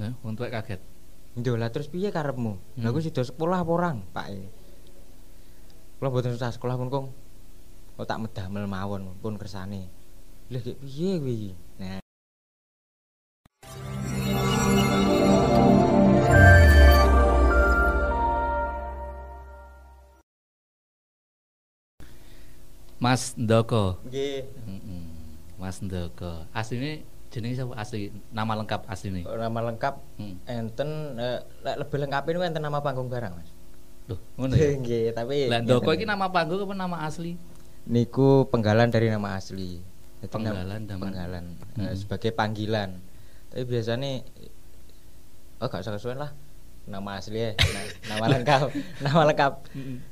Eh, wong tuwek kaget. Yo lah terus piye karepmu? Hmm. Lah aku sida sekolah apa orang, Pak? Kula mboten usah sekolah pun kong. Kok tak medamel mawon pun kersane. Lah piye kuwi iki? Nah, Mas Ndoko. nggih. Mas Ndoko. Asline jenenge sapa asli? Nama lengkap asline. nama lengkap Hmm. enten eh, lek lebih lengkap ini enten nama panggung barang, Mas. Loh, ngono ya. Nggih, tapi Lah Ndoko iki nama panggung apa nama asli? niku penggalan dari nama asli. Jadi nam- Penggalan, nama- penggalan Hmm. eh, sebagai panggilan. Tapi biasanya oh gak usah kesuwen lah. Nama asli ya, na- nama lengkap, nama lengkap.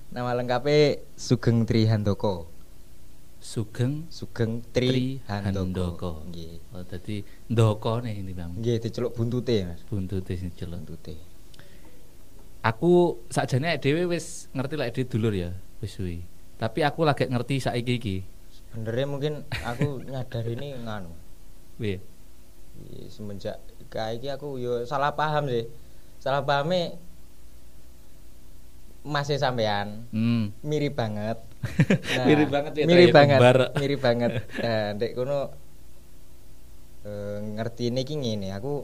Nama lengkapnya Sugeng Trihandoko. Sugeng Sugeng Tri Trihandoko. Handoko. Nggih. Oh, dadi ini Bang. Nggih diceluk buntute, Mas. Buntute sing jelek. Buntute. Aku sakjane dhewe wis ngerti lek dhewe dulur ya, wis suwi. Tapi aku lagi ngerti saiki iki. Sebenarnya mungkin aku nyadar ini nganu. Piye? Semenjak kayak iki aku yo salah paham sih. Salah pahamnya masih sampean Hmm. mirip banget. Nah, Mirip banget ya, Mirip banget. kembar. Mirip banget. Nah, Dek kono eh, ngerti ini ki ngene, aku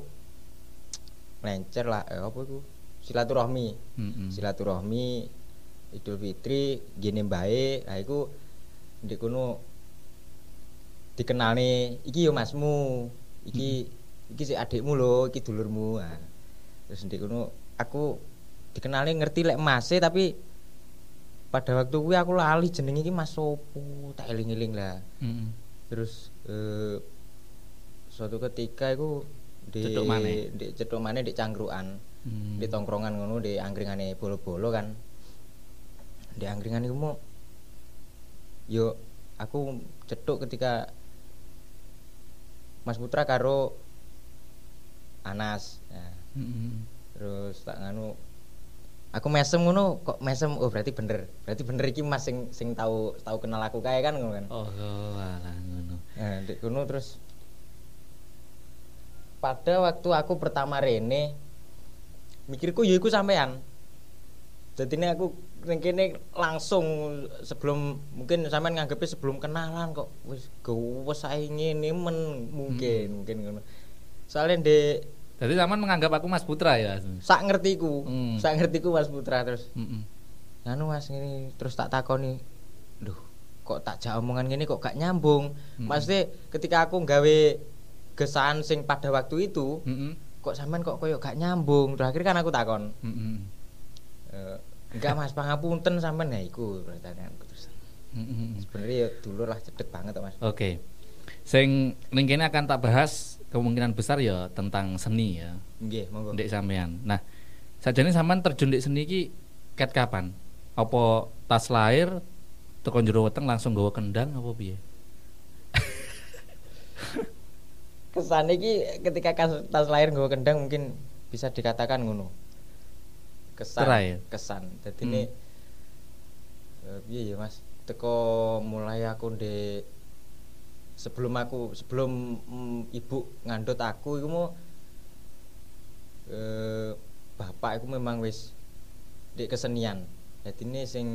lencer lah eh, apa iku? Silaturahmi. Mm-mm. Silaturahmi Idul Fitri gini baik, nah iku ndek kono dikenalne iki yo masmu, iki iki si adikmu lho, iki dulurmu. Nah, terus ndek kono aku dikenalne ngerti lek mase tapi pada waktu kuwi aku lali jeneng iki Mas sopo, tak eling-eling lah. Mm-mm. Terus eh, suatu ketika iku di Cedhuk maneh. di cedhuk maneh di cangkruan Hmm. di tongkrongan ngono di angkringane bolo-bolo kan di angkringan iku mau yo aku cedhuk ketika Mas Putra karo Anas nah, Mm-mm. terus tak nganu aku mesem ngono kok mesem oh berarti bener berarti bener iki Mas sing sing tahu tahu kenal aku kae kan ngono kan Oh, alah ngono. Nah, di kono terus pada waktu aku pertama rene mikirku ya iku sampean. Jadi ini aku kene langsung sebelum mungkin sampean nganggepnya sebelum kenalan kok wis gowes ae ngene men mungkin mungkin ngono. Soalnya di Jadi zaman menganggap aku Mas Putra ya. sak ngertiku, Hmm. sak ngertiku Mas Putra terus Mm-mm. anu Mas ngene terus tak takoni Duh, kok tak jak omongan gini kok gak nyambung. Mm-mm. Maksudnya ketika aku gawe gesaan sing pada waktu itu, Mm-mm. kok sampean kok koyo gak nyambung. Terus akhirnya kan aku takon, Mm-mm. "Eh, enggak Mas, pangapunten sampean ya iku pertanyaanku terus. Sebenarnya ya dulur lah cedek banget Mas. Oke. Sing ning akan tak bahas kemungkinan besar ya tentang seni ya, Nggih, monggo. ndek sampean. Nah, sajane sampean terjun ndek seni iki ket kapan? Apa tas lahir teko jero weteng langsung gawa kendang apa piye? Kesan iki ketika tas lahir nggawa kendang mungkin bisa dikatakan ngono. Kesan, Cerai. kesan. Jadi Hmm. ini eh, piye ya Mas? Teko mulai aku ndek sebelum aku sebelum mm, ibu ngandut aku iku mau eh bapak iku memang wis ndek kesenian. Jadi ini sing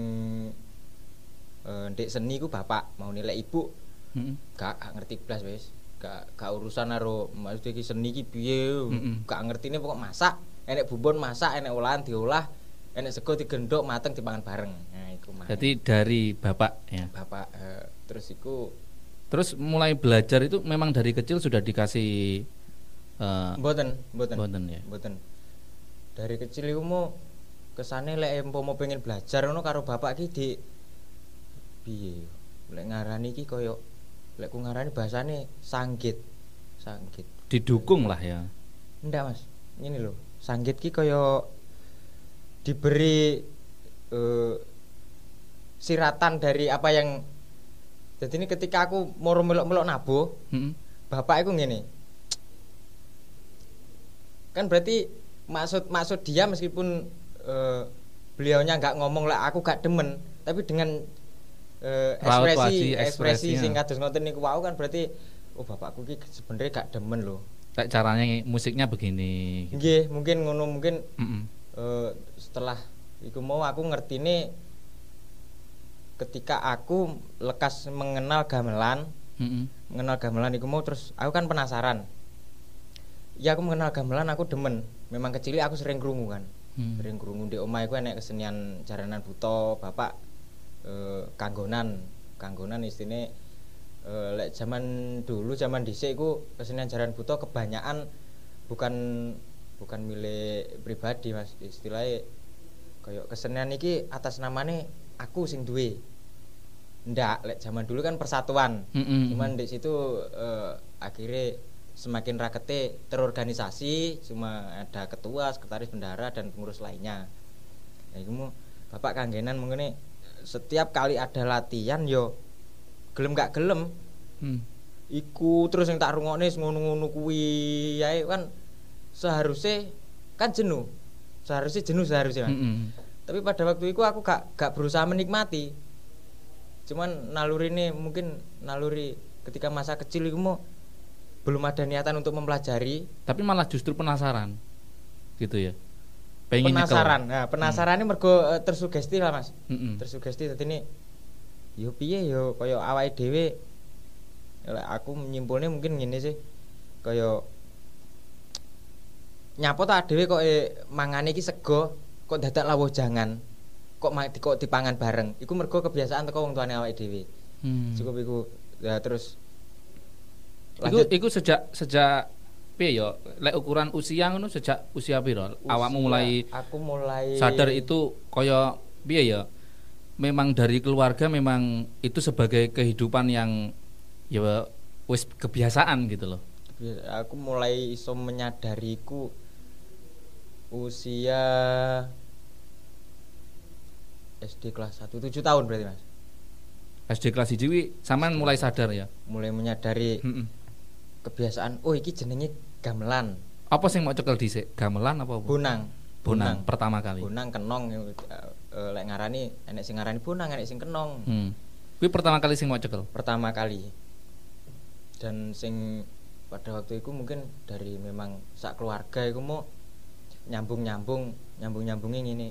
eh, ndek seni iku bapak, mau nilai ibu Mm-mm. gak, gak ngerti blas wis gak gak urusan karo maksudnya iki seni iki piye Mm-mm. gak ngerti ini pokok masak enek bumbon masak enek olahan diolah enek sego digendok mateng dipangan bareng nah iku mah Jadi dari bapak ya. bapak eh, terus iku Terus mulai belajar itu memang dari kecil sudah dikasih eh, mboten mboten. Mboten ya? mboten. Dari kecil iku mau kesane lek empo mau pengen belajar ngono karo bapak iki di piye lek ngarani iki koyo lek ku ngarani bahasane sanggit. Sanggit. Didukung lah ya. Enggak mas, ini loh sanggit ki kaya diberi eh, siratan dari apa yang jadi ini ketika aku mau melok-melok nabo Mm-mm. bapak aku gini kan berarti maksud maksud dia meskipun eh, beliaunya nggak ngomong lah aku gak demen tapi dengan Raut ekspresi ekspresi ekspresinya. sing kados ngoten niku wau kan berarti oh bapakku ki sebenarnya gak demen loh kayak caranya musiknya begini gitu. nggih mungkin ngono mungkin Mm-mm. eh, setelah iku mau aku ngerti nih ketika aku lekas mengenal gamelan Mm-mm. mengenal gamelan iku mau terus aku kan penasaran. Ya aku mengenal gamelan aku demen. Memang kecil aku sering krungu kan. Hmm. sering krungu. Di omah iku enek kesenian jaranan buto bapak eh, kanggonan. Kanggonan istine eh, lek zaman dulu zaman dhisik iku kesenian jaranan buto kebanyakan bukan bukan milik pribadi Mas. Istilahnya kayak kesenian iki atas namanya aku sing duwe ndak lek zaman dulu kan persatuan. Mm-mm. cuman di situ eh, akhirnya semakin rakete terorganisasi cuma ada ketua sekretaris bendara dan pengurus lainnya. Nah itu mau bapak kanggenan mengenai setiap kali ada latihan yo gelem gak gelem. Hmm. iku terus yang tak rungokne ngono-ngono kuwi. Yae kan seharusnya kan jenuh. Seharusnya jenuh seharusnya kan Mm-mm. tapi pada waktu itu aku gak gak berusaha menikmati cuman naluri ini mungkin naluri ketika masa kecil itu mau belum ada niatan untuk mempelajari. Tapi malah justru penasaran gitu ya. Pengen nyekel. penasaran. Nah penasaran ini mergo eh, tersugesti lah mas. Mm-mm. tersugesti tadi ini yo piye yo kaya awake dhewe? Lek aku nyimpulnya mungkin gini sih kaya nyapo tak dhewe kok eh, mangane iki sego kok dadak lawuh jangan kok kok dipangan bareng. Iku mergo kebiasaan teko wong tuane awake dhewe. Hmm. cukup iku. Ya terus Iku, lanjut. iku sejak sejak piye ya? Lek ukuran usia ngono sejak usia piro? Awakmu mulai aku mulai sadar itu kaya piye ya? Memang dari keluarga memang itu sebagai kehidupan yang ya wis kebiasaan gitu loh. Aku mulai iso menyadariku usia SD kelas 1 7 tahun berarti Mas. SD kelas 1 wi sampean mulai sadar ya Mulai menyadari Mm-mm. kebiasaan oh iki jenenge gamelan, apa sing mau cekel dhisik gamelan apa apa bonang. bonang pertama kali Bonang kenong eh, eh, lek ngarani enek sing ngarani bonang, enek sing kenong. hmm. Kuwi pertama kali sing mau cekel Pertama kali. Dan sing pada waktu itu mungkin dari memang sak keluarga iku mau nyambung-nyambung, nyambung-nyambungin ini.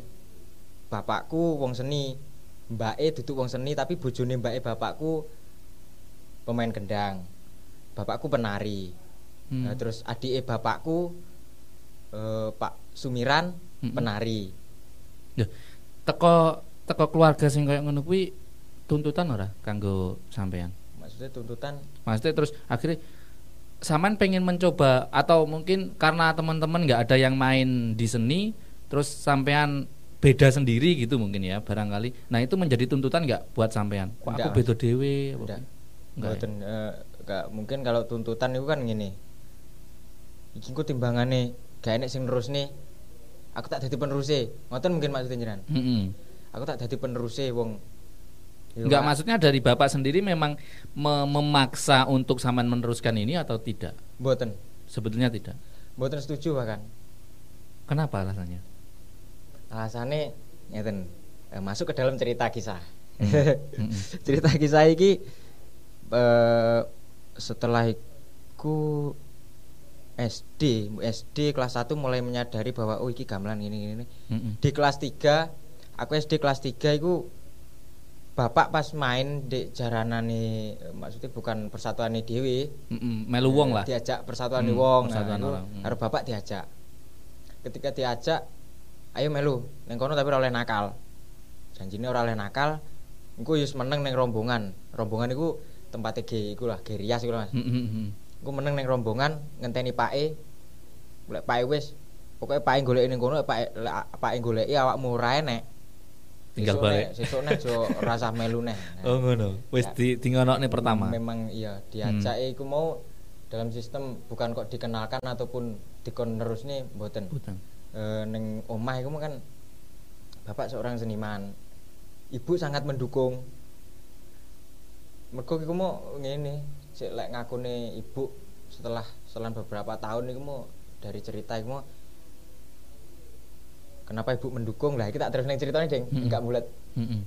Bapakku wong seni, mbake duduk wong seni tapi bojone mbake bapakku pemain gendang. Bapakku penari. Hmm. Nah, terus adike bapakku eh, Pak Sumiran Mm-mm. penari. Ya, teko teko keluarga sing koyo ngono kuwi tuntutan ora kanggo sampean Maksudnya tuntutan maksudnya terus akhirnya Saman pengen mencoba atau mungkin karena teman-teman nggak ada yang main di seni terus sampean beda sendiri gitu mungkin ya barangkali nah itu menjadi tuntutan nggak buat sampean Wah, aku Enggak, beda dewe Enggak. Enggak ya? Eh, enggak. mungkin kalau tuntutan itu kan gini. Iki ku timbangane gak enek sing nerusne. Aku tak dadi peneruse. Ngoten mungkin maksudnya jenengan. Mm-mm. Aku tak dadi peneruse wong. Nggak Pak. maksudnya dari bapak sendiri memang me- memaksa untuk Saman meneruskan ini atau tidak Mboten. sebetulnya tidak Mboten setuju bahkan. kenapa alasannya Alasannya ngeten. eh, masuk ke dalam cerita kisah. Mm-mm. cerita kisah iki eh, setelah iku SD, SD kelas 1 mulai menyadari bahwa oh iki gamelan ini ini. Mm-mm. Di kelas 3, aku SD kelas 3 iku bapak pas main di jaranane eh, maksudnya bukan persatuan dewi Mm-mm. melu wong lah diajak persatuan Hmm, wong persatuan nah, orang, hmm. bapak diajak ketika diajak ayo melu neng kono tapi ora oleh nakal janjine ora oleh nakal engko yus meneng neng rombongan rombongan iku tempatnya G iku lah G Rias iku lah Mas Mm-mm. engko meneng neng rombongan ngenteni pake lek pake wis pokoknya pake goleki ning kono pake lek pake goleki awakmu ora enek Tinggal balik. sesuk nek aja rasa melu neh Nah, Oh ngono. Wis Ya. di dingonokne pertama. Memang iya diajak iku mau dalam sistem bukan kok dikenalkan ataupun dikon terus nih mboten. Utang. E, neng omah iku kan bapak seorang seniman. Ibu sangat mendukung. Mergo iku mau ngene, sik lek ngakune ibu setelah setelah beberapa tahun iku mau dari cerita iku mau Kenapa ibu mendukung lah? Kita terus neng ceritanya deng, enggak bulat Mm-mm.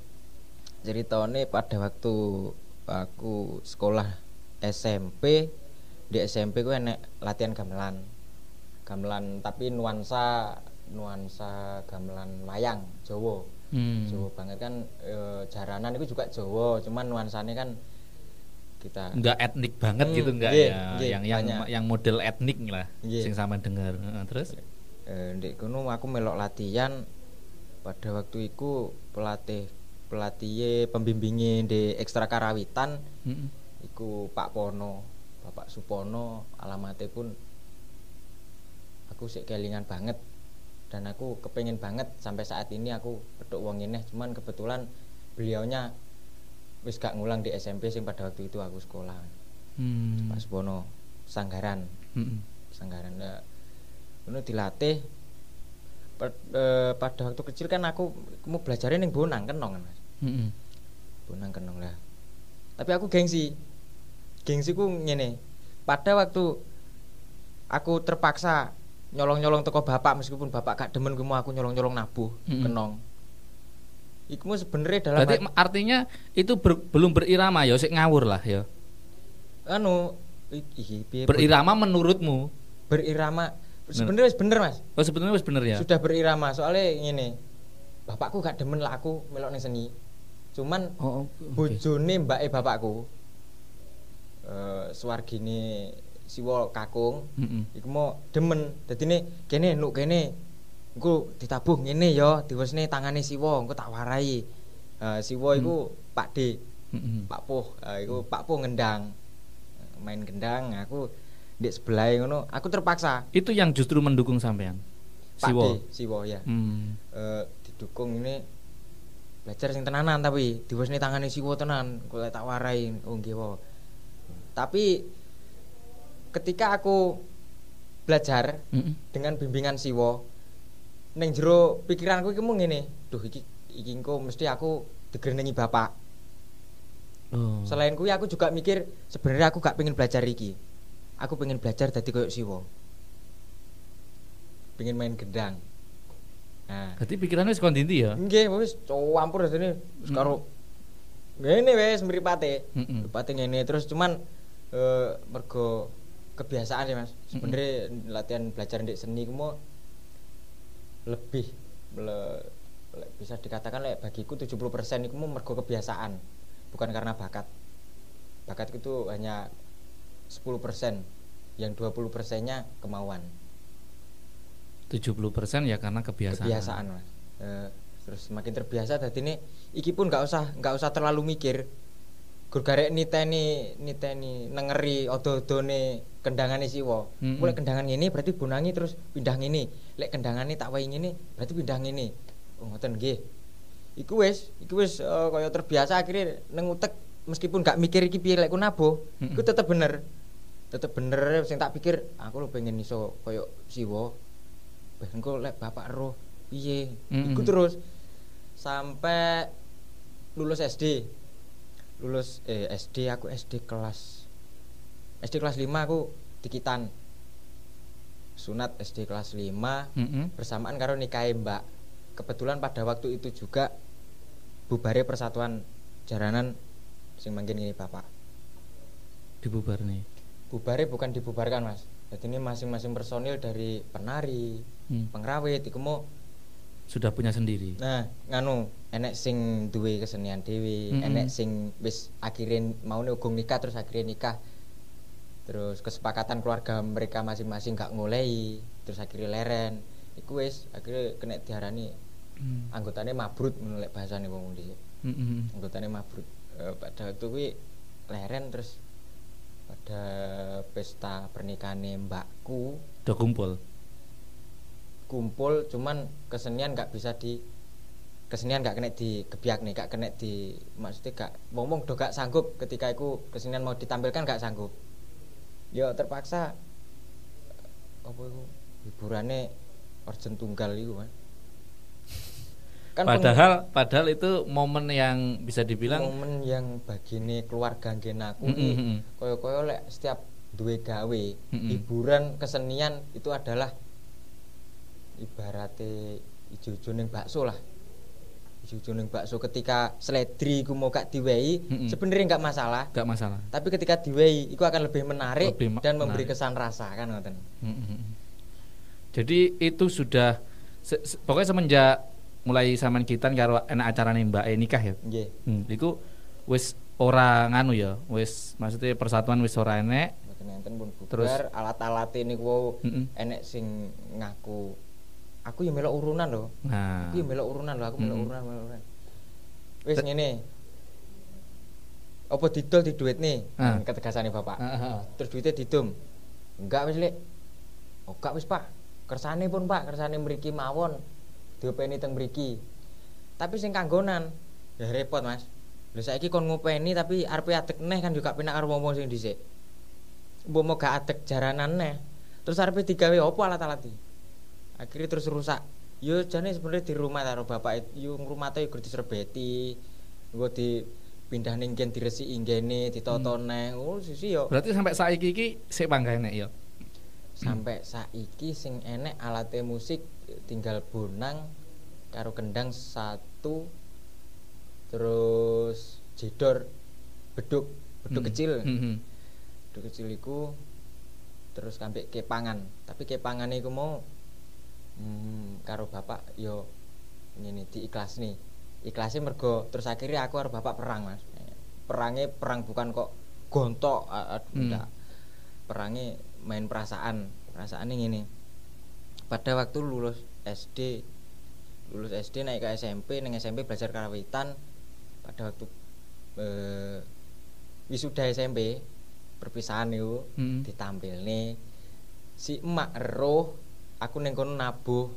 ceritanya pada waktu aku sekolah SMP di SMP ku enek latihan gamelan gamelan tapi nuansa nuansa gamelan wayang Jawa Hmm. Jawa banget kan e, jaranan itu juga Jawa cuman nuansanya kan kita Enggak etnik banget Hmm, gitu enggak nggih, ya. nggih, yang yang banyak. yang model etnik lah Nggih. sing sama dengar. Heeh, terus Eh, di kono aku melok latihan pada waktu itu pelatih pelatih pembimbingnya di ekstra karawitan Mm-mm. iku Pak Pono Bapak Supono alamatnya pun aku sih kelingan banget. Dan aku kepengen banget sampai saat ini aku peduk wong ini cuman kebetulan beliaunya wis gak ngulang di SMP sing pada waktu itu aku sekolah. Hmm. Pak Supono Sanggaran. Mm-mm. Sanggaran ya itu dilatih. Pa- eh, pada waktu kecil kan aku mau belajarnya ning Bonang kenong kan Mas. Mm-mm. Bonang kenong lah. Tapi aku gengsi. Gengsiku ngene. Pada waktu aku terpaksa nyolong-nyolong toko bapak meskipun bapak gak demen gue mau aku nyolong-nyolong nabuh Mm-mm. kenong Iku sebenarnya dalam Berarti hati- artinya itu ber- belum berirama ya, sik ngawur lah ya. anu piye, Berirama menurutmu? berirama sebenarnya wis bener mas Oh sebetulnya wis bener ya. sudah berirama soalnya ngene bapakku gak demen lah aku melok ning seni cuman Oh, oke. bojone mbake bapakku eh swargine siwa kakung Mm-mm. iku mau demen dadine kene nuk kene engko ditabuh ngene ya diwesne tangane siwa engko tak warai Eh siwa iku Pak D Mm-mm. Pak Puh Eh, iku Pak Puh ngendang main gendang aku di sebelah ngono aku terpaksa Itu yang justru mendukung sampean. Siwo. D siwa ya Hmm. didukung ini belajar sing tenanan tapi diwesne tangane siwa tenan kok tak warai oh tapi ketika aku belajar Mm-mm. dengan bimbingan siwa ning jero pikiranku iki mung ngene duh iki iki engko mesti aku digrenengi bapak Oh. selain kuwi aku juga mikir sebenarnya aku gak pengen belajar iki aku pengen belajar dadi koyo siwa pengen main gendang nah Berarti pikirannya wis kon ndi ya? Nggih, wis campur dene wis karo ngene wis mripate. Mripate ngene terus cuman eh mergo kebiasaan ya Mas. Sebenarnya latihan belajar di seni ku mau lebih le- le- bisa dikatakan lek bagiku 70% iku mau mergo kebiasaan, bukan karena bakat. Bakat itu hanya 10%, yang 20%-nya kemauan. 70% ya karena kebiasaan. kebiasaan mas Eh, terus semakin terbiasa tadi ini iki pun nggak usah nggak usah terlalu mikir gur garek niteni niteni nengeri odo-odone kendangane siwa. Mm-mm. Ku lek kendangan ini berarti bunangi terus pindah ngene. Lek kendangan ini tak wae ngene berarti pindah ngene. Oh ngoten nggih. Iku wis iku wis eh, kaya terbiasa akhirnya neng utek meskipun nggak mikir iki piye lek ku nabuh Mm-mm. iku tetep bener. Tetep bener sing tak pikir aku lo pengen iso kaya siwa. Bah, engko lek bapak roh piye? Mm-mm. iku terus sampai lulus SD lulus eh SD aku SD kelas SD kelas 5 aku dikitan sunat SD kelas 5 Mm-mm. bersamaan karo nikahe Mbak kebetulan pada waktu itu juga bubare persatuan jaranan sing mangkin ini bapak Dibubar nih. bubare bukan dibubarkan mas jadi ini masing-masing personil dari penari Hmm. pengrawit iku mau Sudah punya sendiri. Nah, nganu, enek sing duwe kesenian dhewe, Mm-mm. enek sing wis akhirnya mau ugung nikah terus akhirnya nikah. Terus kesepakatan keluarga mereka masing-masing gak ngolehi, terus akhirnya leren. Iku wis akhirnya kena diarani Hmm. anggotanya mabrut ngono lek bahasane wong dhisik. Mm-mm. Anggotanya mabrut. Eh, pada waktu kuwi leren terus pada pesta pernikahannya mbakku Udah kumpul. Kumpul cuman kesenian nggak bisa di kesenian nggak kena di gebiak nih gak kena di maksudnya gak ngomong do gak sanggup ketika aku kesenian mau ditampilkan gak sanggup ya terpaksa apa itu hiburannya orjen tunggal itu kan kan padahal padahal itu momen yang bisa dibilang momen yang bagine keluarga nggen aku Mm, iki mm, mm. koyo-koyo lek setiap duwe gawe Mm, mm. hiburan kesenian itu adalah ibaratnya ijo-ijo ning bakso lah Jujur ning bakso ketika seledri iku mau gak diwehi, Mm-mm. sebenarnya nggak masalah. Gak masalah. Tapi ketika diwehi, itu akan lebih menarik Lebih ma- dan memberi menarik. kesan rasa kan ngoten. Mm-mm. Jadi itu sudah se- se- pokoknya semenjak mulai sampean kitan karo enak acara Mbak E nikah ya. Nggih. Hmm, iku wis ora nganu ya, wis maksudnya persatuan wis ora enek. Mboten enten pun Terus? bubar, alat-alat ini ku Mm-mm. enek sing ngaku aku ya melok urunan loh. Nah. Aku ya melok urunan loh, aku melok Mm-mm. urunan, melok urunan. Wis Tet- ngene. Apa didol di duit nih? Ah. Ketegasane Bapak. Ah, ah. Terus duitnya didum. Enggak wis, Lek. Oh, enggak wis, Pak. Kersane pun, Pak, kersane mriki mawon. Diopeni teng mriki. Tapi sing kanggonan ya repot, Mas. Lha saiki kon ngopeni tapi arepe adek neh kan juga penak karo wong sing dhisik. Mbok gak adek jaranan neh. Terus arepe digawe apa alat-alat iki? Akhirnya terus rusak. Yo jane sebenarnya di rumah karo bapak yo rumah tuh gur diserbeti. Engko dipindah ning ken diresiki nggene, ditoto neh. Oh, sisi yo. Berarti sampai saiki iki sik panggah enek ya. sampai saiki sing enek alatnya musik tinggal bonang karo kendang satu terus jedor beduk beduk Hmm. kecil Hmm, hmm. beduk kecil iku terus sampai kepangan tapi kepangan iku mau hmm, karo bapak yo ini di ikhlas nih ikhlasnya mergo terus akhirnya aku karo bapak perang mas. Perangnya perang bukan kok gontok a- a- Hmm. enggak. Perangnya main perasaan perasaan ini pada waktu lulus SD lulus SD naik ke SMP neng SMP belajar karawitan. Pada waktu eh, wisuda SMP perpisahan itu Hmm. ditampil nih si emak roh aku neng kono nabuh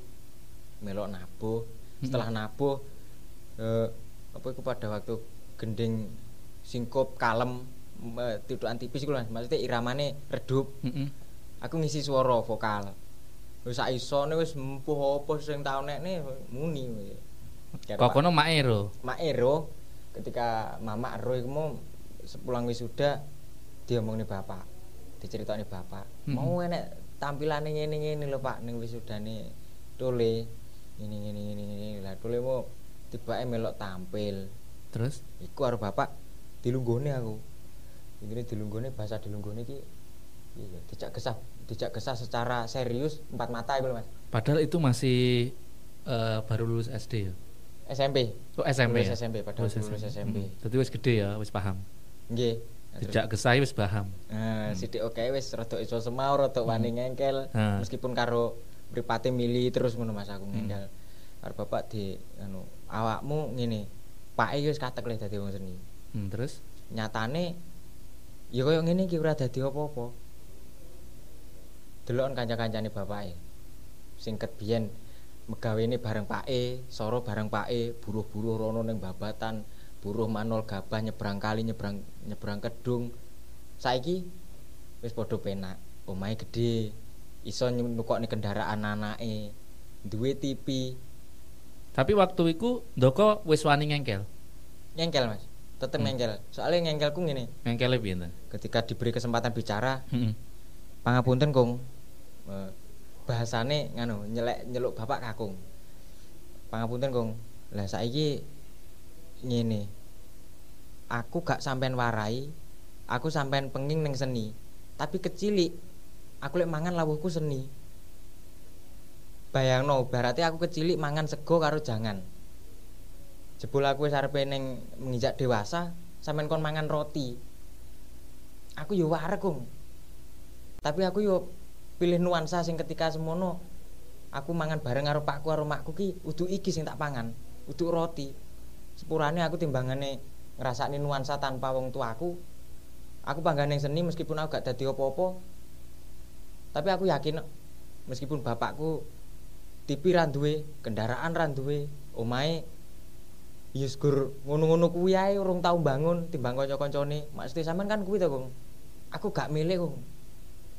melok nabuh setelah nabuh eh, apa itu pada waktu gending singkop kalem eh, tidukan tipis iku Mas. maksudnya iramane redup Hmm, hmm. aku ngisi suara vokal wis isone wis empuh apa sing tau nekne muni Kok kono maero. Mak Ero ketika Mama Ero iku mau sepulang wisuda diomongin bapak diceritani bapak Mhm. mau enek tampilane ngene ngene lho Pak ning wisudane Tole ini ini ini ini lah Tole mau tibake melok tampil Terus iku karo bapak dilunggone aku ini dilunggone bahasa dilunggone iki iya dijak gesah dijak gesah secara serius empat mata iku lho Mas padahal itu masih eh, baru lulus SD ya. SMP Oh SMP Lulus ya. SMP, padahal lulus SMP. Hmm. Jadi wis gede ya, wis paham. nggih Terus- Dijak kesai wis paham. Nah, sithik oke wis rada iso semau, rada wani ngengkel. Hmm. Meskipun karo mripate mili terus ngono Mas aku Hmm. ngengkel. Karo bapak di anu, awakmu ngene. Pak iki wis katek le dadi wong seni. Hmm, terus Nyatane ya koyo ngene iki ora dadi apa-apa. Delokon kanca-kancane bapake. Sing ket biyen megawene bareng pake, soro bareng pake, buruh-buruh rono ning babatan, buruh manol gabah nyebrang kali nyebrang nyebrang kedung. Saiki wis padha penak. Omahe gedhe. Iso nukokne kendaraan anake. Duwe TV, tapi waktu itu ndoko wis wani ngengkel. ngengkel Mas. Tetep Hmm. ngengkel. Soalnya ngengkelku ngene, Ngengkele piye ta? ketika diberi kesempatan bicara, Heeh. pangapunten Kung. Bahasane nganu nyelek nyeluk bapak kakung. Pangapunten Kung. Lah saiki ngene. Aku gak sampean warai, aku sampean penging ning seni. Tapi kecilik aku lek mangan lawuhku seni. Bayangno, berarti aku kecilik mangan sego karo jangan. Jebul aku wis arepe ning menginjak dewasa, sampean kon mangan roti. Aku yo wareg, Kung. Tapi aku yo pilih nuansa sing ketika semono aku mangan bareng karo pakku karo makku ki udu iki sing tak pangan, udu roti. Sepurane aku timbangane ngrasakne nuansa tanpa wong tuaku. Aku panggah ning seni meskipun aku gak dadi apa-apa. Tapi aku yakin meskipun bapakku TV ra duwe, kendaraan ra duwe, omahe ya gur ngono-ngono kuwi ae urung tau bangun timbang kanca-kancane. Maksudnya sampean kan kuwi to, Kung. Aku gak milih, Kung.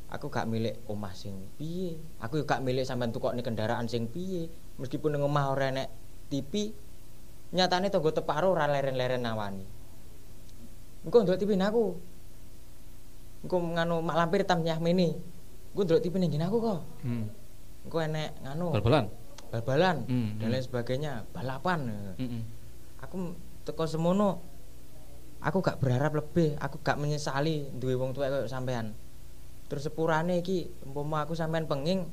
Aku gak milik omah sing piye. Aku gak milik sampean tukokne kendaraan sing piye. Meskipun ning omah ora enek TV, nyatane tangga teparo ora leren-leren nawani. Engko ndelok TV aku. Engko nganu mak lampir tam nyahmene. Engko ndelok TV ning aku kok. Hmm. Engko enek nganu Bal-balan. bal-balan Hmm, dan hmm. lain sebagainya, balapan. Heeh. aku teko semono aku gak berharap lebih aku gak menyesali duwe wong tua kayak sampean terus sepurane iki umpama aku sampean penging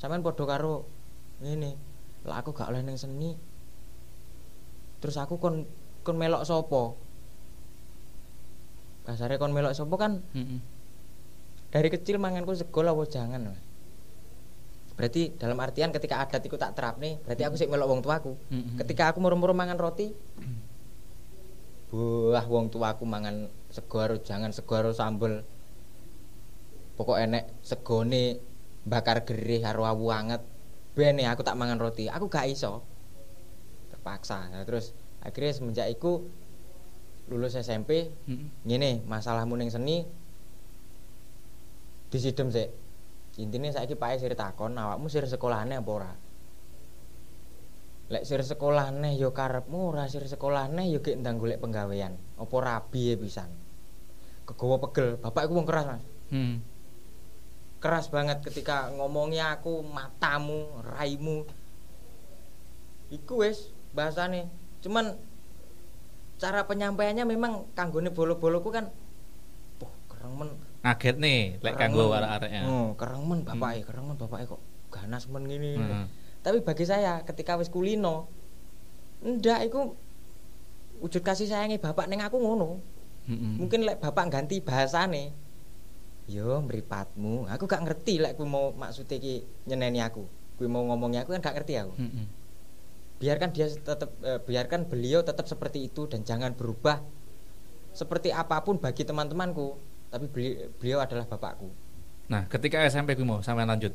sampean padha karo ngene lah aku gak oleh ning seni terus aku kon kon melok sapa kasare kon melok sapa kan Mm-mm. dari kecil manganku sego apa jangan berarti dalam artian ketika adat iku tak terap nih berarti aku sik melok wong tuaku. Mm-mm. ketika aku murung-murung mangan roti buah wong tuaku mangan sego jangan sego sambel. Pokok enek segone bakar gerih karo awu anget. Bene aku tak mangan roti. Aku gak iso terpaksa Nah, terus akhirnya semenjak iku lulus SMP ngene masalahmu ning seni disidem sik intine saiki Pak sir takon awakmu sir sekolahane apa ora? Lek sir sekolahane ya karepmu ora sir sekolahane ya gek ndang golek penggawean. Apa rabi ya pisan? Kegawa pegel. Bapak iku wong keras Mas. Mm. keras banget ketika ngomongi aku matamu raimu. Iku wis bahasane cuman cara penyampaiannya memang kanggone bolo-boloku kan wah kereng men. Ngaget nih lek kanggo arek-areknya. oh, kereng men bapake kereng men bapake kok ganas men ngene. Heeh. tapi bagi saya ketika wis kulino ndak iku wujud kasih sayangnya bapak neng aku ngono. Mm-mm. mungkin lek bapak ganti bahasane yo mripatmu. Aku gak ngerti lek kuwi mau maksudnya ki nyeneni aku. Kuwi mau ngomongnya aku kan gak ngerti aku. Mm-mm. Biarkan dia tetap eh, biarkan beliau tetap seperti itu dan jangan berubah seperti apa pun bagi teman-temanku tapi beli- beliau adalah bapakku Nah, ketika SMP kuwi mau sampean lanjut.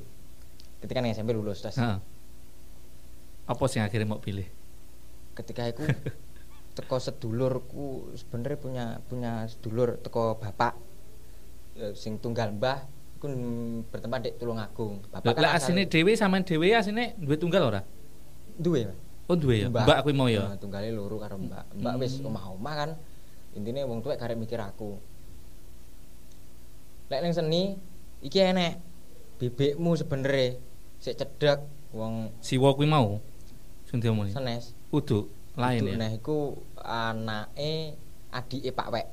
ketika nang SMP lulus tes Heeh. Apa sing akhirnya mau pilih? ketika aku teko sedulurku sebenarnya punya punya sedulur teko bapak eh, sing tunggal mbah iku mm, bertempat di Tulungagung bapak Lah asal- asine dhewe sampean dhewe asine duwe tunggal ora? duwe Mas. Oh duwe ya. Mbak kuwi mau ya. Nah, tunggale loro karo mbak mbak wis Hmm. omah-omah kan intine wong tuwek karek mikir aku lek ning seni iki enek bebekmu sebenere sik cedhek wong Siwa kuwi mau sing diomongin. senes Kudu lain Itu, ya. Nah, iku anake adike Pak Wek,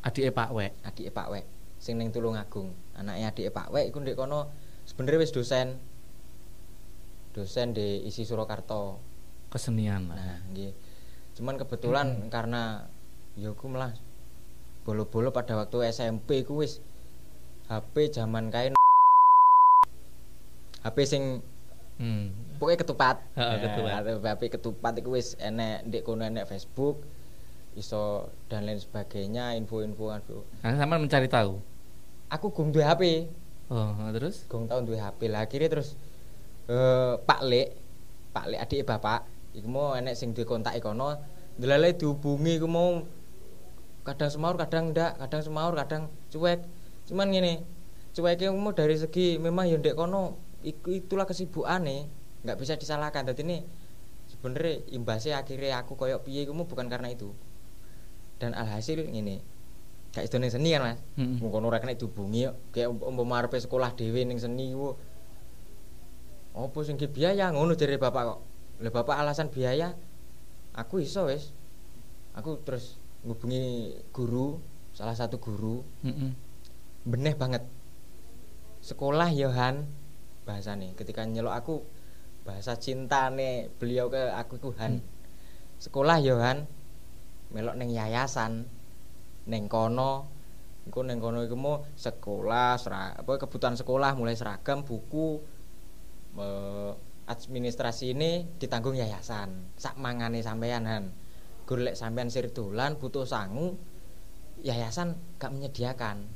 Adike Pak Wek. adike Pak Wek sing ning Tulungagung. Anake adike Pak Wek iku ndek kono sebenarnya wis dosen. Dosen di isi Surakarta. Kesenian lah. Nah, nggih. Cuman kebetulan Hmm. karena ya aku malah bolo-bolo pada waktu SMP ku wis HP zaman kain HP sing Hmm. pokoknya ketupat. Heeh, ketupat. Nah, HP ketupat iku wis enek ndek kono enek Facebook iso dan lain sebagainya info-info info. Nah, sampean mencari tahu. Aku gum duwe HP, Oh, terus? gum tau duwe HP lah akhirnya terus eh Pak Lek, Pak Lek adik bapak, iku mau enek sing duwe kontak kono, ndelale dihubungi iku mau kadang semaur, kadang ndak, kadang semaur, kadang cuek. Cuman ngene, cueknya mau dari segi memang ya ndek kono iku itulah kesibukane, nggak bisa disalahkan. Dadi ini sebenarnya imbasnya akhirnya aku koyok piye iku mau bukan karena itu. Dan alhasil ngene, gak iso ning seni kan Mas. Wong kono ora kena dihubungi. Kayak umpama arepe sekolah dhewe ning seni ku. Apa sing biaya ngono jare bapak kok. Lah bapak alasan biaya aku iso wis. Aku terus ngubungi guru, salah satu guru, Mm-mm. beneh banget. Sekolah Yohan bahasane ketika nyelok aku bahasa cintane beliau ke aku iku Han. Sekolah Yohan melok ning yayasan ning kono iku ning kono iku mau sekolah sera, apa kebutuhan sekolah mulai seragam buku eh, administrasi ini ditanggung yayasan. Sak mangane sampean han. Golek sampean sir dolan butuh sangu yayasan gak menyediakan.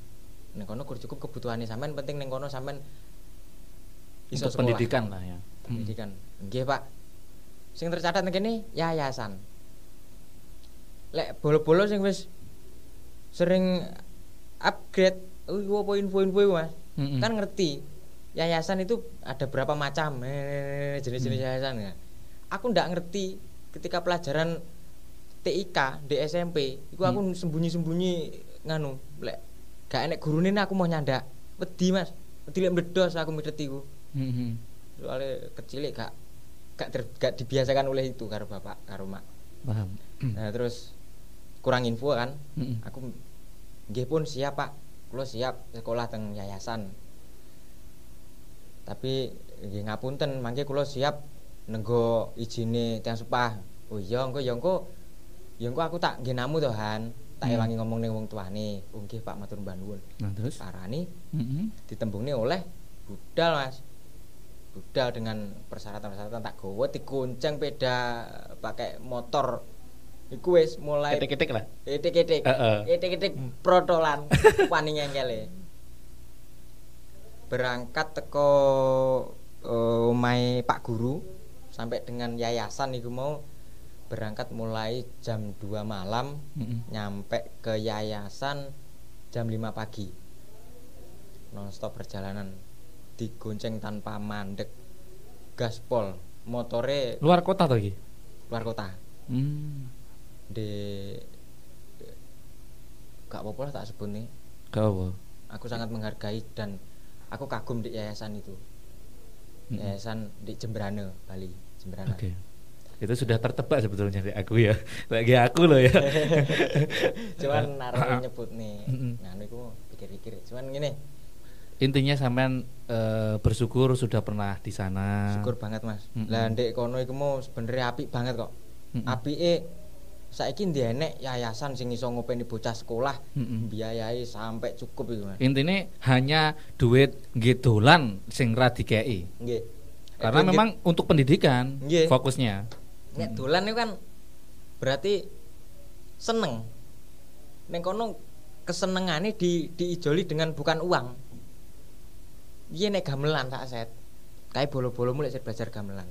Ning kono kur cukup kebutuhannya sampean penting ning kono sampean iso Untuk sekolah. pendidikan lah ya. pendidikan. Nggih Pak. Sing tercatat ning kene yayasan. Lek bolo-bolo sing wis sering upgrade oh apa info-info Mas? Mm-mm. kan ngerti yayasan itu ada berapa macam eh, jenis-jenis Hmm. yayasan ya. aku ndak ngerti ketika pelajaran TIK di SMP itu aku Hmm. sembunyi-sembunyi nganu lek gak enek gurune aku mau nyandak wedi Mas wedi lek mledos aku ngerti iku Mm-mm. soalnya kecil gak gak, ter- gak dibiasakan oleh itu karo bapak karo mak Paham. Nah, terus kurang info kan. Mm-mm. Aku nggih pun siap, Pak. Kula siap sekolah teng yayasan. Tapi nggih ngapunten, mangke kula siap nenggo izine tiang supah. Oh iya, engko ya engko ya engko aku tak nggih namu to, Han. Tak Hmm. ewangi ngomong ning wong tuane. Oh nggih, Pak, matur nuwun. Nah, terus? Parani Mm-mm. ditembungne oleh budal mas budal dengan persyaratan-persyaratan tak gowo dikunceng peda pakai motor iku wis mulai Ketik-ketik lah. etik-etik Heeh. etik-etik protolan wani ngengkele berangkat teko eh, omahe Pak Guru sampai dengan yayasan iku mau berangkat mulai jam 2 malam Mm-mm. nyampe ke yayasan jam 5 pagi nonstop perjalanan digonceng tanpa mandek gaspol motore Luar kota tuh iki. luar kota Hmm. di gak apa-apa lah tak sebut nih Gak apa. aku sangat menghargai dan aku kagum di yayasan itu Mm-mm. yayasan di Jembrane Bali Jembrane Oke. Itu sudah tertebak sebetulnya dari aku ya. Bagi aku loh ya. cuman naruh nyebut nih nah aku pikir-pikir cuman gini Intinya sampean eh, bersyukur sudah pernah di sana. syukur banget mas Mm-mm. lah ndek kono iku mau sebenarnya apik banget kok Mm-mm. apike saiki ndek yayasan sing iso ngopeni bocah sekolah biayai sampai cukup iku mas. Intinya hanya duit gedolan sing ra nggih. Karena memang untuk pendidikan Nggih. fokusnya. nek dolan itu kan berarti seneng. Ning kono kesenengane di diijoli dengan bukan uang. Iya nek gamelan tak set? Kayak bolo-bolo mulai saya belajar gamelan.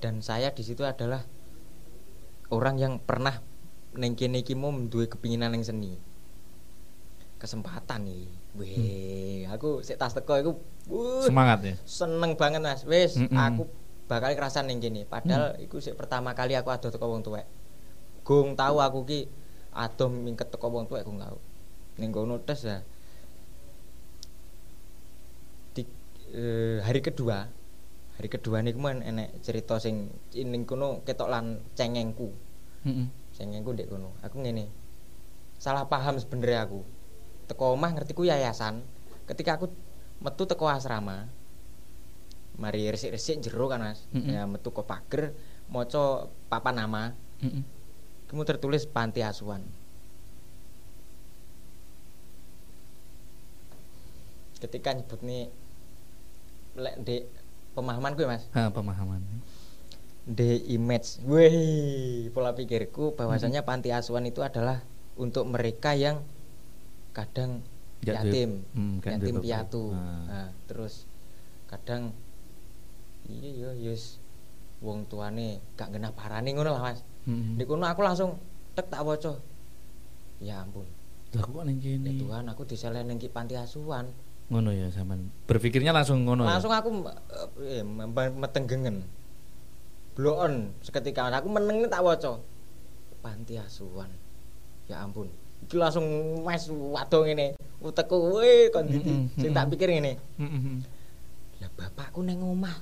Dan saya di situ adalah orang yang pernah neng kene iki mau duwe kepinginan yang seni. Kesempatan nih Wih, aku sik tas teko iku wuh, Semangat ya. seneng banget mas. Wis Mm-mm. aku bakal kerasan ning kene. Padahal iku sik pertama kali aku ado teko wong tuwek. Gung tahu aku ki ado mingket teko wong tuwek gung tahu ning kono tes ya. Di eh, hari kedua hari kedua niku men enek cerita sing ning kono ketok lan cengengku. Mm-mm. cengengku ndek kono aku ngene. Salah paham sebenarnya aku. Teko omah ngertiku yayasan. Ketika aku metu teko asrama mari resik-resik jero kan Mas. Mm-mm. ya metu ke pager maca papan nama. Mm-mm. kamu tertulis panti asuhan. Ketika nyebut nih lek ndek pemahaman gue mas? Ha, pemahaman. the image. Wih pola pikirku bahwasanya panti asuhan itu adalah untuk mereka yang kadang yatim. hmm, yatim piatu. Ah. nah, terus kadang iya yo yus wong tuane gak genah parani ngono lah mas. Mm-mm. di kono aku langsung tek tak ya ampun. Lah kok ning ya kene? Tuhan aku diselen ning ki panti asuhan Ngono ya sampean. Berpikirnya langsung ngono langsung ya. aku eh, mem- metenggengen. Bloon seketika aku meneng tak waca. Panti asuhan. Ya ampun. Iki langsung mas waduh ngene. Utekku weh kon diti Mm-mm, sing tak pikir ngene. Mm-mm. lah bapakku neng omah.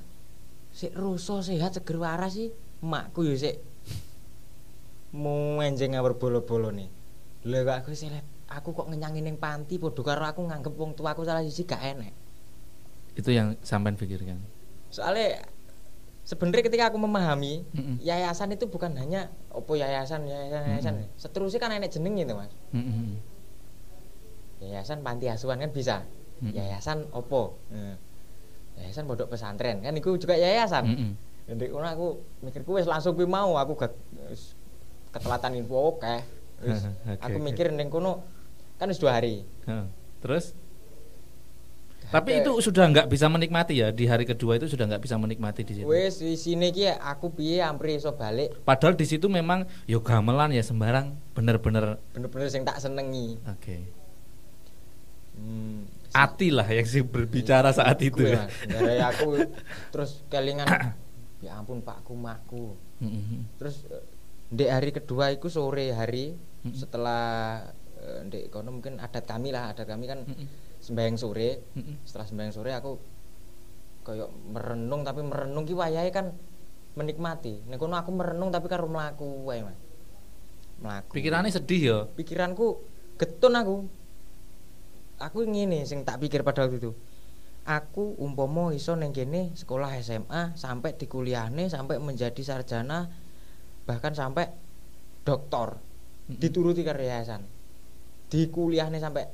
Sik ruso sehat seger waras sih makku yo sik. Mau enjeng ngawur bolo-bolo nih lha aku seleb aku kok ngenyangin ning panti padha karo aku nganggep wong tuaku salah siji gak enek Itu yang sampean pikirkan. soalnya sebenarnya ketika aku memahami Mm-mm. yayasan itu bukan hanya opo yayasan yayasan yayasan Mm-mm. seterusnya kan enek jeneng gitu mas Mm-mm. yayasan panti asuhan kan bisa Mm-mm. yayasan opo Nah, yayasan pondok pesantren kan itu juga yayasan Mm-mm. Jadi kono aku mikirku wis langsung kuwi mau aku gak ketelatan info oke. Wis Oke, aku mikir ning kono kan wis dua hari. Ha. Terus tapi itu sudah nggak bisa menikmati ya di hari kedua itu sudah nggak bisa menikmati di situ. Wis di sini ki aku piye ampri iso balik Padahal di situ memang yo gamelan ya sembarang bener-bener bener-bener sing tak senengi. oke. Hmm. Ati lah yang sih berbicara saat itu. Ya. Dari aku terus kelingan ya ampun pakku makku. Mm-mm. Terus eh, ndek hari kedua iku sore hari Mm-mm. setelah eh, ndek kono mungkin adat kami lah, adat kami kan Mm-mm. sembahyang sore. Setelah sembahyang sore aku kayak merenung tapi merenung ki wayahe kan menikmati ning kono aku merenung tapi karo mlaku wae Mas mlaku Pikirannya sedih ya. pikiranku getun aku aku ngene sing tak pikir pada waktu itu aku umpomo iso neng kene sekolah SMA sampai di kuliahne sampai menjadi sarjana bahkan sampai doktor Mm-mm. dituruti karo yayasan di kuliahne sampai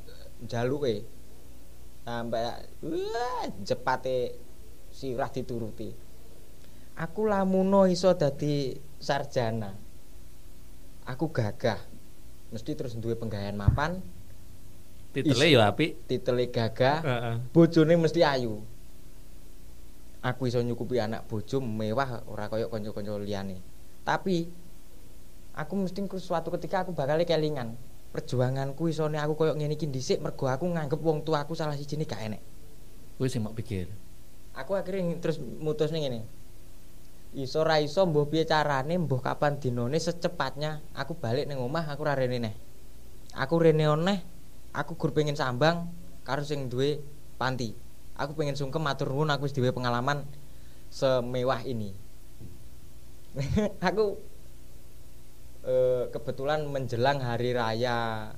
jaluke sampai wah jepate sirah dituruti. Aku lamuno iso dadi sarjana. Aku gagah. Mesti terus duwe penggawean mapan. Titelnya ya apik. titele gagah. Heeh. bojone mesti ayu. Aku iso nyukupi anak bojo mewah ora kaya kanca-kanca liyane. Tapi aku mesti suatu ketika aku bakal kelingan perjuanganku isone aku koyo ngene iki dhisik mergo aku nganggep wong tua aku salah siji gak enek. Kuwi sing mau pikir. aku akhirnya terus mutusnya ngene. Iso ra iso mbuh piye carane mbuh kapan dinone secepatnya aku balik ning omah aku ra rene neh. Aku rene oneh aku gur pengen sambang karo sing duwe panti. Aku pengen sungkem matur nuwun aku wis duwe pengalaman semewah ini. Aku eh, kebetulan menjelang hari raya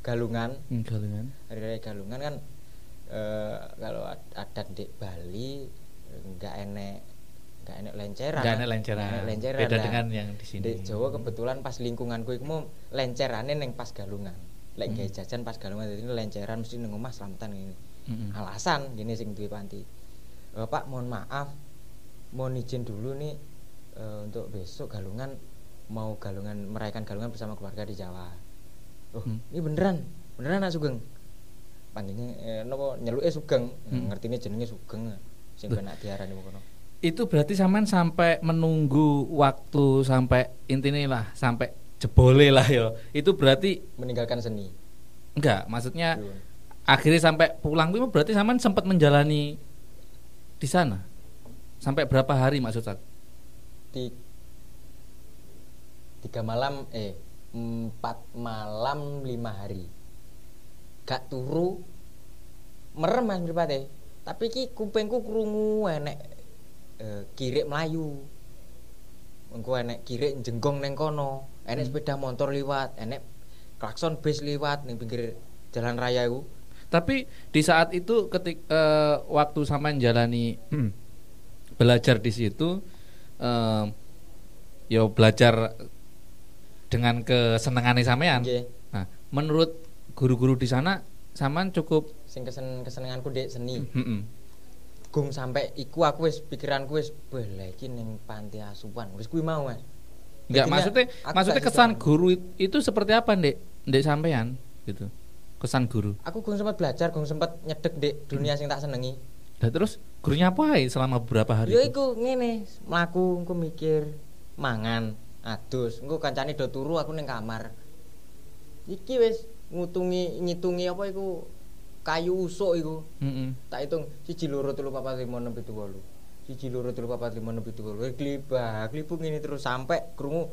Galungan Hmm, galengan. hari raya Galungan kan eh, kalau ad- adat di Bali nggak enek nggak enek lenceran Enggak enak lenceran. Nggak enek lenceran Beda lah. dengan yang di sini. di Jawa kebetulan pas lingkunganku iku mau lencerane neng pas Galungan lek Hmm. jajan pas Galungan jadi lenceran mesti neng omah selamatan ini Mm-mm. alasan gini sing duwe panti "Eh, Pak mohon maaf mohon izin dulu nih eh, untuk besok Galungan mau Galungan merayakan Galungan bersama keluarga di Jawa oh Hmm. ini beneran beneran nak Sugeng panggilnya eh, nopo nyeluke Sugeng Hmm. ngertine jenenge Sugeng sing Loh. penak diarani wong kono Itu berarti sampean sampai menunggu waktu sampai intinya lah sampai jebole lah ya. Itu berarti meninggalkan seni enggak, maksudnya Dulu. akhirnya sampai pulang itu berarti sampean sempat menjalani di sana. Sampai berapa hari maksud saya? Ti- tiga malam eh empat malam lima hari. Gak turu merem mas mripate tapi ki kupingku krungu enek eh, kirik melayu engko enek kirik jenggong neng kono. Enek Hmm. sepeda motor liwat enek klakson bis liwat ning pinggir jalan raya iku. Tapi di saat itu ketik eh, waktu sampean jalani belajar di situ eh, ya belajar dengan kesenangannya sampean. nggih Nah, menurut guru-guru di sana sampean cukup sing kesen kesenenganku dek seni Mm-mm. gung sampai iku aku wis pikiranku wis lah iki ning panti asuhan wis kuwi mau mas Enggak, maksudnya maksudnya kesan guru it- itu seperti apa, Ndek? Ndek sampean gitu. Kesan guru. aku gung sempat belajar gung sempat nyedek dek dunia sing tak senengi Nah, terus gurunya apa selama beberapa hari yo itu? iku ngene mlaku engko mikir mangan adus. Engko kancane do turu aku ning kamar. Iki wis ngutungi ngitungi apa iku? Kayu usuk iku. Mm-mm. tak hitung siji loro telu papat lima enam pitu wolu. Siji loro telu papat lima enam pitu wolu. Eh, glibah glibung ini terus sampai krungu.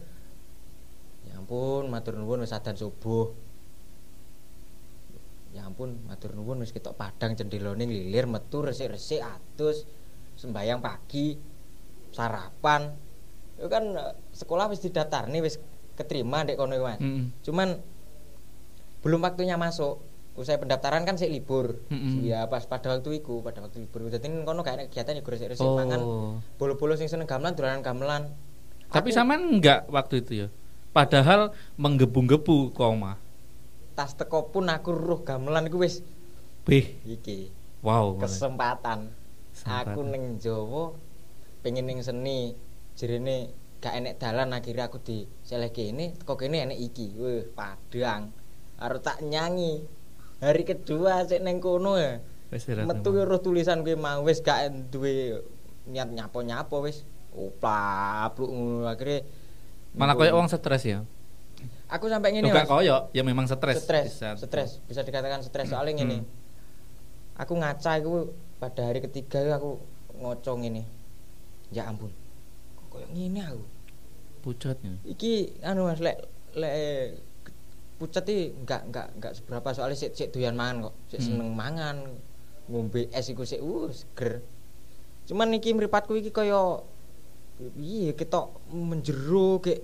Ya ampun matur nuwun wis adan subuh. Ya ampun matur nuwun wis ketok padang cendelone lilir metu resik-resik adus sembayang pagi sarapan itu kan eh, sekolah wis didaftarne wis keterima dek kono Mas Mm-mm. cuman belum waktunya masuk usai pendaftaran kan sik libur Mm-mm. ya pas pada waktu itu pada waktu libur jadi kono gak ada kegiatan ya resik-resik Oh. mangan bolo-bolo sing seneng gamelan dolanan gamelan Tapi Aku sampean enggak waktu itu ya. Padahal menggebu-gebu koma. tas teko pun aku ruh gamelan iku wis Bih, iki wow. kesempatan Kesempatan. aku ning Jawa pengen ning seni jerene gak enek dalan akhirnya aku di seleh kene teko kene enek iki weh padang harus tak nyanyi hari kedua sik ning kono ya metu roh tulisan kuwi mau wis gak duwe niat nyapo-nyapo wis oplapluk ngono akhirnya Malah koyo wong stres ya. aku sampai ngene Enggak Mas. koyo, ya memang stres. stres itu. stres bisa dikatakan stres soalnya ngene Hmm. aku ngaca iku pada hari ketiga aku ngoco ngene ya ampun kok koyo ngene aku Pucatnya. iki anu Mas lek lek pucet iki enggak enggak enggak seberapa soalnya sik sik doyan mangan kok sik Hmm. seneng mangan ngombe es iku sik uh seger cuman iki mripatku iki kaya Piye ketok menjero kek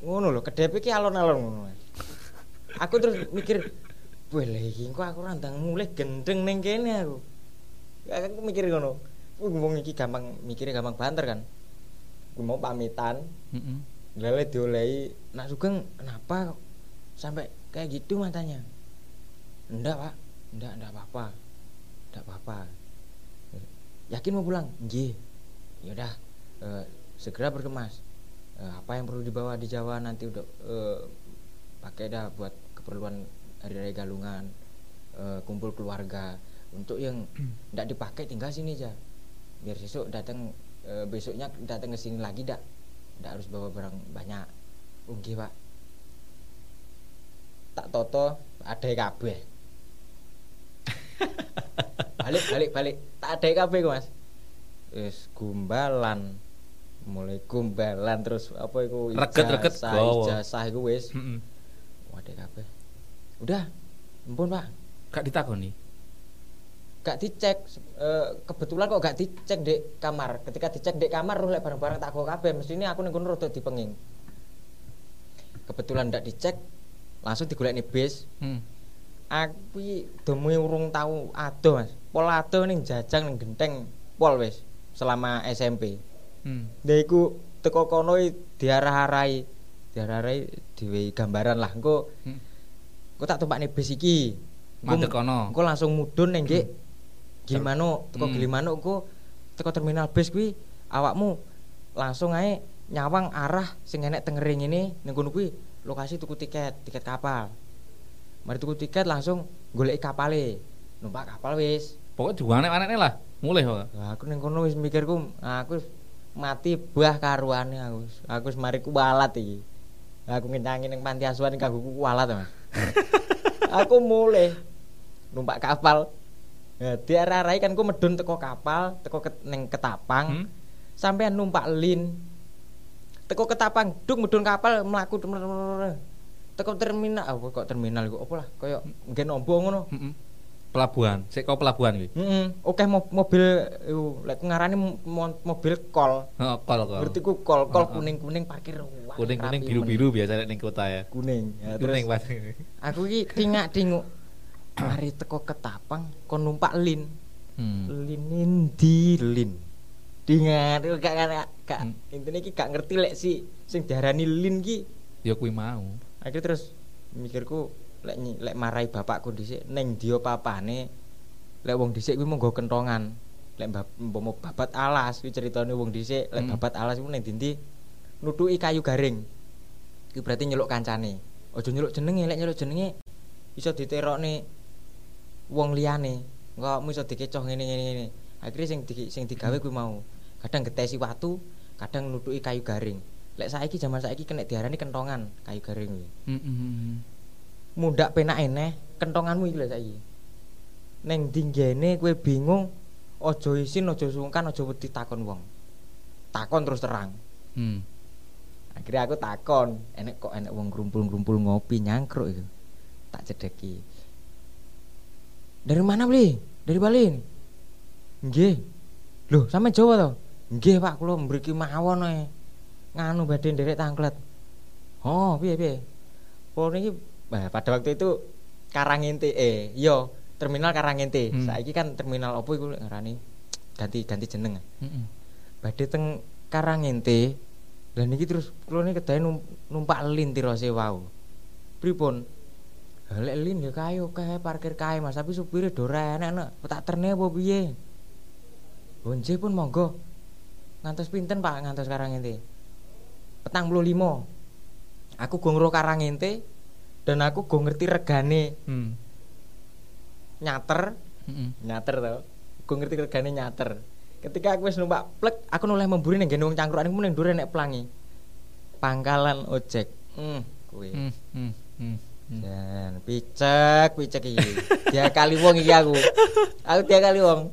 ngono lho, kedepe ki alon-alon ngono. Aku terus mikir, "Wah, lha iki kok aku randang mulih gendeng ning kene aku." Aku mikir ngono. Ngomong iki gampang mikirnya gampang banter kan. Gue mau pamitan, Mm-mm. Lele diolehi, nak Sugeng kenapa sampai kayak gitu matanya? Enggak pak, enggak, enggak apa-apa, enggak apa-apa. Yakin mau pulang? Nggih. Yaudah, eh, segera berkemas. Eh, apa yang perlu dibawa di Jawa nanti udah eh, pakai dah buat keperluan hari raya Galungan, eh, kumpul keluarga. Untuk yang enggak dipakai tinggal sini aja. Biar besok datang eh, besoknya datang ke sini lagi dak. Ndak harus bawa barang banyak. Oke pak. Tak toto ada kabeh. Balik balik balik. Tak ada kabeh kok, mas. Wis gumbalan. Mulai gumbalan terus apa Reget-reget ijazah, gawa. ijazah iku wis. Mm-mm. wadah kabeh. Udah ampun pak. Gak ditakoni. Gak dicek Eh, kebetulan kok gak dicek di kamar ketika dicek di kamar roh barang-barang tak go kabeh mestine aku ning kono rada dipenging kebetulan ndak dicek langsung digolekne bis Hmm. aku demi urung tau ado Mas pol ado ning jajang ning genteng pol wis selama SMP Hmm. Lah iku teko kono i diarah-arahi diarah-arahi diwehi gambaran lah engko Hmm. tak tumpakne bis iki Mandek kono. engko langsung mudhun ning nggih Gimana teko Hmm. Engko teko terminal bis kuwi awakmu langsung ae nyawang arah sing enek tengering ini ning kono kuwi lokasi tuku tiket tiket kapal mari tuku tiket langsung goleki kapale numpak kapal wis juga aneh-aneh lah. Mulai kok. Lah aku ning kono wis mikirku aku wis mati buah karuane aku. Aku wis mari kuwalat iki. Aku ngenyangi ning panti asuhan kanggo kuwalat, Mas. aku mulai numpak kapal. Ya diarah-arahi kan ku medun teko kapal, teko ke, ning ketapang. Hmm? Sampean numpak lin. Teko ketapang, duk medun kapal mlaku teko terminal. Oh, kok terminal iku apa lah? Kaya nggen ombo ngono. Mm-mm. Pelabuhan. Sik kau pelabuhan kuwi. Heeh, oke mo- mobil lek ngarani mo- mobil kol. Heeh, kol kol. Ngerti ku kol, kol Heeh. kuning-kuning parkir Kuning-kuning biru-biru biasa ning kota ya. Kuning. Ya, terus Kuning aku iki tingak-tinguk. Mari teko ketapang kon numpak lin. Hmm. Lin endi lin? Dingat gak gak gak Hmm. intine iki gak ngerti lek si sing diarani lin ki. Ya kuwi mau. Akhirnya terus mikirku lek lek marai bapakku dhisik ning dia papane lek wong dhisik kuwi monggo kentongan. Lek umpama babat alas kuwi ceritane wong dhisik lek Hmm. babat alas kuwi ning dindi nutuki kayu garing. Kuwi berarti nyeluk kancane. Aja nyeluk jenenge lek nyeluk jenenge iso diterokne wong liyane. Engko iso dikecoh ngene ngene ngene. Akhirnya sing di, sing digawe kuwi mau. Kadang getesi watu, kadang nutuki kayu garing. Lek saiki zaman saiki kena diarani kentongan kayu garing kuwi. Mm-mm. mundak penak eneh kentonganmu iki lho saiki ning dinggene kowe bingung aja isin aja sungkan aja wedi takon wong takon terus terang Hmm. akhirnya aku takon enek kok enek wong grumpul-grumpul ngopi nyangkruk itu tak cedeki dari mana beli? Dari Bali. Nggih. Lho sampe Jawa to nggih Pak. Kula mriki mawon ae. Nganu badhe nderek tangklet oh piye piye? Kula niki bah, pada waktu itu Karangente eh iya terminal Karangente. Hmm. saiki kan terminal opo iku? Ngarani ganti ganti jeneng Mm-mm. badhe teng Karangente lah niki terus kula niki kedahe num- numpak lin tirose wau pripun Ha, lek lin ya kae oke parkir kae Mas. Tapi supire do ora enek nek. Tak terne apa piye? Bonje pun monggo. Ngantos pinten Pak ngantos Karangente petang puluh limo aku go ngro Karangente dan aku go ngerti regane. Hmm. nyater. Mm-mm. nyater to. Gue ngerti regane nyater. Ketika aku wis numpak plek aku noleh memburi ning gene wong cangkrukan iku ning ndure nek pelangi. Pangkalan ojek. Hmm. Kuwi. Hmm. Hmm. Hmm. Hmm. dan picek picek iki. Dia kali wong iki aku. Aku dia kali wong.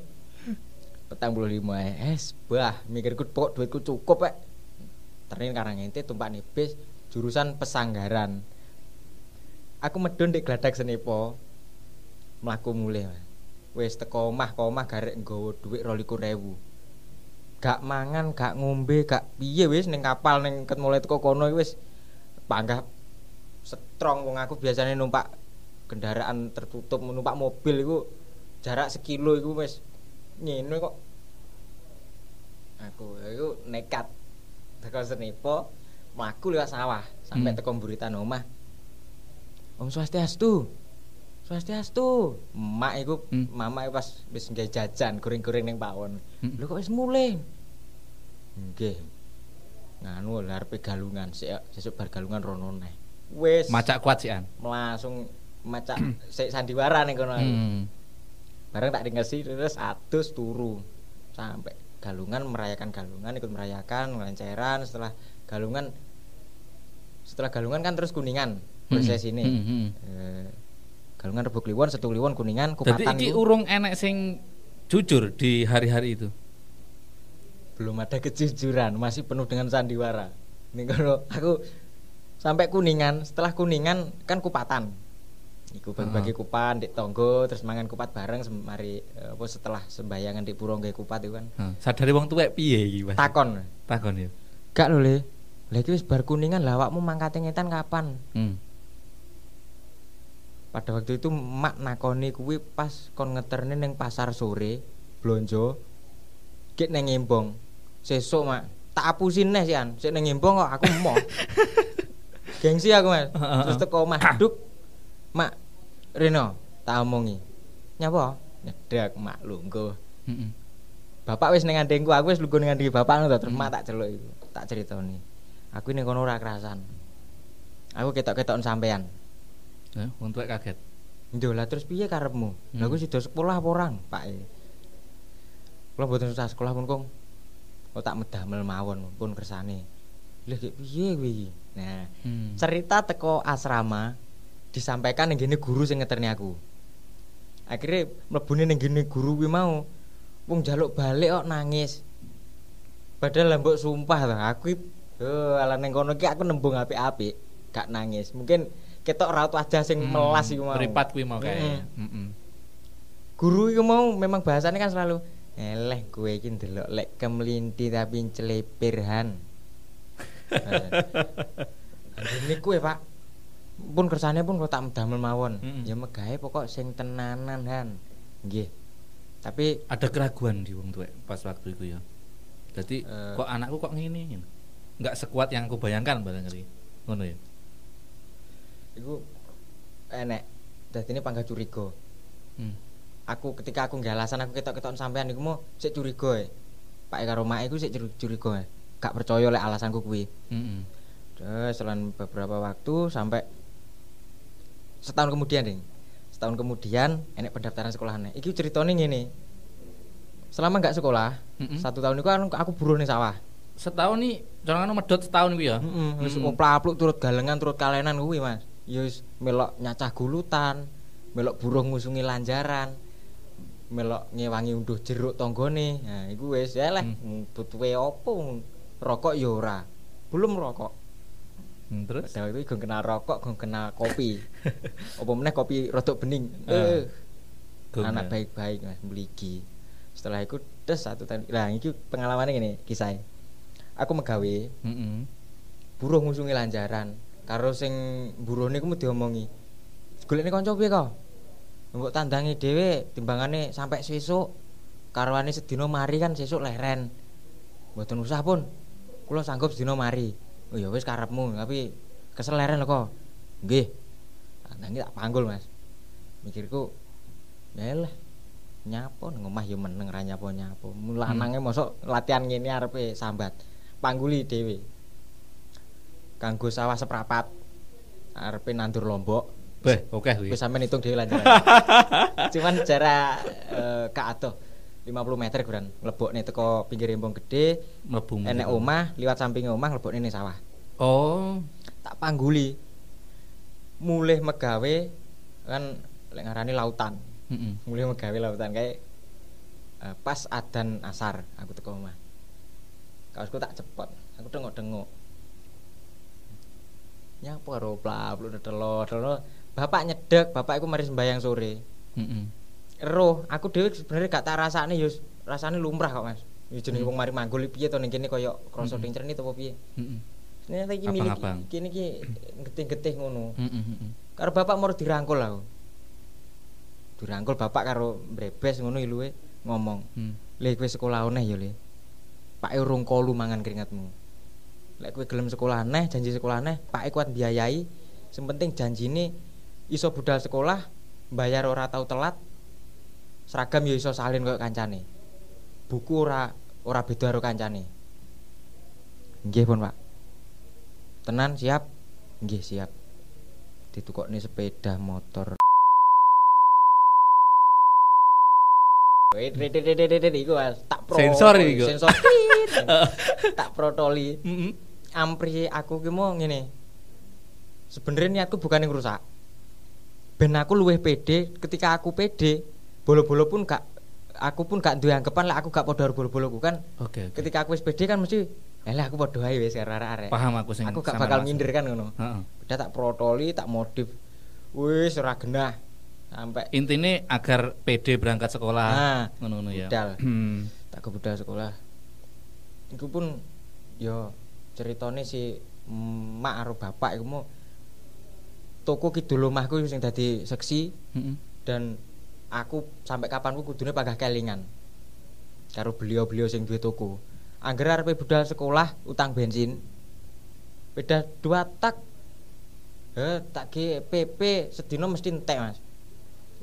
Petang puluh lima es bah mikirku pokok duitku cukup pak. Terus karang ente tumpak bis jurusan pesanggaran. Aku medun di gladak senepo mlaku mulih Mas. wis teko omah omah garek nggawa dhuwit 22000 gak mangan, gak ngombe, gak piye wis ning kapal ning ket mulai teko kono wis. Panggah strong wong aku biasanya numpak kendaraan tertutup numpak mobil iku jarak sekilo iku wis ngene kok. Aku iku nekat teko Senipo mlaku lewat sawah sampai Hmm. teko mburitan omah. Om Swastiastu Swastiastu. Emak iku Hmm. mama pas wis nggawe jajan goreng-goreng ning pawon. Hmm. lho kok wis mulai nggih. Nganu lha arepe galungan sesuk bar galungan rono neh wis Macak kuat sih an. langsung macak sandiwara ning kono. Hmm. bareng tak dingesi terus adus turu sampai galungan merayakan galungan ikut merayakan melenceran setelah galungan setelah galungan kan terus kuningan proses ini Hmm, hmm. Eh, galungan rebuk kliwon setu kliwon kuningan Jadi kupatan iki ku urung enek sing jujur di hari-hari itu. belum ada kejujuran masih penuh dengan sandiwara ini kalau aku sampai kuningan setelah kuningan kan kupatan Iku bagi-bagi kupat di tonggo terus mangan kupat bareng semari eh, apa setelah sembayangan di pura nggawe kupat itu kan Hah, sadari wong tuwek piye iki, Mas? takon Takon ya. Gak lho le. Lah iki wis bar kuningan lah awakmu mangkate ngetan kapan? Hmm. Pada waktu itu mak nakoni kuwi pas kon ngeterne ning pasar sore blonjo. Gek neng Embong. Sesuk mak tak apusin neh sian. Sik neng Embong kok aku emoh. Gengsi aku Mas. Terus teko omah duk. Mak Reno tak omongi. Nyapa? Nyedak mak lungguh. Bapak wis ning ngandengku, aku wis lungguh ning ngandeng bapak ngono terus mak tak celuk iku. Tak critani. Aku ning kono ora kerasan. Aku ketok-ketokan sampean. Wong tuwek kaget. Lah terus piye karepmu? Lah aku sida sekolah apa orang, Pak? e? Kula mboten usah sekolah pun kong. Kok tak medamel mawon pun kersane. Lah piye kuwi iki? Nah, Hmm. cerita teko asrama disampaikan ning gene guru sing ngeterni aku. Akhirnya mlebune ning gene guru kuwi mau wong jaluk balik kok nangis. Padahal lah mbok sumpah to aku oh ala ning kono iki aku nembung apik-apik, gak nangis. Mungkin ketok raut wajah sing Hmm, melas iku mau. Meripat kuwi mau kae. Mm-mm. Heeh. Guru iku mau memang bahasanya kan selalu eleh kowe iki ndelok lek kemlinti tapi celepir han. Ini kue pak pun kersane pun kalau tak medamel mawon Mm-mm. ya megawe pokok sing tenanan han nggih tapi Ada keraguan di wong tuwek pas waktu itu ya. Jadi Eh. kok anakku kok ngene ngene. Enggak sekuat yang aku bayangkan barangkali. Ngono ya. iku enek dadi ini pangga curiga Hmm. aku ketika aku nggak alasan aku ketok-ketok sampean iku mau sik curiga e Pak karo mak iku sik curi- curiga e gak percaya lek alasanku kuwi Heeh. Terus selang beberapa waktu sampai setahun kemudian ding setahun kemudian enek pendaftaran sekolahnya iki ceritanya ngene selama nggak sekolah Mm-mm. satu tahun itu kan aku buruh nih sawah Setahun nih jangan medot setahun kuwi ya. Heeh, wis Mm. turut galengan turut kalenan kuwi Mas. Ya wis melok nyacah gulutan, melok buruh ngusungi lanjaran, melok ngewangi unduh jeruk tanggane. Nah, iku wis ya leh Hmm. butuhe opo rokok ya ora. Belum rokok. Hmm, terus Pada waktu itu gue kenal rokok, gue kenal kopi. Apa meneh kopi rodok bening. Eh, Gong anak baik-baik Mas, mligi. Setelah itu des satu tahun. Lah iki pengalamannya gini, kisah. Aku megawe Heeh. buruh ngusungi lanjaran karo sing buruh niku mesti diomongi golekne kanca piye kok mbok tandangi dhewe timbangane sampai sesuk karwane sedina mari kan sesuk leren mboten usah pun kula sanggup sedina mari. Oh ya wis karepmu tapi kesel leren lho kok. Nggih. Nah ini tak panggul mas. Mikirku ya lah nyapo nang omah ya meneng ra nyapo nyapo lanange mosok latihan ngene arepe sambat. Pangguli dhewe. Kanggo sawah seprapat arepe nandur lombok. Beh, oke kuwi. wis sampean hitung dhewe lanjaran cuman jarak eh, ka atuh 50 meter kurang mlebokne teko pinggir embong gede Mlebu. enek omah liwat samping omah mlebokne ning sawah Oh. tak pangguli mulih megawe kan lek ngarani lautan Heeh. mulai megawe lautan kayak eh, pas adan asar aku teko omah kaosku tak cepot aku tengok-tengok nyapa karo plabluk telo telo bapak nyedek bapak iku mari sembayang sore Heeh. Roh aku dhewe sebenarnya gak tak rasane yo rasane lumrah kok Mas Ya jenenge wong mari manggul piye to ning kene kaya krasa Hmm. ning cernit apa piye. Heeh. Ternyata iki milik kene iki getih-getih ngono. Heeh. Karo bapak mau dirangkul aku. Dirangkul bapak karo mbrebes ngono iluwe ngomong. Hmm. Le kowe sekolah oneh ya, Le. Pak urung kolu mangan keringatmu. Lek kowe gelem sekolah neh, janji sekolah neh, Pak kuat biayai. Sing penting janjine iso budal sekolah, bayar ora tau telat. Seragam ya iso salin koyo kancane. Buku ora ora beda karo kancane. Nggih, Pun, Pak. Tenan siap? Nggih, siap. Ditukokne sepeda motor. Wait, wait, wait, wait, wait, wait, iku tak pro. Sensor iku. Sensor. tak protoli. Heeh. Ampri aku ki mau ngene. Sebenarnya niatku bukan yang rusak. Ben aku luwih pede ketika aku pede, bolo-bolo pun gak aku pun gak duwe anggapan lek aku gak padha karo bolo-boloku kan. Oke, oke. Ketika aku wis pede kan mesti Elah aku padha ae wis arek-arek. Paham aku sing Aku gak bakal minder kan ngono. Heeh. Udah tak protoli, tak modif. Wis ora genah. Sampai Intine agar PD berangkat sekolah. Nah, Ngono-ngono ya. budal. Hmm. tak kebudal sekolah. Iku pun yo ceritane si mak karo bapak iku mau toko kidul omahku sing dadi seksi Heeh. dan aku sampai kapanku kudune panggah kelingan karo beliau-beliau sing duwe toko. Angger arepe budal sekolah utang bensin. Beda dua tak. Eh tak ge PP sedina mesti entek, Mas.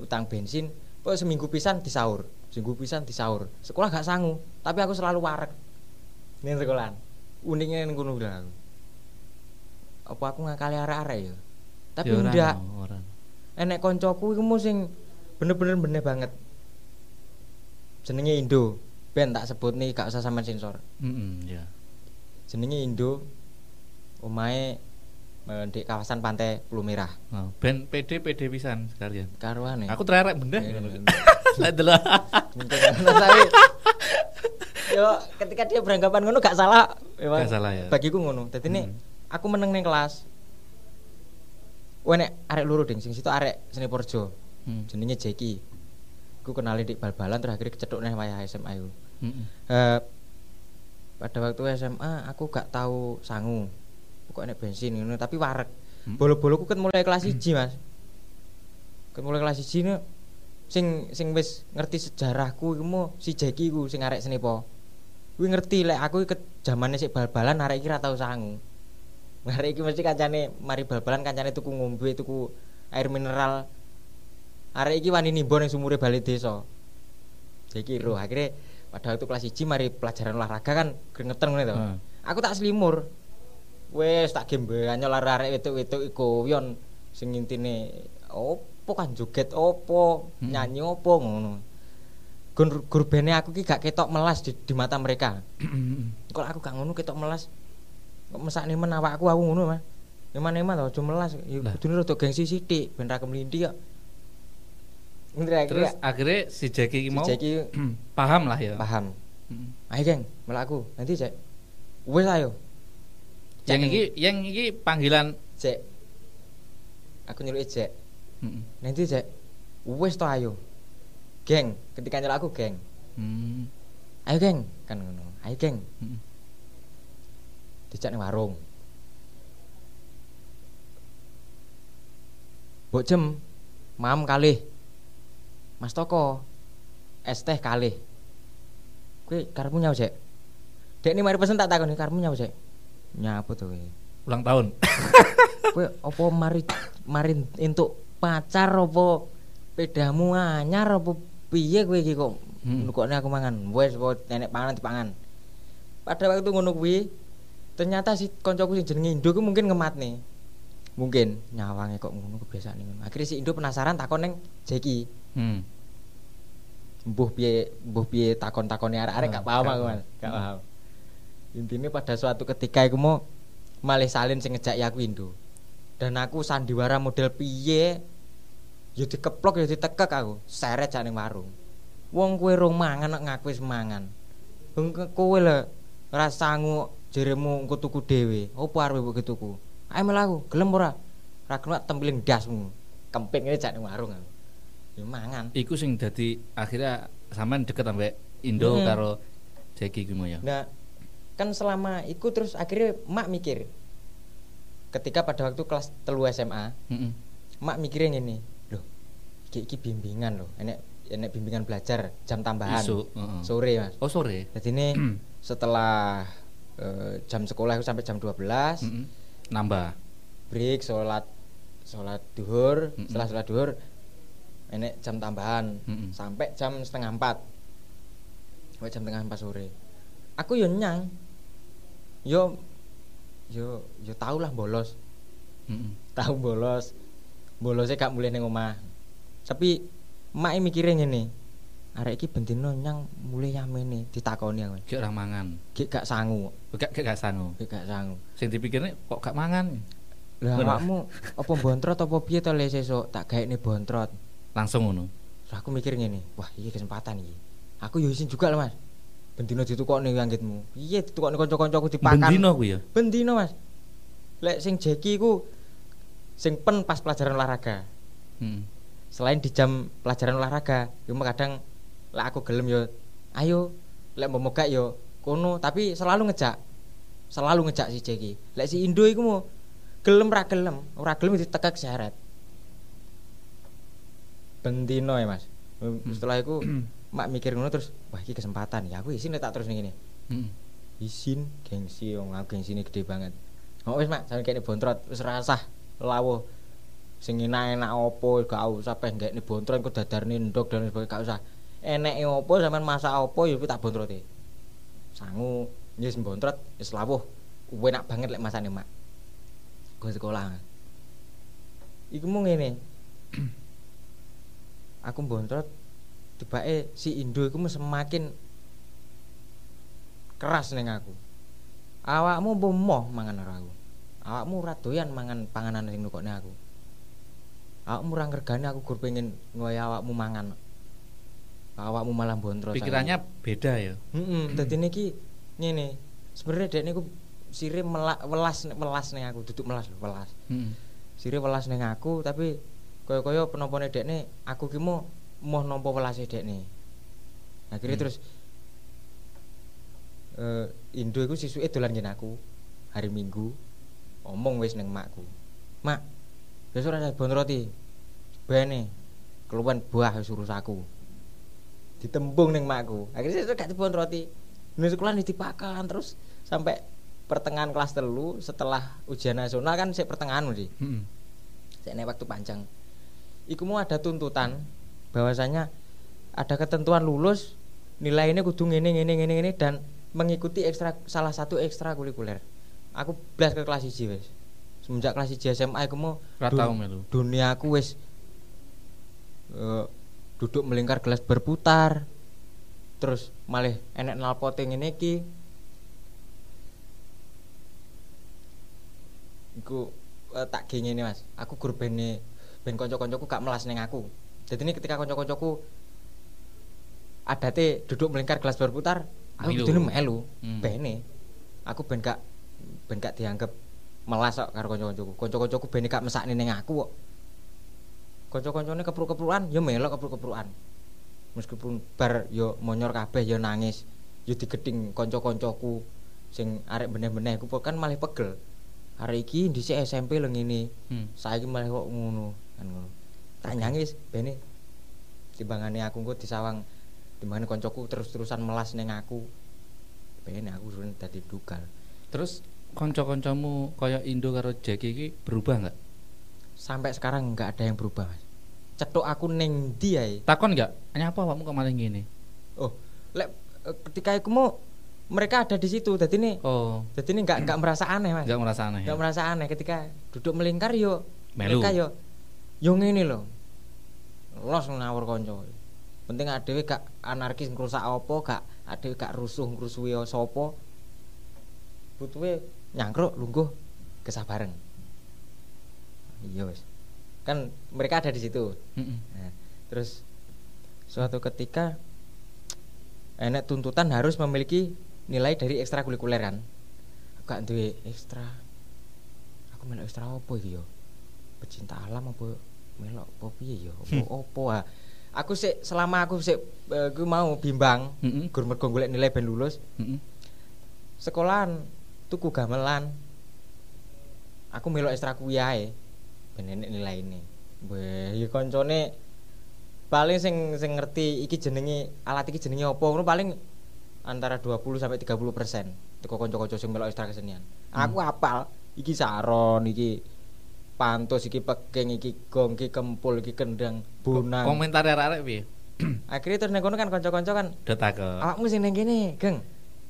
Utang bensin, kok seminggu pisan disaur, seminggu pisan disaur. Sekolah gak sangu, tapi aku selalu warek. Ning sekolahan. Uniknya ning kono bilang aku. Apa aku ngakali arek-arek ya? Tapi Ya, ora. enek koncoku iku sing bener-bener bener banget jenenge Indo ben tak sebut nih gak usah sampean sensor Heeh, ya. jenenge Indo omahe eh, di kawasan pantai Pulau Merah Oh, ben PD PD pisan sekalian. karuane Aku tererek bener. Iya, ngono. iya. Lah delok. Yo ketika dia beranggapan ngono gak salah Gak salah ya. bagiku ngono dadi nek Hmm. aku meneng ning kelas Wene arek loro ding sing situ arek seni Porjo Hmm. jenenge Jeki aku kenali di bal-balan terus akhirnya kecethuk neh wayah SMA iku Heeh. Eh, pada waktu SMA aku gak tahu sangu. Pokoknya bensin ngono tapi warek Hmm. bolo-boloku ket mulai kelas 1 mas. Ket mulai kelas 1 ne sing sing wis ngerti sejarahku iku mau si Jeki iku sing arek senipo kuwi ngerti lek aku ket zamane sik bal-balan arek iki ra tau sangu. Arek iki mesti kancane mari bal-balan kancane tuku ngombe tuku air mineral arek iki wani nimbo ning sumure bali desa Jeki ro akhirnya pada waktu kelas 1 mari pelajaran olahraga kan keringetan ngono to. Hmm. Aku tak selimur. Wes tak gembean nyol arek wedok-wedok iku yon sing intine opo kan joget opo, Hmm. nyanyi opo ngono. Gur gur bene aku ki gak ketok melas di, di mata mereka. Kok aku gak ngono ketok melas. Kok mesakne men awakku aku ngono, Mas. Eman-eman to aja melas. Ya kudune rada gengsi sithik ben ra kemlinthi kok. Terus akhirnya si Jackie si mau Jeki paham lah ya. paham. Heeh. Ayo geng, melak aku. Nanti cek. Wes ayo. Yang iki yang iki panggilan cek. Aku nyuruh cek. Heeh. Nanti cek. Wes to ayo. Geng, ketika nyelak aku geng. Hmm. Ayo geng, kan ngono. Ayo geng. Heeh. Dijak ning warung. Jem. Mam kalih. Mas Toko. Es teh kalih. Kowe karepmu nyawu cek. Dek ini mari pesen tak takoni karepmu nyawu cek. Nyapu to kowe. Ulang tahun. kowe apa mari mari entuk pacar apa pedamu anyar apa piye kowe iki kok Hmm. aku mangan wes apa nenek pangan dipangan pada waktu ngono kuwi ternyata si koncoku sing jenenge Indo ku mungkin ngematne mungkin nyawange kok ngono kebiasaan ngono akhirnya si Indo penasaran takon neng Jeki Hmm. mbuh piye mbuh piye takon-takone arek-arek Ah, gak paham aku. Mas. Gak paham. Intinya pada suatu ketika iku mau malih salin sing ngejak aku Indo. Dan aku sandiwara model piye ya dikeplok ya ditekek aku. Seret jane warung. Wong kowe rong mangan nek ngaku wis mangan. Wong kowe lho ora sangu jeremu engko tuku dhewe. Opo arep mbok tuku? Ayo melaku gelem ora? Ora gelem tempiling dasmu kemping ini jane warung aku ya mangan Iku sing dadi akhirnya sampean deket sampe Indo Hmm. karo Jeki mau ya. Nah, kan selama iku terus akhirnya mak mikir ketika pada waktu kelas telu SMA, Heeh. mak mikirnya gini, loh, iki, iki bimbingan loh, enek enek bimbingan belajar jam tambahan Isu, heeh. sore mas. Oh sore. Jadi ini setelah eh, jam sekolah sampai jam 12 Heeh. Nambah. break sholat sholat duhur Mm-mm. setelah sholat duhur enek jam tambahan Mm-mm. sampai jam setengah empat. Sampai jam setengah empat sore. Aku yo nyang. Yo yo yo tau lah bolos. Heeh. tahu bolos. Bolosnya gak mulai neng omah. Tapi mak mikirnya ngene arek iki bendino nyang mulai yamene ditakoni aku. Gak orang mangan. gak gak sangu. Gak gak, sangu. gak gak sangu. Sing dipikirnya kok gak mangan. lah awakmu apa bontrot apa piye to le sesuk? Tak gaekne bontrot Langsung ngono. Aku mikir ngene, wah ini kesempatan iki. Aku yo isin juga lah Mas. Bendino ditukokne anggitmu. Iya ditukokne kanca-kancaku dipakan. Bendino ku ya. Bendino Mas. Lek sing Jeki iku sing pen pas pelajaran olahraga. Heeh. Selain di jam pelajaran olahraga, yo kadang lek aku gelem yo ayo lek mau mogak yo kono tapi selalu ngejak. Selalu ngejak si Jeki. Lek si Indo iku mau gelem ra gelem, ora gelem ditekek syarat. Bendino ya Mas. Setelah itu mak mikir ngono terus wah iki kesempatan ya aku isin tak terus ning ngene. Heeh. Isin gengsi wong aku gengsine gede banget. Oh wis mak sampe kene bontrot wis rasah lawuh. Sing enak-enak opo gak usah peh ngekne bontrot kok dadarne ndok dan sebagainya gak usah. Eneke opo sampean masak opo ya tak bontrote. Sangu wis bontrot wis lawuh. Enak banget lek masane mak. Gue sekolah. Iku mau ngene. Aku bontrot tibake si Indo iku semakin keras ning aku. Awakmu mbok moh mangan karo aku. Awakmu ora doyan mangan panganan sing nukokne aku. Awakmu ora ngergani aku gur pengen ngoyo awakmu mangan. Awakmu malah bontrot. Pikirannya beda ya. Heeh, dadi niki ngene. Sebenarnya dek niku sire mela- welas welas ning aku, duduk melas welas. Heeh. Sire welas ning aku tapi kaya-kaya penompone dekne aku ki mau moh nampa welase dekne. Akhirnya Hmm. terus eh Indo iku sisuke dolan ngene aku hari Minggu omong wis ning makku. Mak, besok ada bon roti. Bene keluwen buah wis urus aku. Ditembung ning makku. Akhirnya sesuk gak bon roti. Ning sekolah ditipakan terus sampai pertengahan kelas telu setelah ujian nasional kan sik pertengahan mesti. Heeh. Sik nek waktu panjang. Iku mau ada tuntutan bahwasanya ada ketentuan lulus nilainya kudu ngene ngene ngene ngene dan mengikuti ekstra salah satu ekstrakurikuler. Aku blas ke kelas 1 wis. Semenjak kelas 1 SMA aku mau dun- melu. dunia aku wis eh, duduk melingkar gelas berputar. Terus malah enek nalpote ngene iki. Iku eh, tak ngene Mas. Aku gur bene ben kanca-kancaku gak melas ning aku. Jadi ini ketika kanca-kancaku adate duduk melingkar gelas berputar, aku kudune melu. Hmm. Bene. Aku ben gak ben gak dianggap melas kok karo kanca-kancaku. Kanca-kancaku ben gak mesakne ning aku kok. Kanca-kancane kepruk-keprukan ya melok kepruk-keprukan. Meskipun bar yo monyor kabeh yo nangis, yo digedhing kanca-kancaku sing arek beneh-beneh aku kan malah pegel. Hari iki dhisik SMP lho ngene. Hmm. Saiki malah kok ngono kan ngono. Tak nyangis bene timbangane aku engko disawang timbangane kancaku terus-terusan melas ning aku. Bene aku suwen dadi dugal. Terus kanca-kancamu kaya Indo karo Jeki iki berubah nggak? Sampai sekarang nggak ada yang berubah, Mas. Cetuk aku ning ndi ae. Takon nggak? Nyapa awakmu kok malah ngene? Oh, lek eh, ketika aku mau mereka ada di situ. Jadi ini Oh, jadi ini nggak nggak merasa aneh, Mas. nggak merasa aneh ya. Nggak merasa aneh ketika duduk melingkar yo Melu. mereka yo yo ngene lho. Los ngawur kanca. Penting adewe gak anarkis ngrusak apa, gak adewe gak rusuh ngrusuhi sapa. Butuhe nyangkruk lungguh kesabaran. Iya wis. Kan mereka ada di situ. Heeh. Nah, terus suatu ketika enek tuntutan harus memiliki nilai dari ekstrakurikuler kan. Gak duwe ekstra. Aku melok ekstra apa iki yo? Pecinta alam apa melok apa piye yo? Apa apa? Ah? aku sik selama aku sik eh, ku mau bimbang Heeh. gur mergo golek nilai ben lulus. Heeh. sekolahan tuku gamelan. Aku melok ekstra kuwi ae ben enek nilai ini weh ya koncone paling sing sing ngerti iki jenenge alat iki jenenge apa? Ngono paling antara 20 sampai 30 persen. Teko kanca-kanca sing melok ekstra kesenian. Aku apal iki saron iki pantos iki peking iki gong iki kempul iki kendang bonang Komentar arek piye? akhirnya terus nang kono kan kanca-kanca kan takut. awakmu sing nang kene geng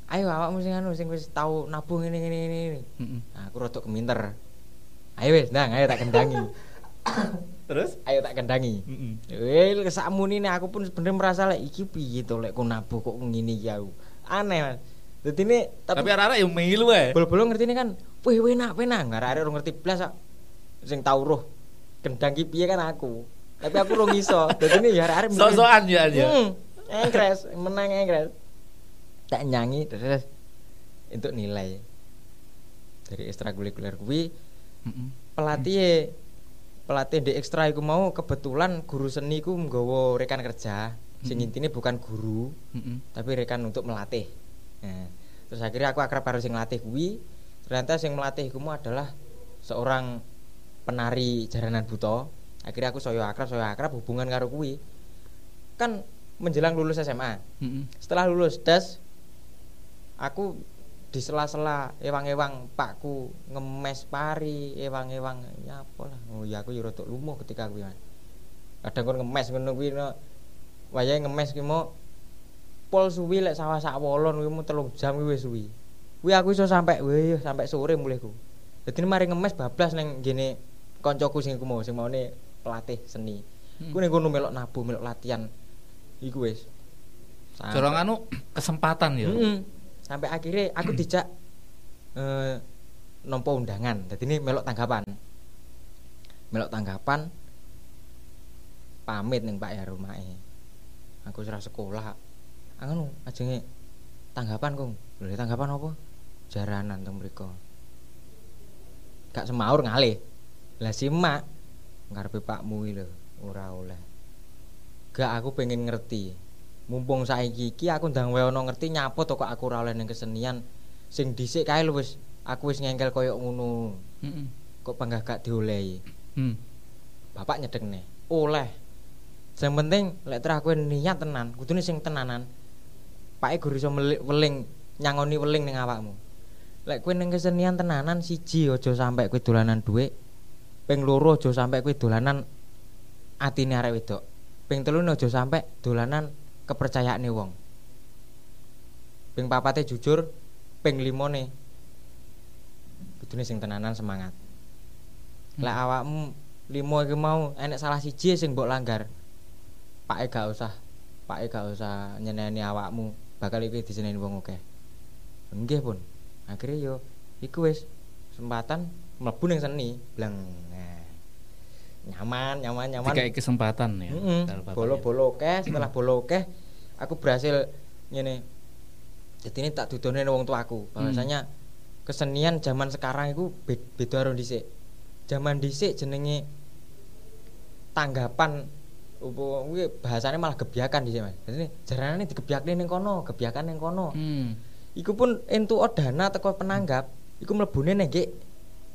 ayo awakmu sing anu sing wis tau nabung ini ini ini Heeh. Nah, aku rotok keminter ayo wis ndang ayo tak kendangi Terus? ayo tak kendangi Heeh. Eh, kesakmuni ini aku pun sebenarnya merasa lek iki piye to lek ku nabuh kok ngene aku. Aneh, Mas. Dadi ini Tapi tapi, arek-arek yo milu wae. bol-bol ngerti ini kan, wih enak enak, nggak ada orang ngerti blas kok. Sing tau roh kendang ki piye kan aku. Tapi aku rong iso. Dadi ini ya arek-arek mikir, Sok-sokan ya aja. Hmm, engkres, menang engkres. Tak nyanyi terus untuk nilai dari ekstrakurikuler kuwi Heeh. pelatih pelatih di ekstra iku mau kebetulan guru seni ku nggawa rekan kerja sing intine bukan guru tapi rekan untuk melatih nah, terus akhirnya aku akrab karo sing melatih kuwi ternyata sing melatih mau adalah seorang penari jaranan buta akhirnya aku soyo akrab soyo akrab hubungan karo kuwi. Kan menjelang lulus SMA Heeh. setelah lulus tes aku di sela-sela ewang-ewang pakku ngemes pari ewang-ewang ya apa lah oh ya aku rada lumuh ketika kuwi Mas. kadang kon ngemes ngono kuwi no wayahe ngemes ki mau pol suwi lek sawah sak wolon kuwi mau telung jam kuwi wis suwi. Kuwi aku iso sampai wih sampai sore mulihku. Dadi mari ngemes bablas ning gene koncoku sing mau sing maune pelatih seni Hmm. ku ning kono melok nabu melok latihan iku wis Sampai- Jorong anu kesempatan ya. Sampai akhirnya aku dijak eh nompo undangan. Jadi ini melok tanggapan. Melok tanggapan pamit ning Pak ya rumahe. Aku serah sekolah. Anu ajenge tanggapan, Kung. Lho tanggapan apa? Jaranan teng mriko. Gak semaur ngalih. Lah simak ngarepe Pakmu lho, ora oleh. Gak aku pengen ngerti. Mumpung saiki iki aku ndang wae ono ngerti nyapo to kok aku ora oleh ning kesenian sing dhisik kae lho wis aku wis ngengkel koyo ngono. Kok panggah gak diolehi. Hmm. Bapak nyedekne. Oleh. Sing penting lek terah kowe niat tenan, kudune sing tenanan. Pake guru iso weling nyangoni weling ning awakmu. Lek kowe ning kesenian tenanan siji aja sampe kowe dolanan dhuwit. Ping loro aja sampe kowe dolanan atine arek wedok. Ping telu aja sampe dolanan kepercayaane wong. Ping papate jujur, ping limone kudune sing tenanan semangat. Lek awakmu limo iki mau enek salah siji sing mbok langgar. Pake gak usah, pake gak usah nyeneni awakmu, bakal iki diseneni wong akeh. Nggih pun. Akhirnya yo iku wis kesempatan mlebu ning seni, blang. Nyaman, nyaman, nyaman. Dikai kesempatan ya. Bapak ya. Bolo-bolo akeh, setelah bolo akeh aku berhasil ngene. Jadi ini tak dudone wong tuaku. Bahwasanya kesenian zaman sekarang itu be- beda karo dhisik. Zaman dhisik jenenge tanggapan apa kuwi bahasane malah gebyakan dhisik Mas. Jadi jaranane digebyakne ning kono, gebyakan ning kono. Hmm. Iku pun entuk dana teko penanggap, iku mlebune ning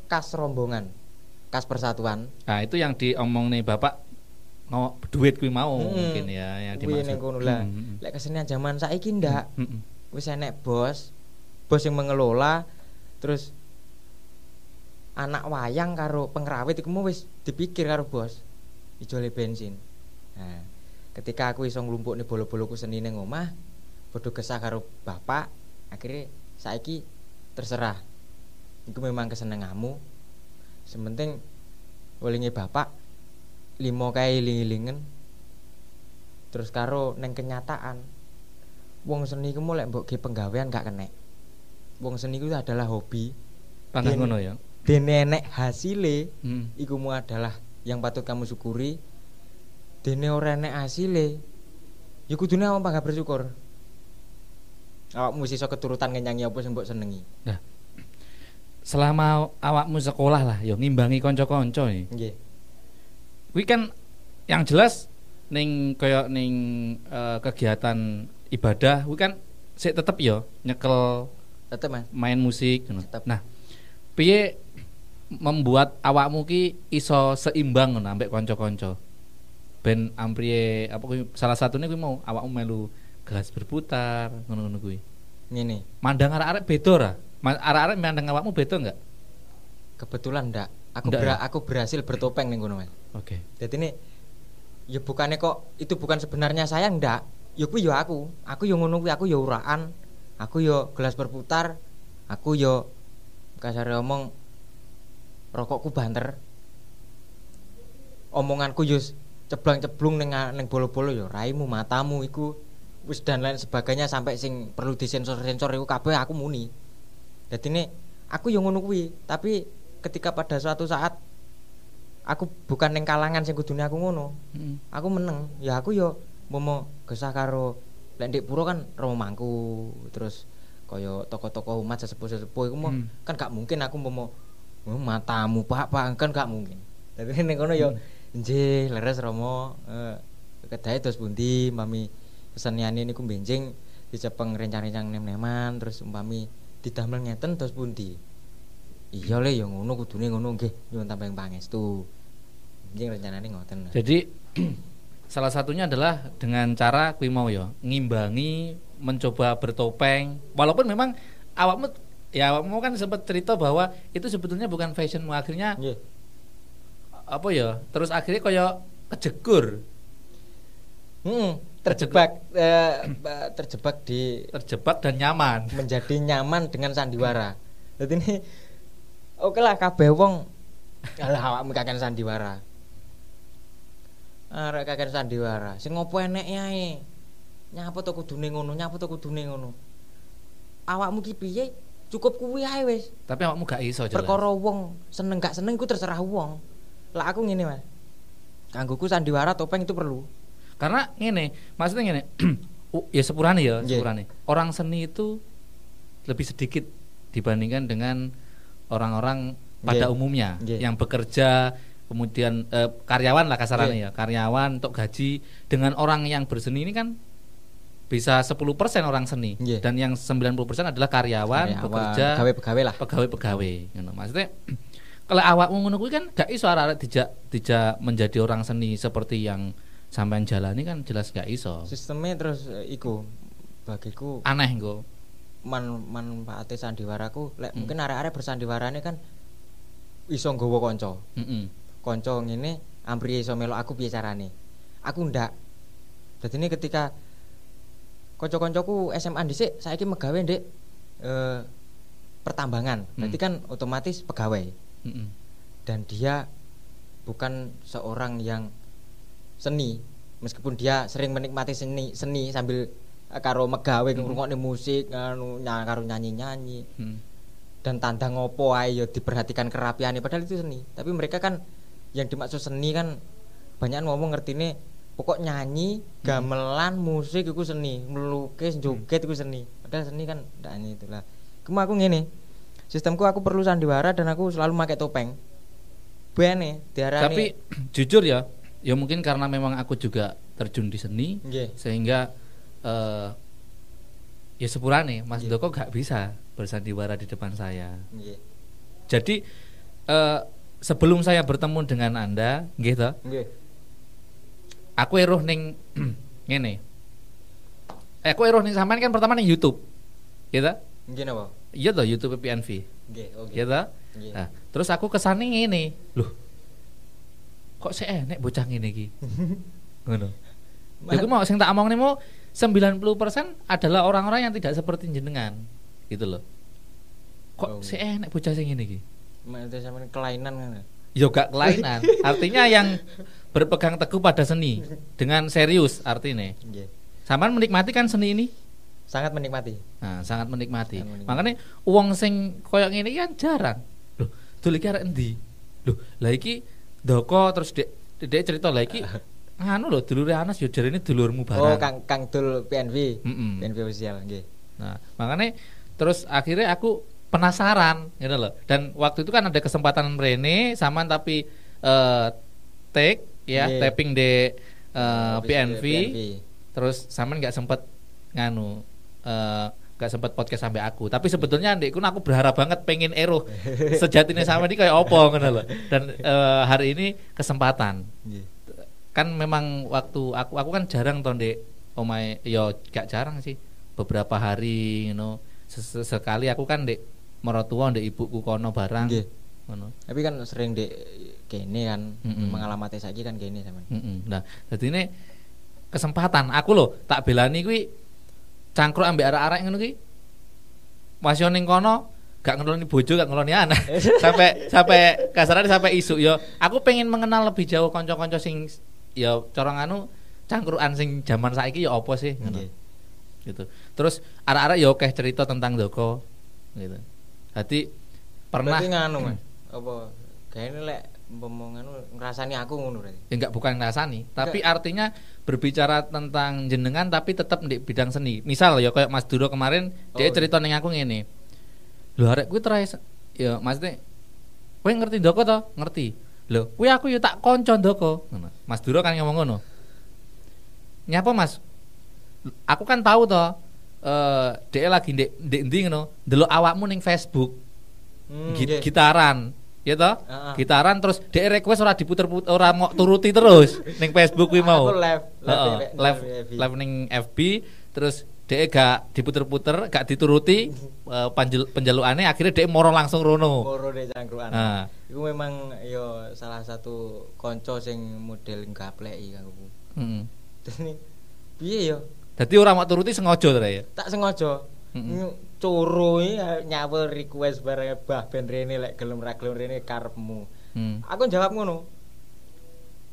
kas rombongan, kas persatuan. Nah, itu yang diomong nih Bapak mau duit kuwi mau Mm-mm. mungkin ya yang dimaksud. lah. Hmm, Lek kesenian zaman saiki ndak, hmm, hmm. wis enek bos, bos yang mengelola, terus anak wayang karo pengrawit iku wis dipikir karo bos. Ijole bensin. Nah, ketika aku iso nglumpukne bolo-boloku seni ning omah, padha gesah karo bapak, akhirnya saiki terserah. Iku memang kesenenganmu. Sementing welinge bapak limo kae iling-ilingen. Terus karo neng kenyataan wong seni ku mulai mbok ge penggawean gak kenek. Wong seni ku adalah hobi. Pangkat ngono ya. Dene enek hasile Hmm. iku mu adalah yang patut kamu syukuri. Dene ora enek hasile ya kudune awak bangga bersyukur. Awakmu wis iso keturutan ngenyangi apa sing mbok senengi. Nah, selama awakmu sekolah lah, yo ngimbangi konco-konco nih. Nggih. Kuwi kan yang jelas ning koyo ning eh, kegiatan ibadah kuwi kan sik tetep yo nyekel Tetep Mas. main musik ngono. Tetep. Nah, piye membuat awakmu ki iso seimbang ngono ambek kanca-kanca? Ben ampriye apa kuwi salah satunya kuwi mau awakmu melu gelas berputar ngono-ngono kuwi. Ngene. Mandang arek-arek beda ora? Arek-arek mandang awakmu beda enggak? Kebetulan ndak. Aku Ndak bera- ya? aku berhasil bertopeng ning kono Mas. Oke. Jadi ini ya bukannya kok itu bukan sebenarnya saya ndak. Ya kuwi ya aku. Aku yo ngono kuwi, aku yo uraan. Aku yo gelas berputar. Aku yo kasar omong rokokku banter. Omonganku yo ceblang-ceblung ning ning bolo-bolo yo raimu matamu iku wis dan lain sebagainya sampai sing perlu disensor-sensor iku kabeh aku muni. Jadi ini aku yo ngono kuwi, tapi ketika pada suatu saat aku bukan ning kalangan sing kudune aku ngono. Heeh. Aku meneng. Ya aku yo momo gesah karo lek ndek pura kan romo mangku terus kaya toko-toko umat sesepuh-sesepuh iku mau Hmm. kan gak mungkin aku momo "Oh, matamu Pak, Pak kan gak mungkin. Tapi ning kono yo nggih leres romo eh kedae terus pundi mami keseniane niku benjing dicepeng rencang-rencang nem-neman terus umpami didamel ngeten terus pundi. Iya le ya ngono kudune ngono nggih nyuwun tambah pangestu. Benjing rencanane ngoten. Jadi salah satunya adalah dengan cara kuwi mau ya ngimbangi mencoba bertopeng walaupun memang awakmu ya awakmu kan sempat cerita bahwa itu sebetulnya bukan fashionmu akhirnya Nggih. apa ya terus akhirnya kaya kejegur Hmm, terjebak eh, ba- terjebak di terjebak dan nyaman menjadi nyaman dengan sandiwara. Jadi ini oke lah kabeh wong alah awakmu kakek sandiwara. Arek kakek sandiwara. Sing ngopo enek yae? Nyapa to kudune ngono, nyapa to kudune ngono. Awakmu ki piye? Cukup kuwi ae wis. tapi awakmu gak iso jelas Perkara wong seneng gak seneng ku terserah wong. Lah aku ngene, Mas. Kanggoku sandiwara topeng itu perlu. Karena ngene maksudnya u- ya sepurane ya sepurane orang seni itu lebih sedikit dibandingkan dengan orang-orang pada Nggih. umumnya Nggih. yang bekerja kemudian eh, karyawan lah kasarannya Nggih. ya karyawan untuk gaji dengan orang yang berseni ini kan bisa 10% orang seni Nggih. dan yang 90% adalah karyawan, bekerja pegawai-pegawai lah. pegawai-pegawai ngono maksudnya kalau awakmu ngono kuwi kan gak iso arek dijak dijak menjadi orang seni seperti yang sampean jalani kan jelas gak iso Sistemnya terus eh, iku bagiku aneh engko man manfaate sandiwaraku lek Hmm. mungkin arek-arek bersandiwarane kan iso nggawa kanca. heeh Kanca ngene ampriye iso melok aku piye carane. Aku ndak. Dadi ini ketika kanca-kancaku SMA dhisik saiki megawe ndek eh pertambangan. Berarti kan otomatis pegawai heeh dan dia bukan seorang yang seni. Meskipun dia sering menikmati seni seni sambil eh, karo megawe Hmm. ngrungokne musik anu nya- karo nyanyi-nyanyi. Heeh dan tanda ngopo ae ya diperhatikan kerapiane. Padahal itu seni. Tapi mereka kan yang dimaksud seni kan banyak ngomong ngertine pokok nyanyi gamelan musik itu seni. Melukis joget itu seni. Padahal seni kan ndak hanya itulah kemu aku ngene sistemku aku perlu sandiwara dan aku selalu pakai topeng. Bene diarani tapi jujur ya ya mungkin karena memang aku juga terjun di seni nggih. sehingga eh ya sepurane Mas Nggih. Doko gak bisa bersandiwara di depan saya. Nggih. Jadi eh sebelum saya bertemu dengan anda gitu nggih. Aku eruh ning ngene. Eh aku eruh ning sampean kan pertama ning YouTube. Gitu nggih napa? Iya toh YouTube PNV oke. Gitu Nggih. nah terus aku kesane ngene. Loh kok sih enek bocah ngene iki ngono aku mau sing tak omong mau 90% adalah orang-orang yang tidak seperti jenengan gitu loh kok Oh. sih enek bocah sing ngene iki Maksudnya sampean kelainan kan Ya gak kelainan. artinya yang berpegang teguh pada seni dengan serius artinya. Sampean menikmati kan seni ini? sangat menikmati Nah, sangat menikmati. Sangat menikmati. Makanya uang sing koyo ngene iki kan jarang. Loh, iki arek endi? Loh, lah iki Doko terus dek dek cerita lah iki anu lho dulure Anas ya jarene dulurmu barang. oh kang kang dul PNV Mm-mm. PNV official nggih Nah, makanya terus akhirnya aku penasaran gitu loh. Dan waktu itu kan ada kesempatan Rene sama tapi eh take ya Iya. tapping di eh, Habis PNV, PNV. terus sampean nggak sempet nganu eh, nggak sempet podcast sampai aku. Tapi sebetulnya ndekku aku berharap banget pengen ero sejatinya sama ini kayak opo ngono loh dan eh, hari ini kesempatan. Nggih. kan memang waktu aku aku kan jarang toh dek omai yo gak jarang sih. Beberapa hari you know sekali aku kan dek mertua dek ibuku kono barang ngono. Tapi kan sering di kene kan Mm-mm. mengalamati saja kan kene sampean. Mm-mm. Nah, jadi ini kesempatan. Aku loh tak belani kuwi cangkruk ambek arek-arek ngono kuwi. Masih ning kono gak ngeloni bojo gak ngeloni anak. sampai sampai kasarnya sampai isu yo. Aku pengen mengenal lebih jauh kanca-kanca sing yo corong anu cangkruan sing zaman saiki yo apa sih ngono. Nggih. Gitu. Terus arek-arek yo akeh cerita tentang Doko gitu. Jadi pernah Berarti nganu Mas. Apa kayaknya lek umpama nganu ngrasani aku ngono ya enggak bukan ngrasani tapi artinya berbicara tentang jenengan tapi tetap di bidang seni. Misal ya kayak Mas Duro kemarin dia Oh, cerita ning aku ngene. Lho arek kuwi terakhir ya maksudnya kowe ngerti ndoko to? Ngerti. Lho kuwi aku ya tak konco ndoko. Ngono. Mas Duro kan ngomong ngono. Nyapa Mas? Aku kan tahu to eh dia lagi ndek ndek ndi ngono? Delok awakmu ning Facebook. Hmm, Git- gitaran ya toh Heeh. gitaran terus dia request ora diputer-puter ora mau turuti terus ning Facebook kuwi mau Aku live live live FB. live ning FB terus dia gak diputer-puter gak dituruti eh, panjel, penjalukane akhirnya dia moro langsung rono Moro deh cangkruan. nah Iku memang yo salah satu konco sing model gapleki aku. heeh. Dene piye yo? Dadi ora mau turuti sengaja to ya Tak sengaja. Nyu- Coro iki nyawer request bareng bah ben rene lek gelem ra gelem rene karepmu. hmm. Aku jawab ngono.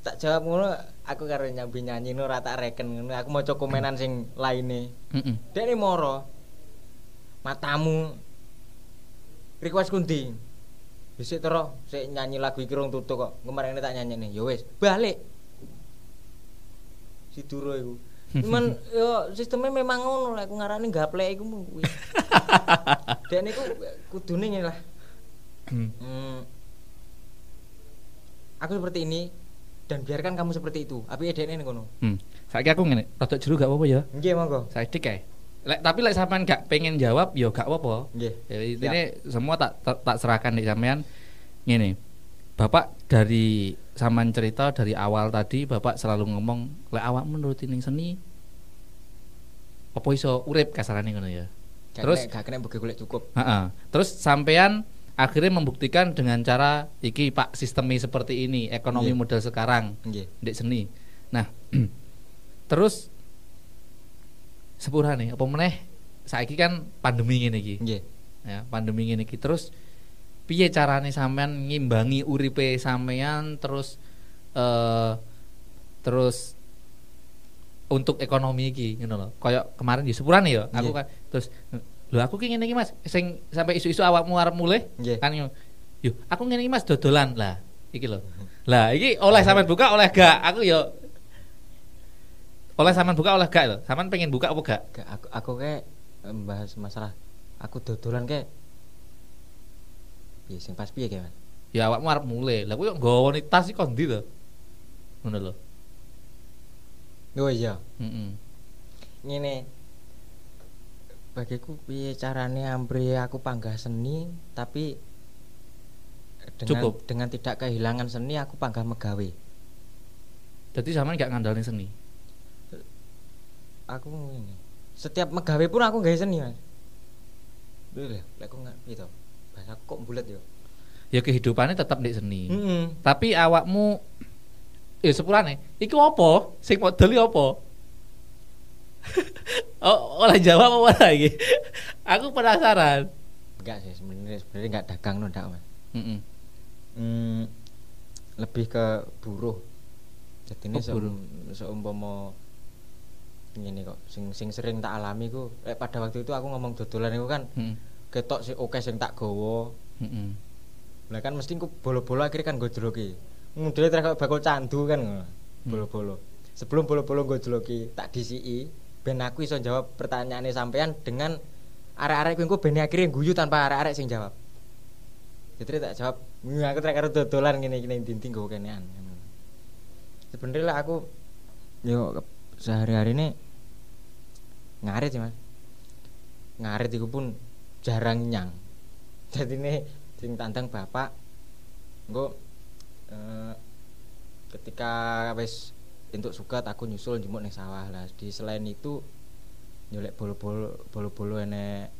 Tak jawab ngono, aku karo nyambi nyanyi no ora tak reken ngono. Aku maca komenan sing laine. Heeh. Dek ini moro. Matamu request kundi. Bisik tero, sik nyanyi lagu iki rong tutuk kok. Kemarin tak nyanyi nih. Ya wis, balik. Si Duro iku. Cuman yo sistemnya memang ngono lek aku ngarani gaplek iku mung kuwi. Dek niku kudune ngene lah. Hmm. Hmm, aku seperti ini dan biarkan kamu seperti itu. Tapi edekne ngono. Hmm. Saiki aku ngene, rada jeru gak apa-apa ya. Nggih monggo. Saiki kae. Lek tapi lek sampean gak pengen jawab ya gak apa-apa. Nggih. Ya, intinya semua tak, tak tak serahkan di sampean ngene. Bapak dari sampean cerita dari awal tadi Bapak selalu ngomong lek awak menuruti ning seni apa iso urip kasarane ngono ya. Gak Terus- gak kena bagi golek cukup. Heeh. Terus sampean akhirnya membuktikan dengan cara iki Pak sistemi seperti ini, ekonomi Nggih. model sekarang Nggih. ndek seni. Nah, terus sepurane apa meneh saiki kan pandemi ngene iki. Nggih. ya pandemi ngene iki terus piye carane sampean ngimbangi uripe sampean terus eh terus untuk ekonomi iki ngono lho. Kaya kemarin di sepurane ya aku Nggih. kan. Terus lho aku ki ngene iki Mas. Sing sampai isu-isu awakmu arep mulih Nggih. kan yo yo aku ngene iki Mas dodolan lah. Iki lho. Lah iki oleh sampean buka oleh gak? Aku yo oleh sampean buka oleh gak lho? Sampean pengen buka apa gak? Gak, aku aku kayak membahas masalah. Aku dodolan kayak piye sing pas piye Mas? ya awakmu arep mulai lah kuwi nggawa tas iki kon ndi to ngono lho Oh iya, heeh ngene. Bagiku piye carane ampre aku panggah seni tapi dengan Cukup. dengan tidak kehilangan seni aku panggah megawe. Jadi sampean gak ngandalin seni. Aku ngene. Setiap megawe pun aku gawe seni, Mas. Lek aku nggak gitu. Aku kok bulat yo. Ya kehidupannya tetap di seni. Heeh. Tapi awakmu ya sepurane, iku apa? Sing modeli apa? oh, oleh jawab apa iki? Aku penasaran. Enggak sih sebenarnya sebenarnya enggak dagang no ndak, Mas. Heeh. Hmm, lebih ke buruh. Jadi ini Oh, buruh. seumpama ini kok sing sing sering tak alami ku eh, pada waktu itu aku ngomong dodolan itu kan Heeh. Ketok sih oke sing tak gowo. Heeh. lah kan mesti ku bolo-bolo akhirnya kan godroki ngudele terus bakal candu kan ngono. bolo-bolo. Sebelum bolo-bolo godroki tak disiki ben aku iso jawab pertanyaannya sampean dengan arek-arek kuwi engko ben akhirnya guyu tanpa arek-arek sing jawab. Jadi tak jawab "Hmm, aku terus karo dodolan ngene iki ning dinding nggo kenean. Sebenarnya lah aku yo sehari-hari ini ngarit sih mas. Ngarit itu pun jarang nyang. Jadi ini sing tantang bapak engko eh, ketika wis entuk sugat aku nyusul jemuk ning sawah. Lah di selain itu nyolek bolo-bolo bolo-bolo enek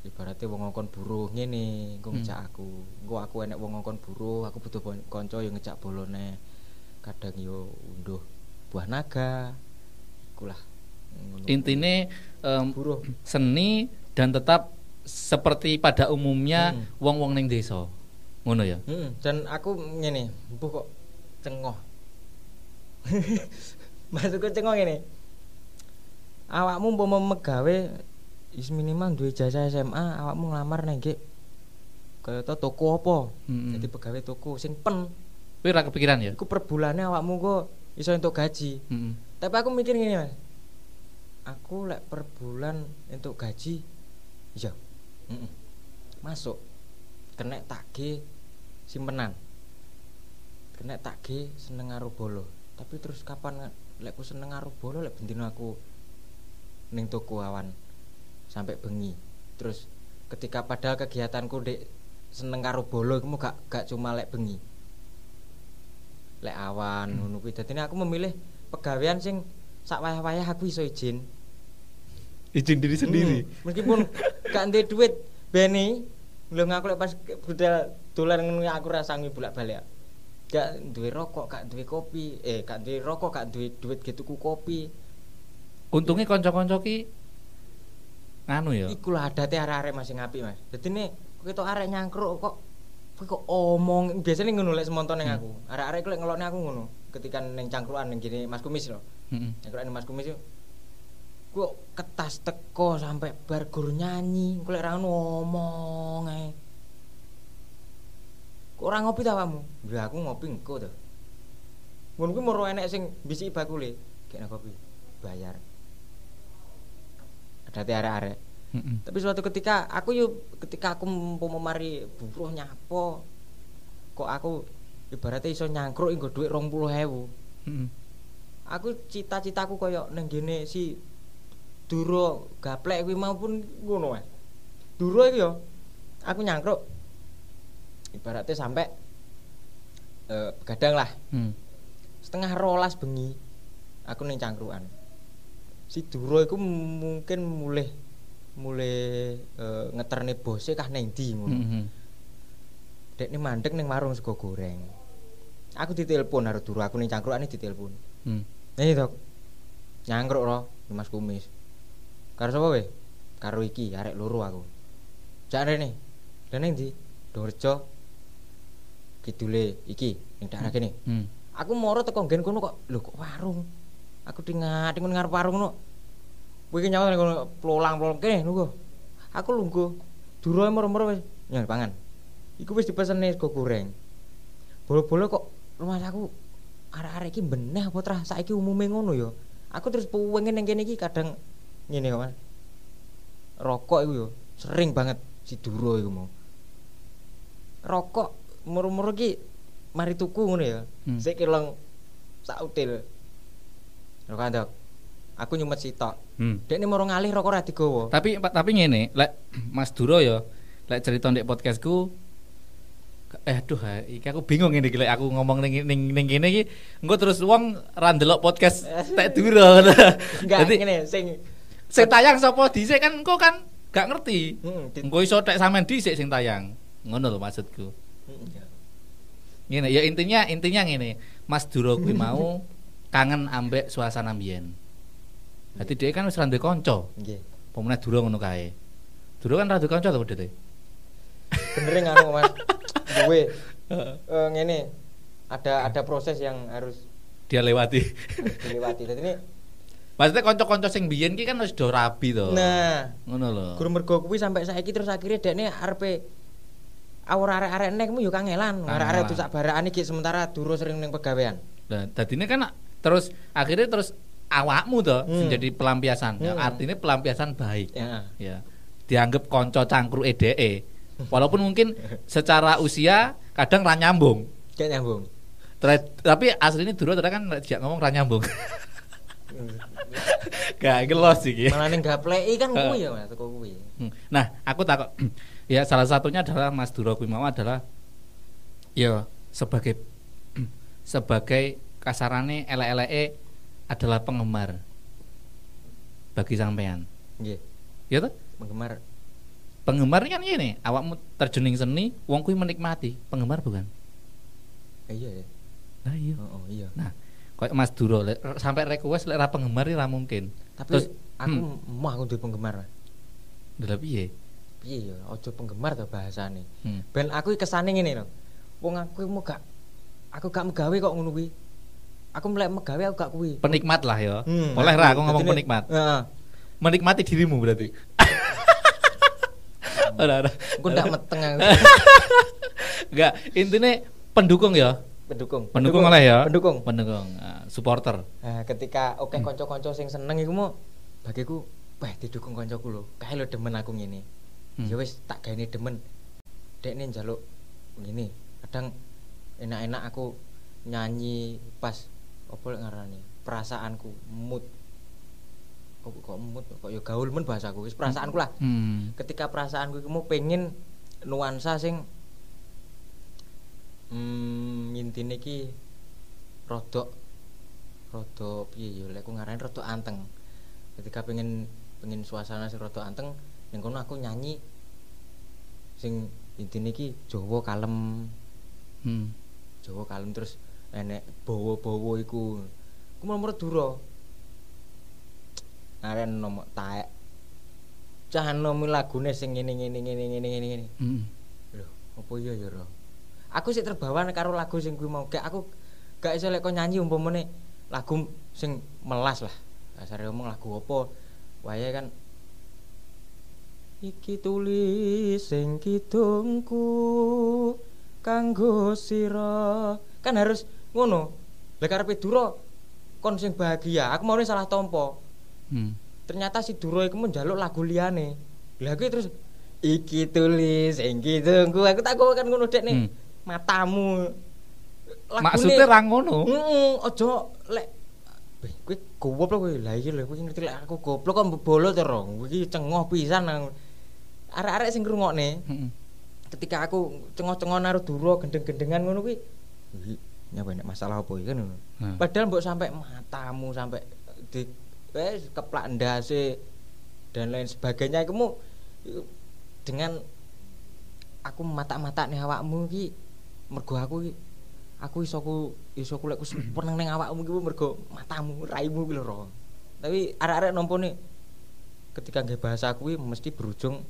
ibaratnya wong ngongkon buruh ngene engko Hmm. ngejak aku. Engko aku enek wong ngongkon buruh aku butuh kanca yo ngejak bolone. Kadang yo unduh buah naga ikulah. Ngono. Intine em, buruh. seni dan tetap seperti pada umumnya Hmm. wong-wong ning desa. Ngono ya. Mm, dan aku ngene, empuh kok cengoh. Maksudku cengoh ngene. Awakmu umpama megawe is minimal duwe jasa SMA, awakmu nglamar nang nggih kaya to toko apa? Mm-mm. Jadi pegawai toko sing pen. Ora kepikiran ya? Iku per bulane awakmu kok iso entuk gaji. Heeh. Tapi aku mikir ngene, Mas. Aku lek per bulan entuk gaji iya. Masuk. Kena tagih simpenan. Kena tagih seneng karo bolo. Tapi terus kapan lek ku seneng karo bolo lek bendino aku ning toko awan sampai bengi. Terus ketika padahal kegiatanku dek seneng karo bolo iku gak gak cuma lek bengi. Lek awan ngono kuwi dadine aku memilih pegawean sing sak wayah-wayah aku iso izin. Izin diri Hmm, meskipun gak ndek duit beni lho ngaku lek pas budal dolan ngono aku rasangi bolak-balik. Gak duwe rokok, gak duwe kopi, eh gak duwe rokok, gak duwe duit gitu ku kopi. Untungnya kanca-kanca ki nganu ya. Iku lah adate arek-arek masih ngapi, Mas. Dadi ne ketok arek nyangkruk kok kok omong biasanya ngono lek semonton ning Hmm. aku. Arek-arek ku lek ngelokne aku ngono. Ketika ning cangkruan ning gini Mas Kumis lho. Heeh. Nek ning Mas Kumis yo kok ketas teko sampai bar gur nyanyi, kok lek ra ngomong ae. Kok ora ngopi ta kamu? Ya aku ngopi engko to. Ngono kuwi moro enek sing bisiki bakule, kena kopi, bayar. Ada arek-arek. Heeh. Tapi suatu ketika aku yuk ketika aku mau mari buruh nyapo kok aku ibaratnya iso nyangkruk nggo dhuwit 20.000. Heeh. Aku cita-citaku koyo ning gene si Duro gaplek kuwi maupun ngono wae. Duro iku yo aku nyangkruk ibaratnya sampai eh begadang lah Hmm. setengah rolas bengi aku ning cangkruan si Duro iku mungkin mulai mulai eh, ngeterne bose kah ning ndi ngono Heeh. dekne mandek ning warung sego goreng aku ditelepon karo Duro aku ning cangkrukane ditelepon Hmm. Nih dok nyangkruk ro Mas Kumis karo sapa we karo iki arek loro aku. Jak rene lha ning ndi? Dorjo kidule iki ning daerah kene. Hmm. aku moro teko nggen kono kok. Lho kok warung? Aku dingat ngono ngarep warung ngono. Kowe iki nyawa kono plolang-plolang kene lungguh aku lungguh duro moro-moro wis nyang pangan. Iku wis dipesene sego goreng. Bolo-bolo kok rumah aku arek-arek iki beneh apa trah? Saiki umume ngono ya. Aku terus pengen ning kene iki kadang ngene kok Mas rokok iku yo sering banget si duro iku mau rokok moro-moro ki mari tuku ngono ya Hmm. sik kelong sak util kan Dok aku nyumet sitok Hmm. dekne moro ngalih rokok ra digawa Tapi tapi ngene, lek Mas Duro ya, lek cerita ndek podcastku eh aduh iki aku bingung ini lek aku ngomong ning ning ning kene iki engko terus wong ra ndelok podcast tek Duro. enggak ngene sing sing tayang sapa dhisik kan engko kan gak ngerti. heeh di- Engko iso tek sampean dhisik sing tayang. Ngono lho maksudku. Mm, ya. Ngene ya intinya intinya ngene, Mas Duro kuwi mau kangen ambek suasana mbiyen. Dadi dia kan wis ra duwe kanca. nggih Pemenang Duro ngono kae. Duro kan ra duwe kanca to bedete. bener ngono Mas duwe eh, ngene ada ada proses yang harus Dia lewati. dilewati dadi ini Maksudnya kanca-kanca sing biyen ki kan wis do rabi to. nah ngono lho. guru mergo kuwi sampai saiki terus akhirnya dekne arepe awur arek-arek nekmu yo kangelan arek-arek tuh sak barakane iki sementara duro sering ning pegawean Lah dadine kan terus akhirnya terus awakmu to sing Hmm. jadi pelampiasan. Ya, Hmm. artinya pelampiasan baik. ya Ya. Dianggap kanca cangkruk EDE. Walaupun mungkin secara usia kadang ra nyambung. gak nyambung tapi aslinya dulu tadi kan tidak ngomong ra nyambung. Gak gelos iki. Malah ning gapleki kan kuwi ya Mas, teko kuwi. Hmm. Nah, aku takut ya salah satunya adalah Mas Duro kuwi mau adalah ya sebagai sebagai kasarane elek-eleke adalah penggemar bagi sampean. Nggih. Ya toh? Penggemar Penggemar kan ini, awakmu terjun ning seni, wong kuwi menikmati. Penggemar bukan? eh, iya ya. Nah, iya. Oh, oh iya. Nah, kayak Mas Duro lek- sampai request lek ra penggemar ra mungkin. Tapi Terus, aku hmm. mau aku duwe penggemar. Lha piye? Piye ya, aja penggemar to bahasane. Hmm. Ben aku iki kesane ngene lho. Wong aku mau gak aku gak megawe kok ngono kuwi. Aku melek megawe aku gak kuwi. Penikmat lah ya. Hmm, Boleh ra aku ngomong penikmat. Heeh. Menikmati dirimu berarti. Ora, ora. Aku ndak meteng aku. Enggak, intinya pendukung ya. Pendukung. Pendukung oleh ya. Pendukung. Pendukung, ah, supporter. Nah, ketika oke Hmm. kanca-kanca sing seneng iku mau bagiku wah didukung kancaku lho. Kae lho demen aku ngene. Hmm. Ya wis tak gaene demen. Dekne njaluk ngene. Kadang enak-enak aku nyanyi pas apa lek ngarani? Perasaanku, mood. Kok kok mood kok ya gaul men bahasaku. Wis perasaanku lah. Hmm. Ketika perasaanku iku mau pengen nuansa sing hmm intine iki rodok rodok piye ya lek aku ngarani rodok anteng. Ketika pengen pengen suasana sing rodok anteng ning kono aku nyanyi sing intine iki Jawa kalem, Hmm. Jawa kalem terus enek bawa-bawa iku. Ku nomor dura. Aren nomor taek. Cah nomi lagune sing ngene ngene ngene ngene ngene ngene. Hmm. Lho, apa iya ya, Ro? Aku sik terbawa karo lagu sing kuwi mau. Kayak aku gak iso lek nyanyi umpamane lagu sing melas lah. Dasare ngomong lagu apa? Wayahe kan Iki tulis sing kidungku kanggo sira. Kan harus ngono. Lek karepe Dura kon sing bahagia, aku maune salah tompo. Hmm. ternyata si Duro iku menjaluk lagu liyane. Kuwi terus iki tulis sing kidungku aku tak kok kan ngono dek nih. Hmm. Matamu. Lagune- Maksudnya ra ngono. Heeh, aja lek kowe goblok kowe. Lah iki lho kowe ngerti lek aku goblok kok mbolo to, Rong. Iki cengoh pisan. Arek-arek sing ngrungokne Hmm. ketika aku cengoh-cengoh naruh Duro gendeng-gendengan ngono kuwi. Nyapa nek masalah apa iki kan ngono. Nah. Padahal mbok sampai matamu sampai di wes keplak ndase dan lain sebagainya kamu dengan aku mata-mata nih awakmu iki mergo aku aku iso ku iso ku lek ku seneng ning awakmu iki mergo matamu raimu iki lho. Tapi arek-arek nih ketika nggih bahasa kuwi mesti berujung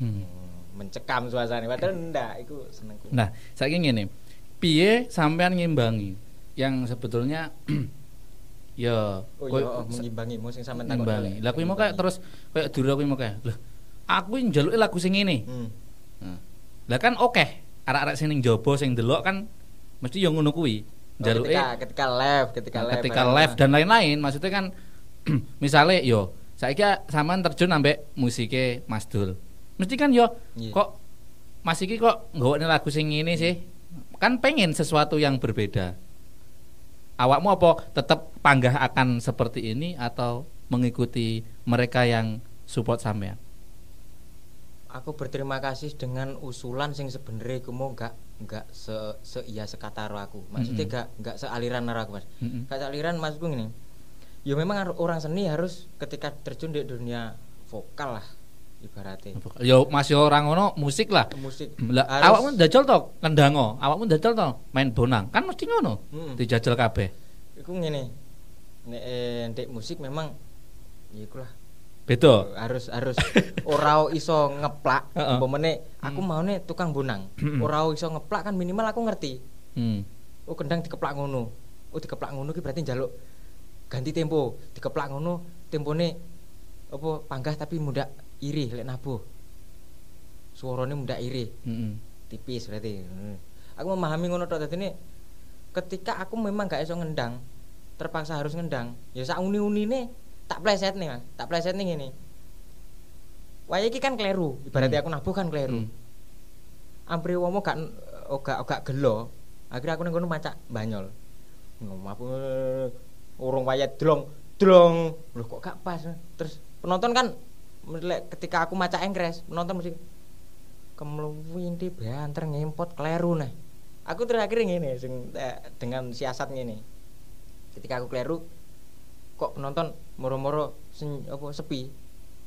Hmm. hmm, mencekam suasana padahal ndak iku seneng ku. Nah, saiki ngene. Piye sampean ngimbangi yang sebetulnya ya oh iya oh, mengimbangi sing sampean takon. ngimbangi. Lah kuwi mau kayak terus kayak Dura kuwi mau kayak. Lah, aku njaluki lagu sing ngene. Hmm. Nah, Lah kan oke, arek-arek sing ning jaba sing delok kan mesti yo ngono kuwi. Oh, Njaluke ketika ketika live, ketika Nah, live. ketika live dan lain-lain maksudnya kan misalnya yo saiki sampean terjun ambek musike Mas Dul mesti kan yo Iya. kok Mas iki kok nggawone lagu sing ini sih kan pengen sesuatu yang berbeda awakmu apa tetap panggah akan seperti ini atau mengikuti mereka yang support sampean aku berterima kasih dengan usulan sing sebenarnya mau nggak nggak se, se iya sekata aku. Maksudnya Mm-mm. nggak nggak sealiran karo aku mas. Mm-mm. nggak sealiran maksudku gini. Ya memang orang seni harus ketika terjun di dunia vokal lah ibaratnya. Yo masih orang ngono musik lah. Musik. Lah awakmu dajal to? Kendango awakmu dajal to? Main bonang. Kan mesti ngono. Mm. dijajal kabeh. Iku ngene. Nek ndek musik memang ya iku lah beda harus harus ora iso ngeplak umpamane aku Hmm. maune tukang bonang Mm-mm. ora iso ngeplak kan minimal aku ngerti hmm. oh kendang dikeplak ngono oh dikeplak ngono ki berarti njaluk ganti tempo dikeplak ngono tempone apa panggah tapi muda iri lek nabuh suarane muda iri Mm-mm. tipis berarti Hmm. aku memahami ngono tok dadine ketika aku memang gak iso ngendang terpaksa harus ngendang ya sak uni-unine tak pleset nih mas tak pleset nih ngene waya iki kan kleru ibaratnya Hmm. aku nabuh kan kleru Hmm. ampre womo gak gak gak gelo akhirnya aku ning kono macak banyol ngomong apa urung waya drong Drong. Loh kok gak pas. Terus penonton kan ketika aku maca engkres, penonton mesti kemluwin di banter ngempot kleru nah. Aku terakhir ngene sing eh, dengan siasat ngene. Ketika aku kleru kok penonton moro-moro sen- apa sepi.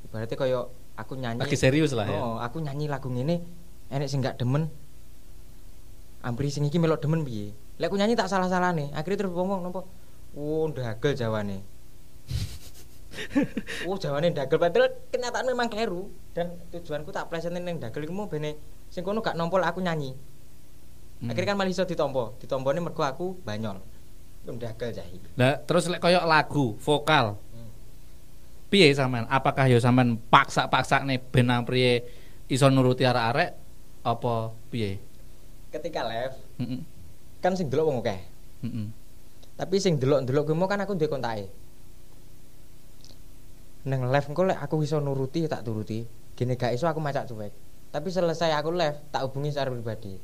Ibaratnya kaya aku nyanyi. Lagi serius lah ya. Oh, aku nyanyi lagu ngene enek sing gak demen. Ampri sing iki melok demen piye? Lek aku nyanyi tak salah-salah nih. Akhirnya terus ngomong nopo? Oh, ndagel jawane. oh, jawane ndagel padahal kenyataan memang keliru dan tujuanku tak plesetin ning ndagel iku mau bene sing kono gak nompol aku nyanyi. Hmm. Akhirnya kan malah iso ditompo. Ditompone mergo aku banyol. Itu ndagel jahi. Lah terus lek koyo lagu, vokal. Piye sampean? Apakah ya sampean paksa-paksa nih ben priye iso nuruti arek-arek apa piye? Ketika live Heeh. kan sing delok wong akeh. Heeh. Tapi sing delok-delok kuwi mau kan aku duwe kontake. Neng live engko lek aku iso nuruti ya tak turuti. Gini gak iso aku macak cuek. Tapi selesai aku live tak hubungi secara pribadi.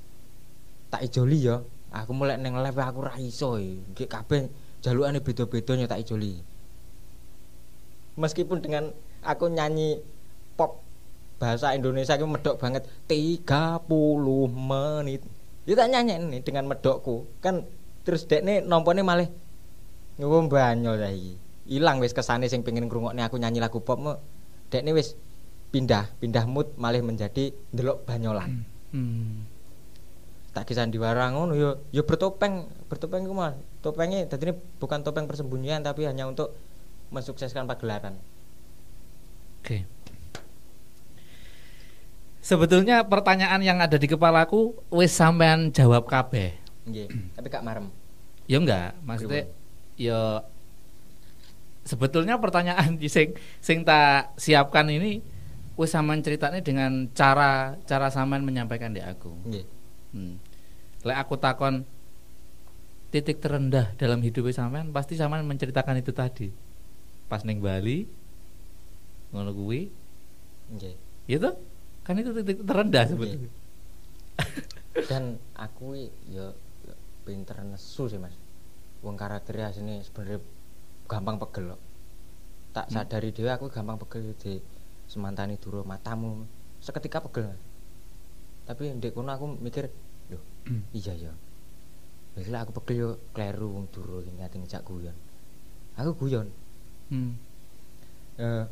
Tak ijoli ya. Aku mulai neng live aku ra iso e. Nggih kabeh jalukane beda-beda nya tak ijoli. Meskipun dengan aku nyanyi pop bahasa Indonesia itu medok banget 30 menit. Ya tak nyanyi nih dengan medokku. Kan terus dekne nompone malah ngomong banyol saiki. Ilang wis kesane sing pengen ngrungokne aku nyanyi lagu pop mu. Dekne wis pindah, pindah mood malah menjadi ndelok banyolan. Hmm. Tak kisah sandiwara ngono yo yo bertopeng, bertopeng ku mah. Topengnya tadi ini bukan topeng persembunyian tapi hanya untuk mensukseskan pagelaran. Oke. Sebetulnya pertanyaan yang ada di kepalaku wis sampean jawab kabeh. Nggih, tapi gak marem. Ya enggak, maksudnya ya sebetulnya pertanyaan di sing sing tak siapkan ini wis sampean ceritanya dengan cara cara sampean menyampaikan di aku. Nggih. Hmm. Lek aku takon titik terendah dalam hidup sampean pasti sampean menceritakan itu tadi. Pas neng Bali ngono kuwi, Nggih. itu kan itu titik terendah sebetulnya. Dan aku ya ya pinter nesu sih Mas. Wong karakternya asline sebenarnya gampang pegel kok. Tak Hmm. sadari dhewe aku gampang pegel di semantani duro matamu seketika pegel. Mas. Tapi ndek kono aku mikir, loh, Hmm. iya ya. Wis lah aku pegel yo kleru wong duro ngati ngejak guyon. Aku guyon. Hmm. Eh,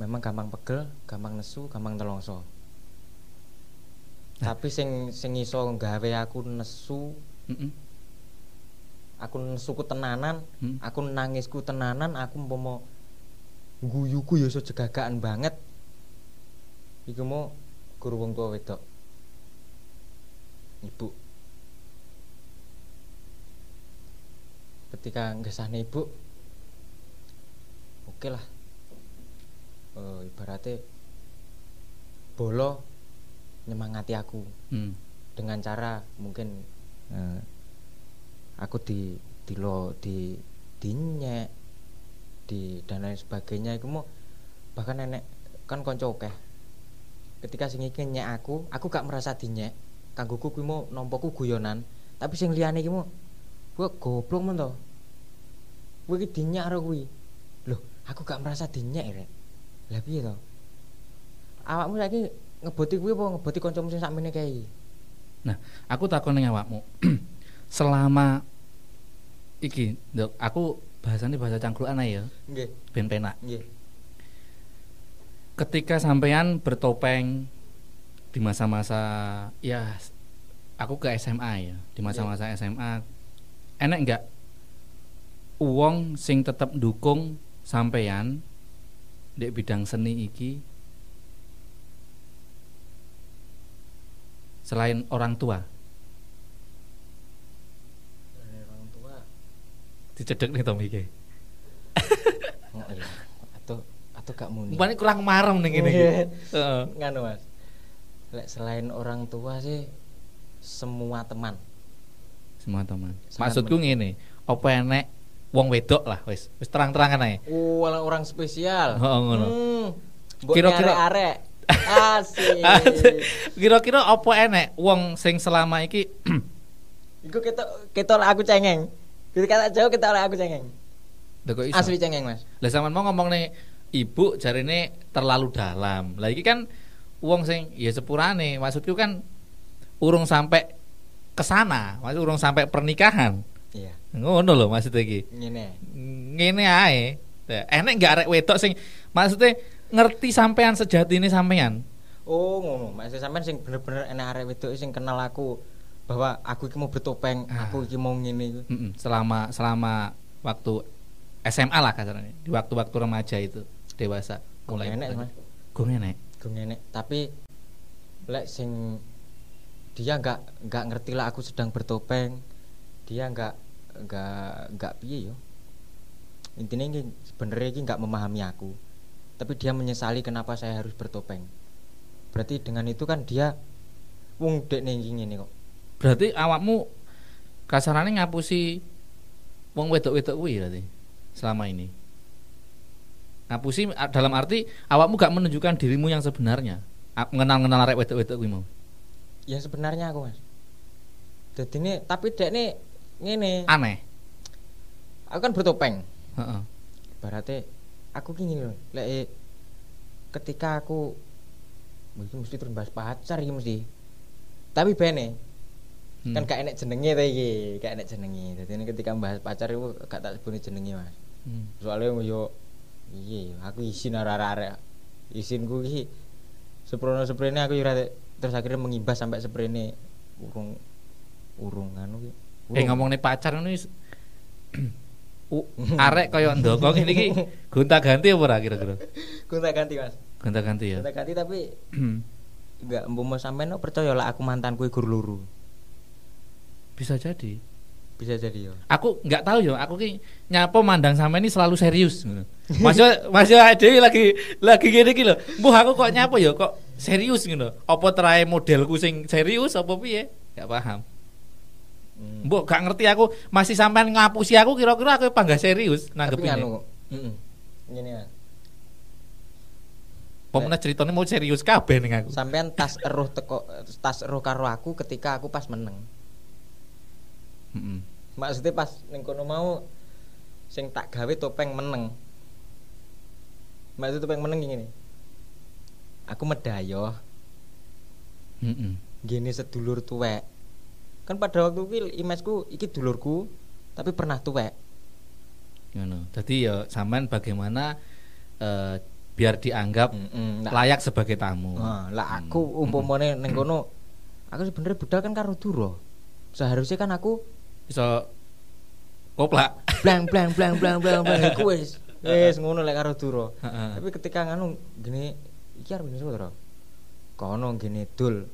memang gampang pegel, gampang nesu, gampang telongso. Nah. Tapi sing sing iso nggawe aku nesu, Mm-mm. aku nesuku tenanan, Hmm. aku nangisku tenanan, aku umpama guyuku ya iso jegagaan banget. Iku mau guru wong tua wedok. Ibu. Ketika ngesahne ibu, oke lah. Eh, ibaratnya bolo nyemangati aku. Hmm. dengan cara mungkin eh, aku di di lo di dinyek di dan lain sebagainya. Itu mau bahkan nenek kan konco akeh. Ketika sing iki nyek aku aku gak merasa dinyek kanggoku kuwi mau nompoku guyonan tapi sing liyane iki mau gua goblok men to. Kowe iki karo kuwi aku gak merasa dinyek rek. Lah piye to? Awakmu saiki ngeboti kuwi apa ngeboti kancamu sing sakmene kae Nah, aku takon ning awakmu. Selama iki, Nduk, aku bahasanya bahasa cangkruan ae ya, nggih. Ben penak. nggih. Ketika sampean bertopeng di masa-masa ya aku ke SMA ya, di masa-masa SMA enek enggak uang sing tetap dukung sampean di bidang seni iki selain orang tua orang tua dicedek nih Tommy iki. oh, iya. atau atau gak muni Umpamanya kurang marem nih gini. Iya. Heeh. nganu mas Lek selain orang tua sih semua teman Semua teman. Sangat Maksudku ngene, apa enek wong wedok lah wis. Wis terang-terangan ae. oh orang, spesial Oh, ngono. hmm. Kira-kira- arek asik Kira-kira apa enek wong sing selama iki Iku kita kita aku cengeng. Ketika tak jauh kita oleh aku cengeng. Asli cengeng, Mas. Lah sampean mau ngomong nih ibu jarine terlalu dalam. Lah iki kan wong sing ya sepurane, maksudku kan urung sampai ke sana, maksud urung sampai pernikahan. Iya. Ngono lho maksudnya iki. Ngene. Ngene ae. Enek gak arek wedok sing maksudnya ngerti sampean sejatine sampean. Oh, ngono. Mas sampean sing bener-bener enak arek wedok sing kenal aku bahwa aku iki mau bertopeng, Ah. aku iki mau ngene selama selama waktu SMA lah kasarnya di waktu-waktu remaja itu dewasa mulai enek, gue enek Gue ngene, tapi lek sing dia nggak nggak ngerti lah aku sedang bertopeng. Dia nggak nggak nggak piye yo. Intinya ini sebenarnya ini nggak memahami aku. Tapi dia menyesali kenapa saya harus bertopeng. Berarti dengan itu kan dia wong dek ning ngene kok. berarti awakmu kasarannya ngapusi wong wedok-wedok kuwi berarti selama ini ngapusi dalam arti awakmu gak menunjukkan dirimu yang sebenarnya A- mengenal-mengenal arek wedok-wedok kuwi mau Ya sebenarnya aku mas. Jadi ini tapi dek ini ngene. aneh Aku kan bertopeng. Heeh. Berarti aku gini loh. Lek eh, ketika aku mungkin mesti terus bahas pacar iki mesti. Tapi bene Hmm. kan gak enek jenenge ta iki, gak enek jenenge. Dadi ketika bahas pacar itu gak tak sebut jenenge mas. Hmm. Soalnya yo iya aku izin arek-arek. Izinku iki seprono seprene aku yo terus akhirnya mengimbas sampai seprene urung urung anu ki. Eh ngomong nih pacar ini U, arek kaya ndoko ngene iki gonta-ganti apa ora kira-kira? Gonta ganti mas. Gonta-ganti ya? Gonta ganti tapi enggak mau sampean no percaya lah aku mantanku iku luru. Bisa jadi. Bisa jadi yo aku nggak tahu yo aku ki nyapo mandang sama ini selalu serius masih masih Dewi lagi lagi gini gitu buh aku kok nyapo yo kok serius gitu apa terakhir modelku sing serius apa piye? Nggak paham hmm. Mbok gak ngerti aku masih sampean ngapusi aku kira-kira aku apa nggak serius tapi nanggepinnya. nganu heeh ngene mas. Pemene ceritanya mau serius kabeh ning aku. Sampean tas eruh teko tas eruh karo aku ketika aku pas meneng. Heeh. maksudnya pas ning kono mau sing tak gawe topeng meneng. Maksudnya topeng meneng gini aku medayo Heeh. gini sedulur tuwek kan pada waktu itu imesku iki dulurku tapi pernah tuwek ngono dadi ya sampean bagaimana eh, biar dianggap Mm-mm. Lah- layak sebagai tamu Nah, lah Hmm. aku umpamane ning kono aku sebenarnya budal kan karo Duro. Seharusnya kan aku iso koplak blang blang blang blang blang blang iku wis wis ngono lek karo Duro. Tapi ketika nganu gini iki arep ngene. Kono gini dul.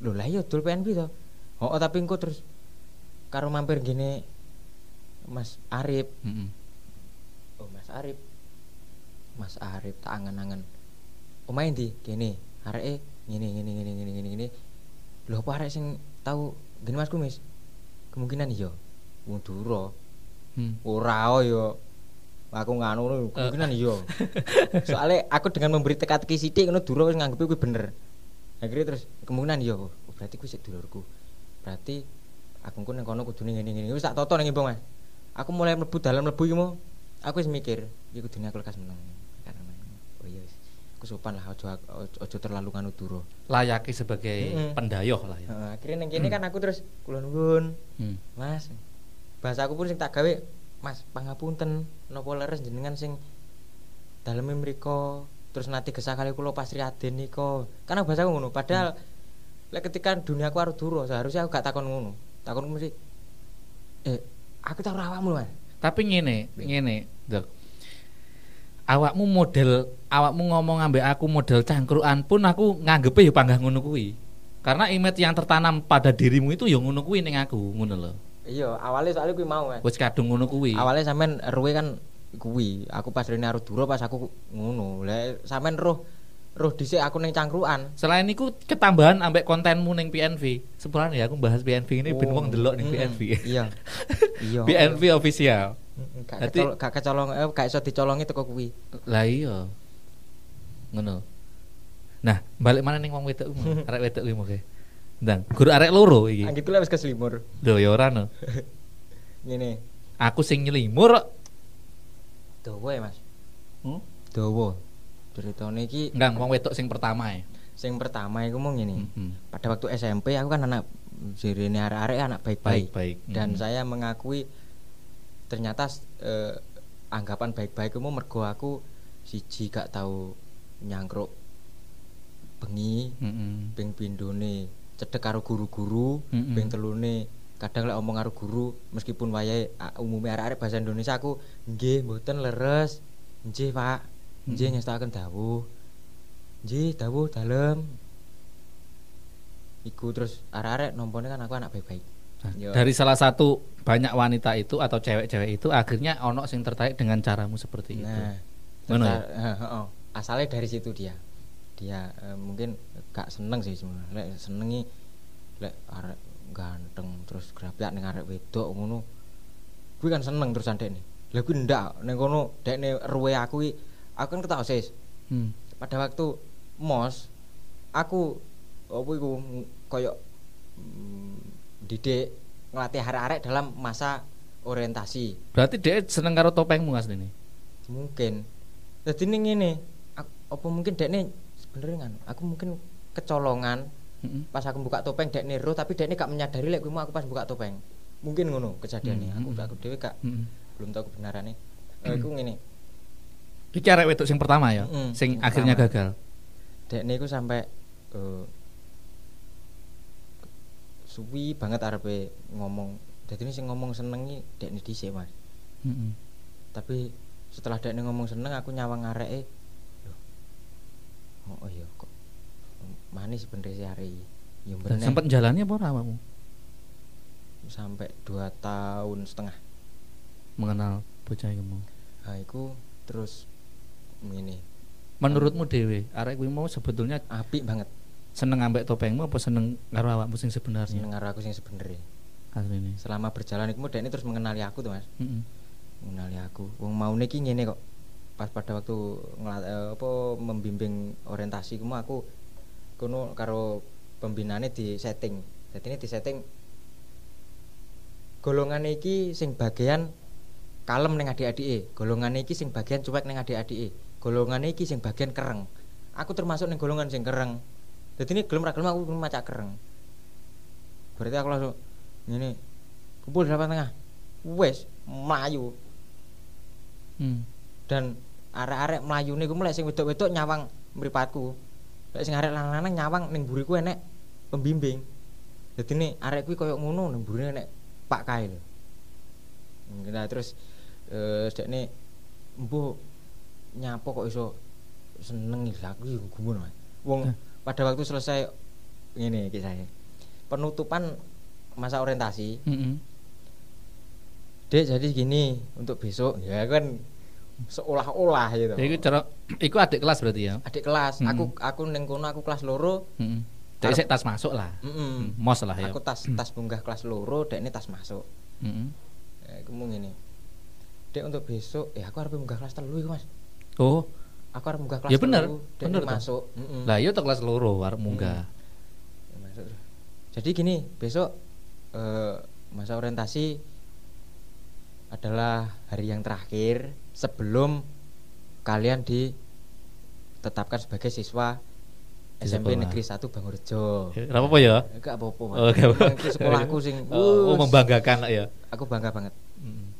Lho lah iya dul PNB to. Oh, tapi engko terus karo mampir gini Mas Arif. Heeh. Oh, Mas Arif. Mas Arif tak angen-angen. Omahe ndi? Kene. Areke ngene ngene ngene ngene ngene ngene. Lho apa arek sing tahu gini Mas Kumis? Kemungkinan iya. Wong Duro. Hmm. Ora oh, yo. Aku nganu kemungkinan iya. Soalnya aku dengan memberi teka-teki sithik ngono Duro wis nganggep kuwi bener. Akhirnya terus kemungkinan iya. Oh, berarti kuwi sik dulurku. Berarti aku ku ning kono kudune ngene ngene. Wis tak toto ning Mas. Aku mulai mlebu dalam mlebu iki mau. Aku wis mikir, iki kudune aku lekas menang. Oh iya wis. Aku sopan lah ojo ojo, terlalu nganu Duro. layaki sebagai Mm-mm. pendayoh lah ya Heeh, akhirnya ning kene kan aku terus kula nuwun. Hmm. Mas, bahasa aku pun sing tak gawe, Mas, pangapunten napa leres jenengan sing daleme mriko terus nanti gesah kali kula pas riaden nika. Karena bahasa aku ngono, padahal lek ketika dunia aku arep duro, seharusnya aku gak takon ngono. Takon mesti eh aku tak awakmu, Mas. tapi ngene ngene Dok. awakmu model awakmu ngomong ambek aku model cangkruan pun aku nganggepe ya panggah ngono kuwi karena image yang tertanam pada dirimu itu ya ngono kuwi ning aku ngono lho Iya, awalnya soalnya kuwi mau, wis kadung ngono kuwi Awalnya sampean eruwe kan kuwi. Aku pas rene arep duro pas aku ngono. Lah sampean roh roh dhisik aku ning cangkruan. selain itu ketambahan ambek kontenmu ning PNV sebenarnya ya aku bahas PNV ini ben wong delok ning Mm, PNV Iya. Iya. PNV official Gak kecolong, gak kecolong, eh, gak iso dicolongi teko kuwi. lah iya ngono nah balik mana ning wong wedok mau arek wedok kuwi mau ke ndang guru arek loro iki Anggit kuwi wis keselimur. lho ya ora no Ngene. aku sing nyelimur dawa ya Mas. Hmm? Dawa. Ceritane iki Enggak, wong wedok sing pertama ya. sing pertama iku mau ngene. Mm-mm. Pada waktu SMP aku kan anak sirine arek-arek anak baik-baik. Baik-baik. Dan Mm-mm. saya mengakui ternyata eh, anggapan baik-baik mu mergo aku siji gak tahu nyangkruk bengi Mm-mm. ping pindone cedek karo guru-guru Mm-mm. ping telune kadang lek omong karo guru meskipun wayahe a- umume arek-arek bahasa Indonesia aku nggih mboten leres nggih Pak nggih Mm-mm. ngestakaken dawuh nggih dawuh dalem iku terus arek-arek nompone kan aku anak baik-baik Nah, dari salah satu banyak wanita itu atau cewek-cewek itu akhirnya ono sing tertarik dengan caramu seperti itu. nah ya? terta- eh, heeh. asalnya dari situ dia dia eh, mungkin gak seneng sih sebenarnya lek senengi lek arek ganteng terus grapiak ning arek wedok ngono kuwi kan seneng terus andek nih lha kuwi ndak ning kono dekne ruwe aku iki aku kan ketok sis Hmm. pada waktu mos aku apa iku koyo mm, didik ngelatih arek-arek dalam masa orientasi Berarti dia seneng karo topengmu Mas ini. mungkin jadi ini ngene apa mungkin dekne sebenarnya kan aku mungkin kecolongan Mm-mm. pas aku buka topeng dekne ro tapi dekne gak menyadari lek mau aku pas buka topeng mungkin ngono kejadiannya Hmm, aku hmm. aku dhewe gak Mm-mm. belum tahu kebenarannya eh, iku ngene Iki arek wedok sing pertama ya, Mm-mm, sing akhirnya pertama. gagal. dekne iku sampai eh, suwi banget arepe ngomong ini sing ngomong senengi dekne dhisik Mas Mm-mm. tapi setelah dekne ngomong seneng aku nyawang areke oh, oh iya kok manis bener sih hari ya bener sempat jalannya apa ora awakmu sampai dua tahun setengah mengenal bocah iku mau? nah iku terus ini. Menurutmu dewe, arek kuwi mau sebetulnya apik banget. seneng ambek topengmu apa seneng karo awakmu sing sebenarnya? seneng karo aku sing sebenernya Asline. selama berjalan iku dekne terus mengenali aku tuh mas. Mm-mm. mengenali aku. Wong mau niki ngene kok. Pas pada waktu ngela- eh, apa membimbing orientasi ku mau aku kono karo pembinaane di setting. Jadi ini di setting golongan iki sing bagian kalem ning adik-adike. Golongan iki sing bagian cuek ning adik-adike golongan iki sing bagian kereng aku termasuk ning golongan sing kereng jadi ini gelem ra gelem aku gelem macak kereng berarti aku langsung ngene kumpul di depan tengah wes melayu Hmm. dan arek-arek mlayune ku mulai sing wedok-wedok nyawang mripatku. Lek sing arek lanang-lanang nyawang ning mburiku enek pembimbing. Dadi nih arek kuwi koyo ngono ning mburine enek Pak Kail. Nah terus eh dekne embuh nyapa kok iso seneng iki aku yo gumun. Wong pada waktu selesai ngene iki saya. Penutupan masa orientasi Mm-mm. Dek jadi gini untuk besok ya kan seolah-olah gitu. Ya iku cara iku adik kelas berarti ya. Adik kelas, Mm. aku aku ning kono aku kelas loro. Heeh. Dek sik tas masuk lah. Mm-mm. Hmm, Mos lah ya. Aku tas tas bunggah kelas loro, dek ini tas masuk. Heeh. Ya, aku mau ngene. Dek untuk besok, ya aku harus munggah kelas telu iku, Mas. Oh, Aku harus munggah kelas Ya ini toh. masuk. Mm-mm. lah iya kelas loro arep munggah. Terus. Jadi gini, besok eh, masa orientasi adalah hari yang terakhir sebelum kalian ditetapkan sebagai siswa Di SMP sekolah. Negeri 1 Bangurjo. Ya, Ora apa-apa ya? Enggak apa-apa. Mas. Oh, apa. Itu sekolahku sing Oh, wuss, membanggakan ya. Aku bangga banget. Mm.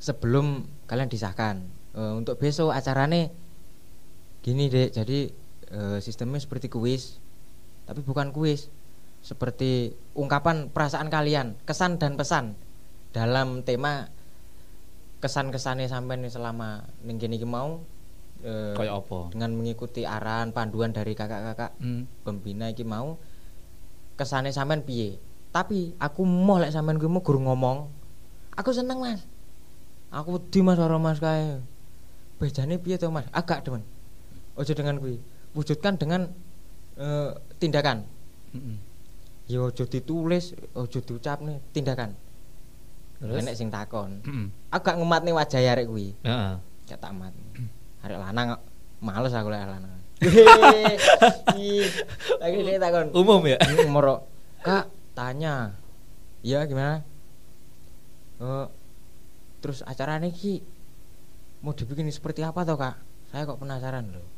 Sebelum kalian disahkan eh, untuk besok acarane gini dek jadi eh, sistemnya seperti kuis tapi bukan kuis. Seperti ungkapan perasaan kalian kesan dan pesan dalam tema kesan-kesannya sampai nih selama ning iki mau Kayak apa? dengan mengikuti arahan panduan dari kakak-kakak Hmm. pembina iki mau kesane sampean piye? Tapi aku mau lek sampean kuwi mau guru ngomong. Aku seneng mas. Aku wedi mas karo mas kae bejane piye to mas agak demen ojo dengan kuwi wujudkan dengan eh, tindakan Mm-mm. ya ojo ditulis ojo diucap nih tindakan Terus? enek sing takon Mm-mm. agak ngematne wajah arek kuwi Heeh. gak tak mat arek lanang males aku lek lanang lagi dia takon Umum ya. Moro. Kak, tanya. Iya gimana? Oh, terus acara ki mau dibikin seperti apa toh kak? Saya kok penasaran loh.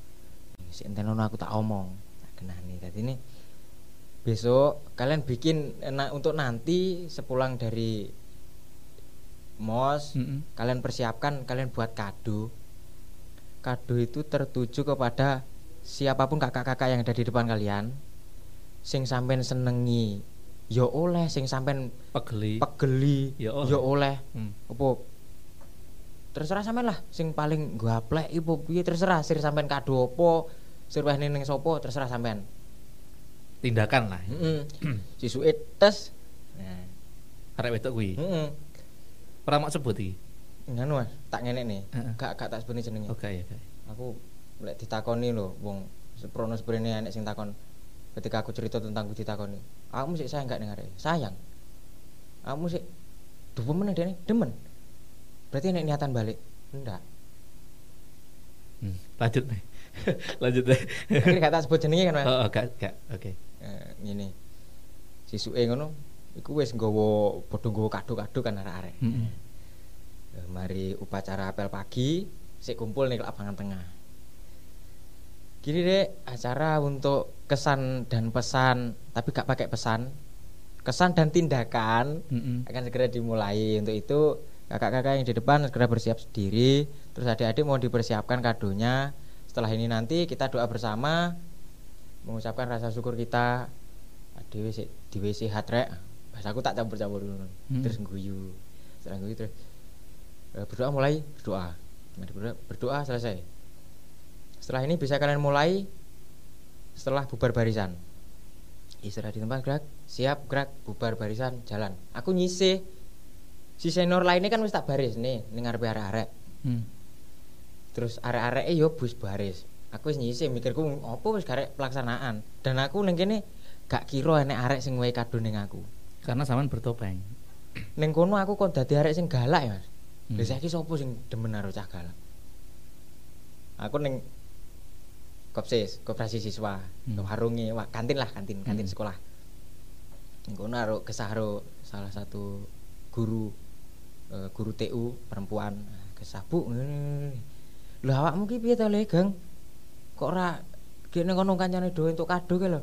Si entenono aku tak omong kena nih tadi ini besok kalian bikin enak untuk nanti sepulang dari mos Mm-mm. kalian persiapkan kalian buat kado. Kado itu tertuju kepada siapa pun kakak-kakak yang ada di depan kalian. Sing sampean senengi yo oleh. Sing sampean pegeli. pegeli Ya oleh. yo oleh. Hmm. apa terserah sampean lah sing paling gaplek ibu piye terserah. Sir sampean kado apa sir wehne ning sapa terserah sampean. Tindakan lah. Heeh sisuke tes. Nah arek wedok kuwi. Heeh ora mau sebut iki? Nganu Mas, tak ngenek nih. Heeh. gak gak tak sebut jenenge. Oke ya oke. Aku lek ditakoni lho wong seprono seprene enek sing takon. Ketika aku cerita tentang aku ditakoni kamu sih sayang gak dengar sayang. Kamu sih demen dene? Demen berarti enek niatan balik enggak. Hmm, lanjut nih. Lanjut deh gak tak sebut jenenge kan mas? Oh, oh gak gak oke. Eh, ngene. Sisuke ngono iku wis nggawa padha nggawa kado-kado kan arek-arek. Mm-mm. Eh, mari upacara apel pagi sik kumpul nih lapangan tengah. Gini deh acara untuk kesan dan pesan tapi gak pakai pesan. Kesan dan tindakan Mm-mm. akan segera dimulai. Untuk itu kakak-kakak yang di depan segera bersiap sendiri. Terus adik-adik mau dipersiapkan kadonya. Setelah ini nanti kita doa bersama mengucapkan rasa syukur kita. Adik wis di WC hatre bahasa aku tak campur-campur dulu Hmm. terus guyu setelah guyu terus eh, berdoa mulai berdoa. Berdoa, berdoa selesai. Setelah ini bisa kalian mulai setelah bubar barisan. Istirahat di tempat gerak siap gerak bubar barisan jalan. Aku nyisih si senior lainnya kan wis tak baris nih ning ngarepe arek-arek. Hmm. terus arek-arek yo bus baris. Aku wis nyisih mikirku apa wis garek pelaksanaan? Dan aku ning kene gak kira enek arek sing wehi kado ning aku. Karena zaman bertopeng. Ning kono aku kok dadi arek sing galak ya Mas. Hmm. lha saiki sapa sing demen karo cah galak? Aku ning kopsis koperasi siswa Hmm. wah, kantin lah kantin kantin Hmm. sekolah. Ning kono karo kesah salah satu guru eh, guru TU perempuan. Kesah bu ngene. Lho awakmu ki piye to le Gang? Kok ora gene kono kancane dhewe entuk kado ki lho?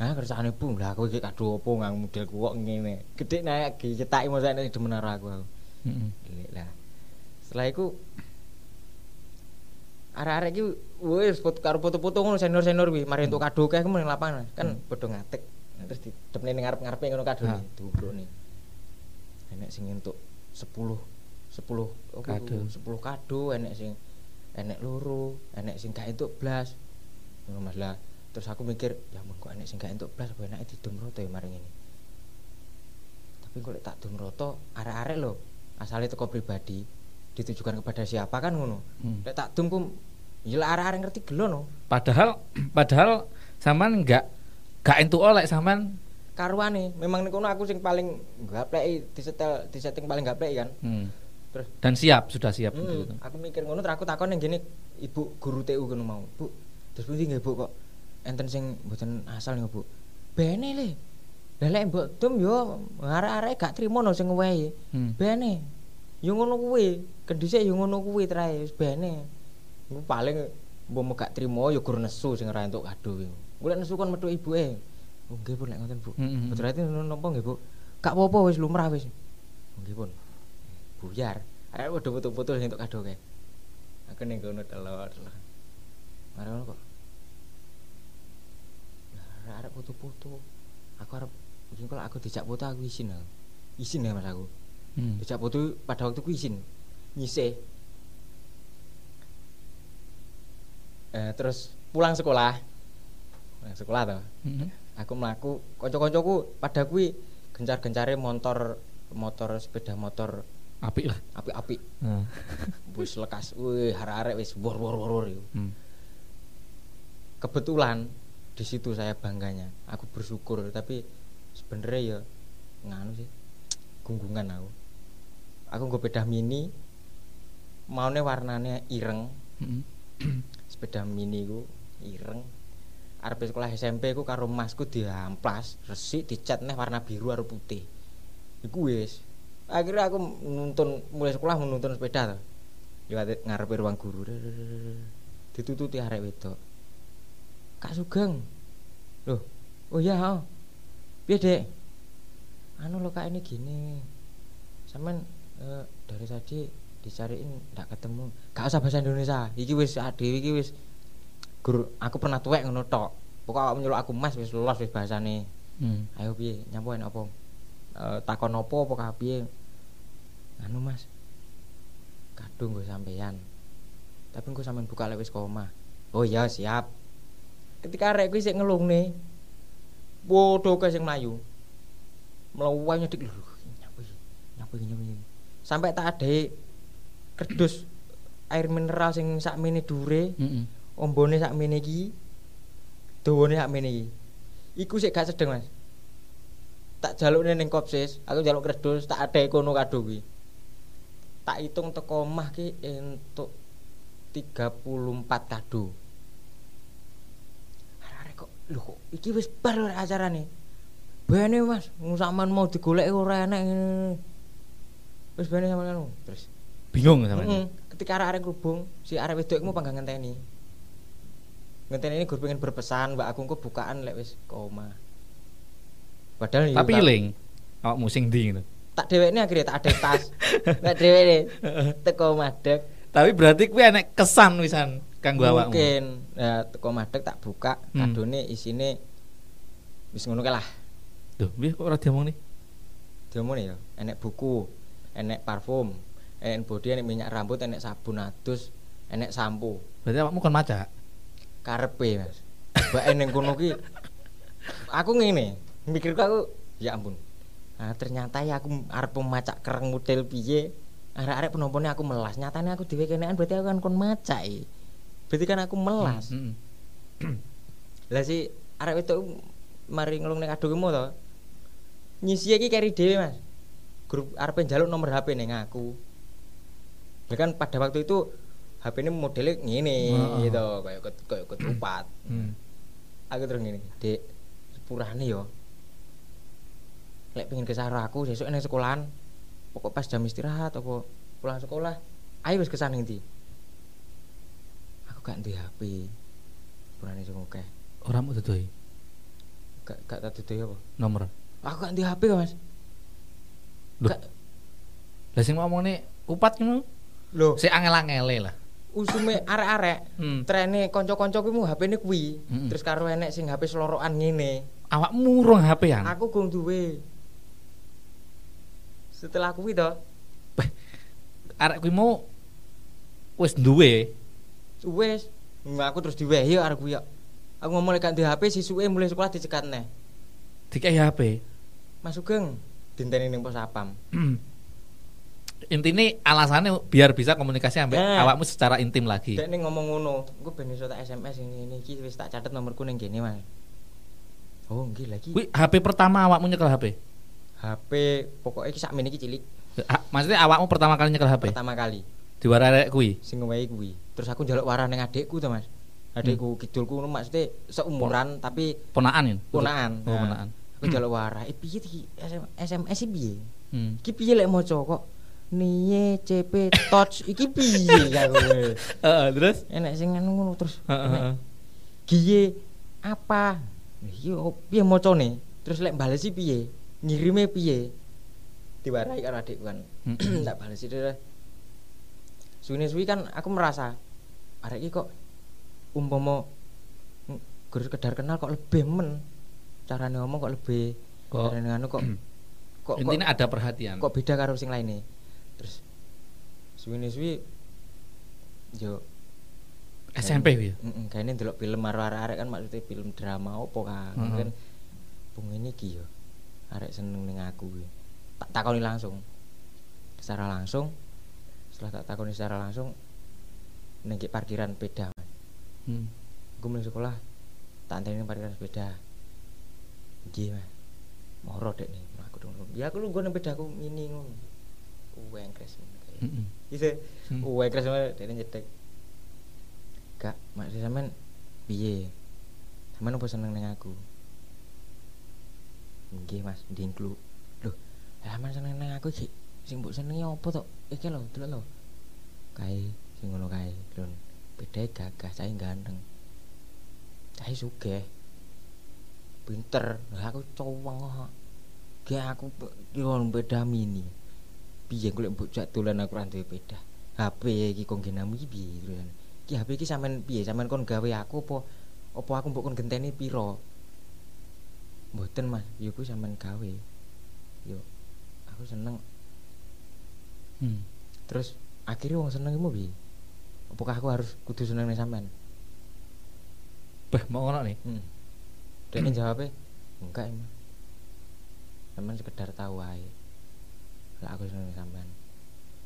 Ah kersane bu lah aku iki kado apa ngang modelku kok ngene. Gedhe naik dicetaki mosok nek demen karo aku aku. Gile lah. Setelah itu arek-arek iki wis karo foto-foto ngono senior-senior kuwi. Mari entuk kado kae ning lapangan. Kan padha ngatek. Nah, terus didepne ning ngarep-ngarepe ngono kadone Ha. dubrukne. Enek sing entuk 10 10 oh, Kado. 10 kado enek sing enek loro, enek sing gak entuk blas. Ngono Mas lah. Terus aku mikir, ya ampun kok enek sing gak entuk blas apa enake didum roto ya mari ngene. Tapi kok tak dum roto arek-arek lho asalnya teko pribadi ditujukan kepada siapa kan ngono. Hmm. Lek tak dum kum ya arek-arek ngerti gelo no. padahal padahal zaman nggak nggak entuk oleh zaman Karuane memang kono aku sing paling gapleki disetel disetting paling gapleki kan. Hmm. Terus dan siap sudah siap Mm, gitu. aku mikir ngono terus aku takon yang gini ibu guru TU ngono mau. Bu terus pundi nggih bu kok? Enten sing mboten asal nih bu. Bene le. Lah lek mbok dum yo arek-arek gak trimo no sing wehi Hmm. bene. Yo ngono kuwi kendise yo ngono kuwi trae. Bene. Paling mbok gak trimo yo gur nesu sing ora entuk kado kuwi golek nesu kon metu ibuke oh nggih pun lek ngoten bu. Berarti napa nggih bu. Gak apa-apa wis lumrah wis. Nggih pun. Buyar. Padha foto-foto sing entuk kado kae aku ning kono telur. Ngono kok. Lah, arek foto-foto aku arep mungkin kalau aku dijak foto aku izin aku izin ya mas aku. Hmm. dijak foto pada waktu ku izin. Nyisih. Eh, terus pulang sekolah. Pulang sekolah toh. Mm-mm. Aku melaku konco-koncoku pada kuwi gencar-gencare motor motor sepeda motor apik lah api-api Nah. wis lekas wih arek-arek wis wor wor wor wor. Hmm. kebetulan di situ saya bangganya aku bersyukur tapi sebenarnya ya nganu sih gunggungan aku aku gue sepeda mini maune warnanya ireng Mm-mm. sepeda mini ku ireng arep sekolah SMP ku karo masku diamplas resik dicat neh warna biru karo putih. Iku wis. Akhirnya aku nuntun mulai sekolah menuntun sepeda tuh liwat ngarepe ruang guru. Ditututi arek wedok. Kak Sugeng. Loh oh iya oh. piye dek? Anu lo kak ini gini. Sampean eh, dari tadi dicariin ndak ketemu. Gak usah bahasa Indonesia. Iki wis adewe iki wis guru aku pernah tuwek ngono tok. Pokok awak nyeluk aku mas wis lolos wis bahasane. Hmm. ayo piye? Nyampuin apa? E, takon apa apa piye? Anu mas. Kadung gue sampean tapi gue sampean buka lewis koma oh iya siap. Ketika arek gue sik ngelungne bodoh ke sing melayu melawan nyedik lho nyapu iki, nyapu iki, nyapu iki. sampai tak ada kerdus air mineral sing sak mene dure Mm-mm. Ombone sak mene iki dawane sak mene iki. Iku sik gak sedeng Mas. Tak jalukne ning kopsis aku jaluk kredus tak ada kono kado kuwi tak hitung teko omah ki entuk 34 kado arek kok lho kok iki wis bar acarane. Bene Mas sampean mau digoleki ora enak ngene. wis bene sampean terus Bingung sama Mm-mm. Ketika arek-arek kerubung, si arek wedok iku panggang ngenteni. Ngenteni ini gur pengen berpesan, Mbak aku engko bukaan lek wis koma. Padahal yo Tapi iling awak musing ndi gitu. tak dhewekne akhirnya tak ada tas. Nek dhewekne teko madeg. Tapi berarti kuwi enek kesan wisan kanggo awakmu. Mungkin ya teko madeg tak buka, Hmm. kadone isine wis ngono lah. Duh, piye kok ora diomong nih? Diomongne ya, enek buku, enek parfum, enek body, enek minyak rambut, enek sabun adus, enek sampo. Berarti awakmu kon maca. Karepe Mas. Mbak ning kono ki aku ngene, mikirku aku ya ampun. Ah ternyata ya aku arep macak kereng model piye. Arek-arek penompone aku melas. Nyatane aku dhewe kenean berarti aku kan kon macak. i. Berarti kan aku melas. Mm-mm. Lah si arek wedok mari ngelung ning kado kemu to. Nyisi iki keri dhewe Mas. Grup arep njaluk nomor HP ning aku. Ya kan pada waktu itu HP ini modelnya ngene Heeh. gitu, kayak kayak ketupat. Hmm. Aku terus ngene, Dek, sepurane yo. Lek pengen ke aku sesuk nang sekolahan. Pokok pas jam istirahat apa pulang sekolah, ayo wis ke sana ndi. Aku gak duwe HP. Sepurane sing akeh. Ora mau dodoi Gak gak tak duwe apa. nomor. Aku gak duwe HP kok, Mas. Loh. Lah sing ngomongnya upat ngono. lho, Si angel-angele lah. Usume arek-arek Hmm. trene kanca-kanca kuwi mu HP-ne kuwi. Mm-mm. Terus karo enek sing HP selorokan ngene. Awakmu urung HP-an. Aku gong duwe. Setelah kuwi to, Arek kuwi mau wis duwe. wis aku terus diwehi arek kuwi. Aku ngomong lek duwe HP sisuke mulai sekolah dicegat neh. Dikai HP. Mas Sugeng dinteni ning pos apam. Intine alasannya biar bisa komunikasi ambek Nah. awakmu secara intim lagi. Dek ngomong ngono, engko ben iso tak SMS ini ini iki wis tak catet nomorku ning kene, Mas. Oh, nggih lagi. Kuwi HP pertama awakmu nyekel HP. HP pokoknya iki sakmene iki cilik Ha- Maksudnya awakmu pertama kali nyekel HP. pertama kali. Diwara arek kuwi. sing ngewehi kuwi. Terus aku njaluk warah ning adikku to, Mas. Adikku kidulku ngono maksudnya seumuran tapi Ponaan ya? ponaan. Oh, Nah, ponaan. Aku njaluk warah. Eh piye iki SM SMS iki piye? Hmm. Iki piye lek maca kok Niye CP touch iki piye aku. weh. Heeh, terus? Enek sing ngono terus. Heeh. Giye apa? Iya piye macane? Terus lek balesi piye? Ngirime piye? Diwarai karo adikku kan. Tak balesi deh. Suwi-suwi kan aku merasa arek iki kok umpama gur sekedar kenal kok lebih men. Carane ngomong kok lebih Kok- carane anu kok kok kok, Intinya ada perhatian. kok beda karo sing lainnya. Suwi-suwi yo SMP ya? Heeh, kayaknya ndelok film arek-arek kan maksudnya film drama opo kan. Heeh. Kan bung ini iki yo. Arek seneng ning aku kuwi. Tak takoni langsung. Secara langsung setelah tak takoni secara langsung ning ki parkiran sepeda. Hmm. Gue mulai sekolah tak anteni parkiran sepeda. Nggih, Mas. Moro dek nih, aku dong. Ya aku lu gue ning sepedaku mini ngono. Uwengkres ngono Gitu. Hmm. Uwengkres ngono dene nyetek. Kak, maksud sampean piye? Sampean opo seneng ning aku? Nggih, Mas, ndingklu. Loh, lah sampean seneng ning aku iki sing mbok senengi opo to? Iki lho, delok lho. kae sing ngono kae lho bedae gagah cah ganteng cah sugih pinter lah aku cowong kok ge aku yo beda mini piye golek jak dolan aku ra duwe beda HP iki kok genamu iki piye terus iki HP iki sampean piye? Sampean kon gawe aku apa apa aku mbok kon genteni piro? Mboten Mas. Yo kuwi sampean gawe. Yo aku seneng. Hmm. terus akhirnya wong seneng iku piye? Apakah aku harus kudu seneng ning sampean? Bah mau ngono nih? Hmm. dia jawabnya enggak emang Sampean sekedar tahu aja lah aku seneng sampean.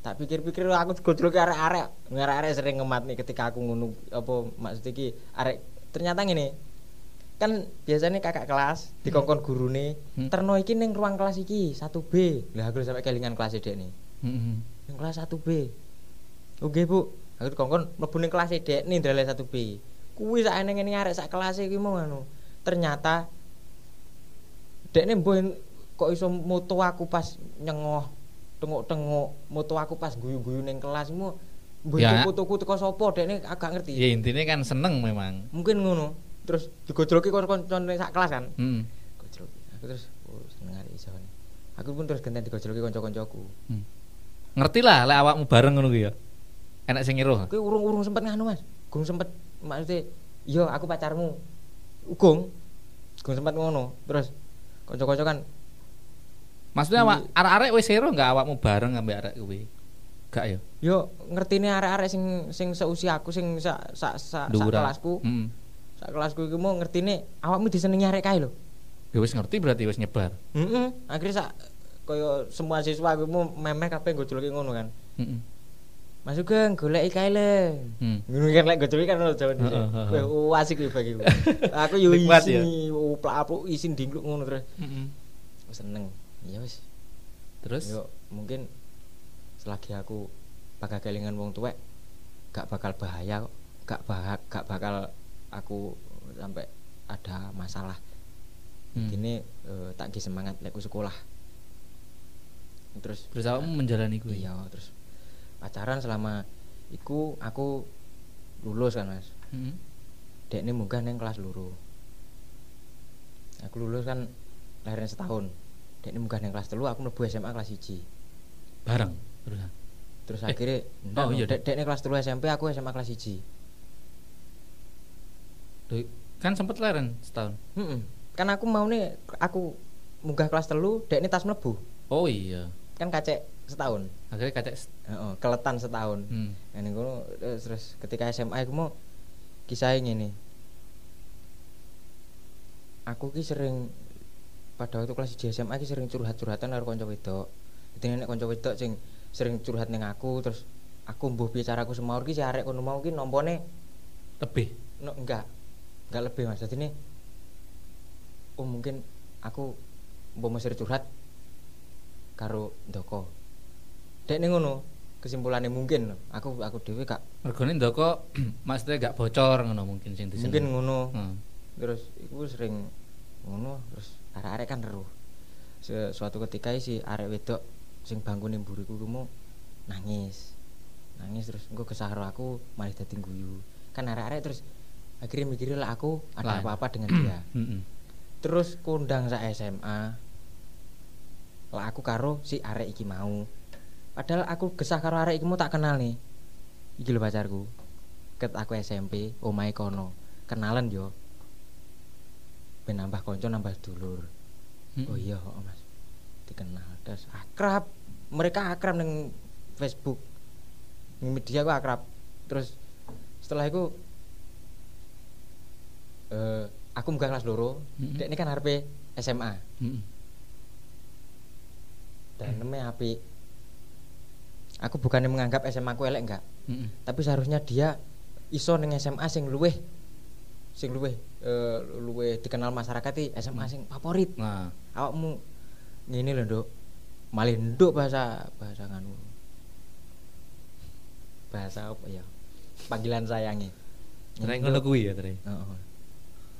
Tak pikir-pikir aku gojlok arek-arek. Arek-arek sering ngemat nih ketika aku ngono apa maksud iki arek ternyata ngene. Kan biasanya kakak kelas dikongkon gurune Hmm. terno iki ning ruang kelas iki 1B lah aku sampai kelingan kelas dek nih. Hmm. ning kelas 1B oke bu. Aku dikongkon mlebu ning kelas dek nih dalam 1B kuwi sak eneng ngene arek sak kelas iki mau anu. Ternyata dekne mbuh kok iso moto aku pas nyengoh tengok-tengok moto aku pas guyu-guyu ning kelas mu Ya. fotoku teko sapa dekne agak ngerti ya intinya kan seneng memang mungkin ngono terus digojloki karo kancane sak kelas kan hmm. gojloki aku terus oh seneng arek iso aku pun terus ganti digojloki kanca-kancaku Hmm. ngerti lah lek awakmu bareng ngono ku ya enak sing ngiruh Kowe urung-urung sempet nganu Mas. Gung sempet maksudnya iya aku pacarmu. Gung. Gung sempet ngono. Terus kanca-kanca kan maksudnya Di- awak arek-arek wis ero enggak awakmu bareng ambek arek kuwi gak ya yo ngertine arek-arek sing sing seusia aku sing sak sak sak sak Dhuwuran. kelasku. hmm. Sak kelasku iki mau ngertine awakmu disenengi arek kae lho. ya wis ngerti berarti wis nyebar Heeh. Akhirnya sak kaya semua siswa aku mau memeh kabeh gojloki ngono kan. hmm. Mas Sugeng goleki kae le. Hmm. Ngono kan lek gojloki kan ono Jawa Heeh, heeh. Wah, oh, asik kuwi bagiku. Aku yo Nikmat ya. isi uplak-upluk isin dingkluk ngono terus. Hmm. seneng ya wis. Terus? Yo mungkin selagi aku bakal kelingan wong tuwek gak bakal bahaya kok. Gak bakal gak bakal aku sampai ada masalah. Hmm. gini eh, tak ki semangat lek sekolah. Terus terus awakmu menjalani kuwi? iya terus pacaran selama iku aku lulus kan mas. Hmm. dek ini munggah neng kelas luru aku lulus kan lahirnya setahun dek ini munggah neng kelas telu aku mlebu SMA kelas 1 bareng terus? Terus Eh, akhirnya oh iya, dek dek. ini kelas telu SMP aku SMA kelas 1 Duh, kan sempet leren setahun? Heeh. kan aku mau nih aku munggah kelas telu dek ini tas mlebu. Oh iya. Kan kacek setahun. Akhirnya kacek Heeh, keletan setahun. Hmm. Nah, ini kono terus, ketika SMA aku mau kisahnya ini. Aku ki sering pada waktu kelas 1 SMA ki sering curhat-curhatan karo kanca wedok. Dadi nek kanca wedok sing sering curhat ning aku terus aku mbuh piye caraku semaur ki si arek kono mau ki nampane lebih no, enggak. Enggak lebih Mas. Dadi ini oh mungkin aku mbok mesir curhat karo ndoko. Dek ning ngono kesimpulannya mungkin aku aku dhewe gak mergone ndoko maksudnya gak bocor ngono mungkin sing mungkin ngono Hmm. terus iku sering ngono terus arek-arek kan Se- suatu ketika si arek wedok sing bangkune mburiku ku mau nangis. Nangis terus engko kesah karo aku malah dadi guyu. Kan arek-arek terus akhirnya mikirnya lah aku ada apa-apa dengan dia. Terus kondang sa SMA lah aku karo si arek iki mau. Padahal aku gesah karo arek iki mau tak kenal nih. Iki lho pacarku. Ket aku SMP omahe kono. Kenalan yo ben nambah konco nambah dulur. Mm-mm. oh iya kok mas. Dikenal terus akrab. Mereka akrab neng Facebook. Neng media aku akrab. Terus setelah itu eh aku munggah kelas loro. Dek ini kan harpe SMA Mm-mm. dan namanya api aku bukannya menganggap SMA aku elek enggak. Mm-mm. tapi seharusnya dia iso neng SMA sing luweh sing luweh eh, luweh dikenal masyarakat i SMA sing favorit. Nah. Awakmu ngene lho nduk. Malih nduk bahasa bahasa nganu. Bahasa apa ya? Panggilan sayangi Nek ngono kuwi ya Tre. Heeh.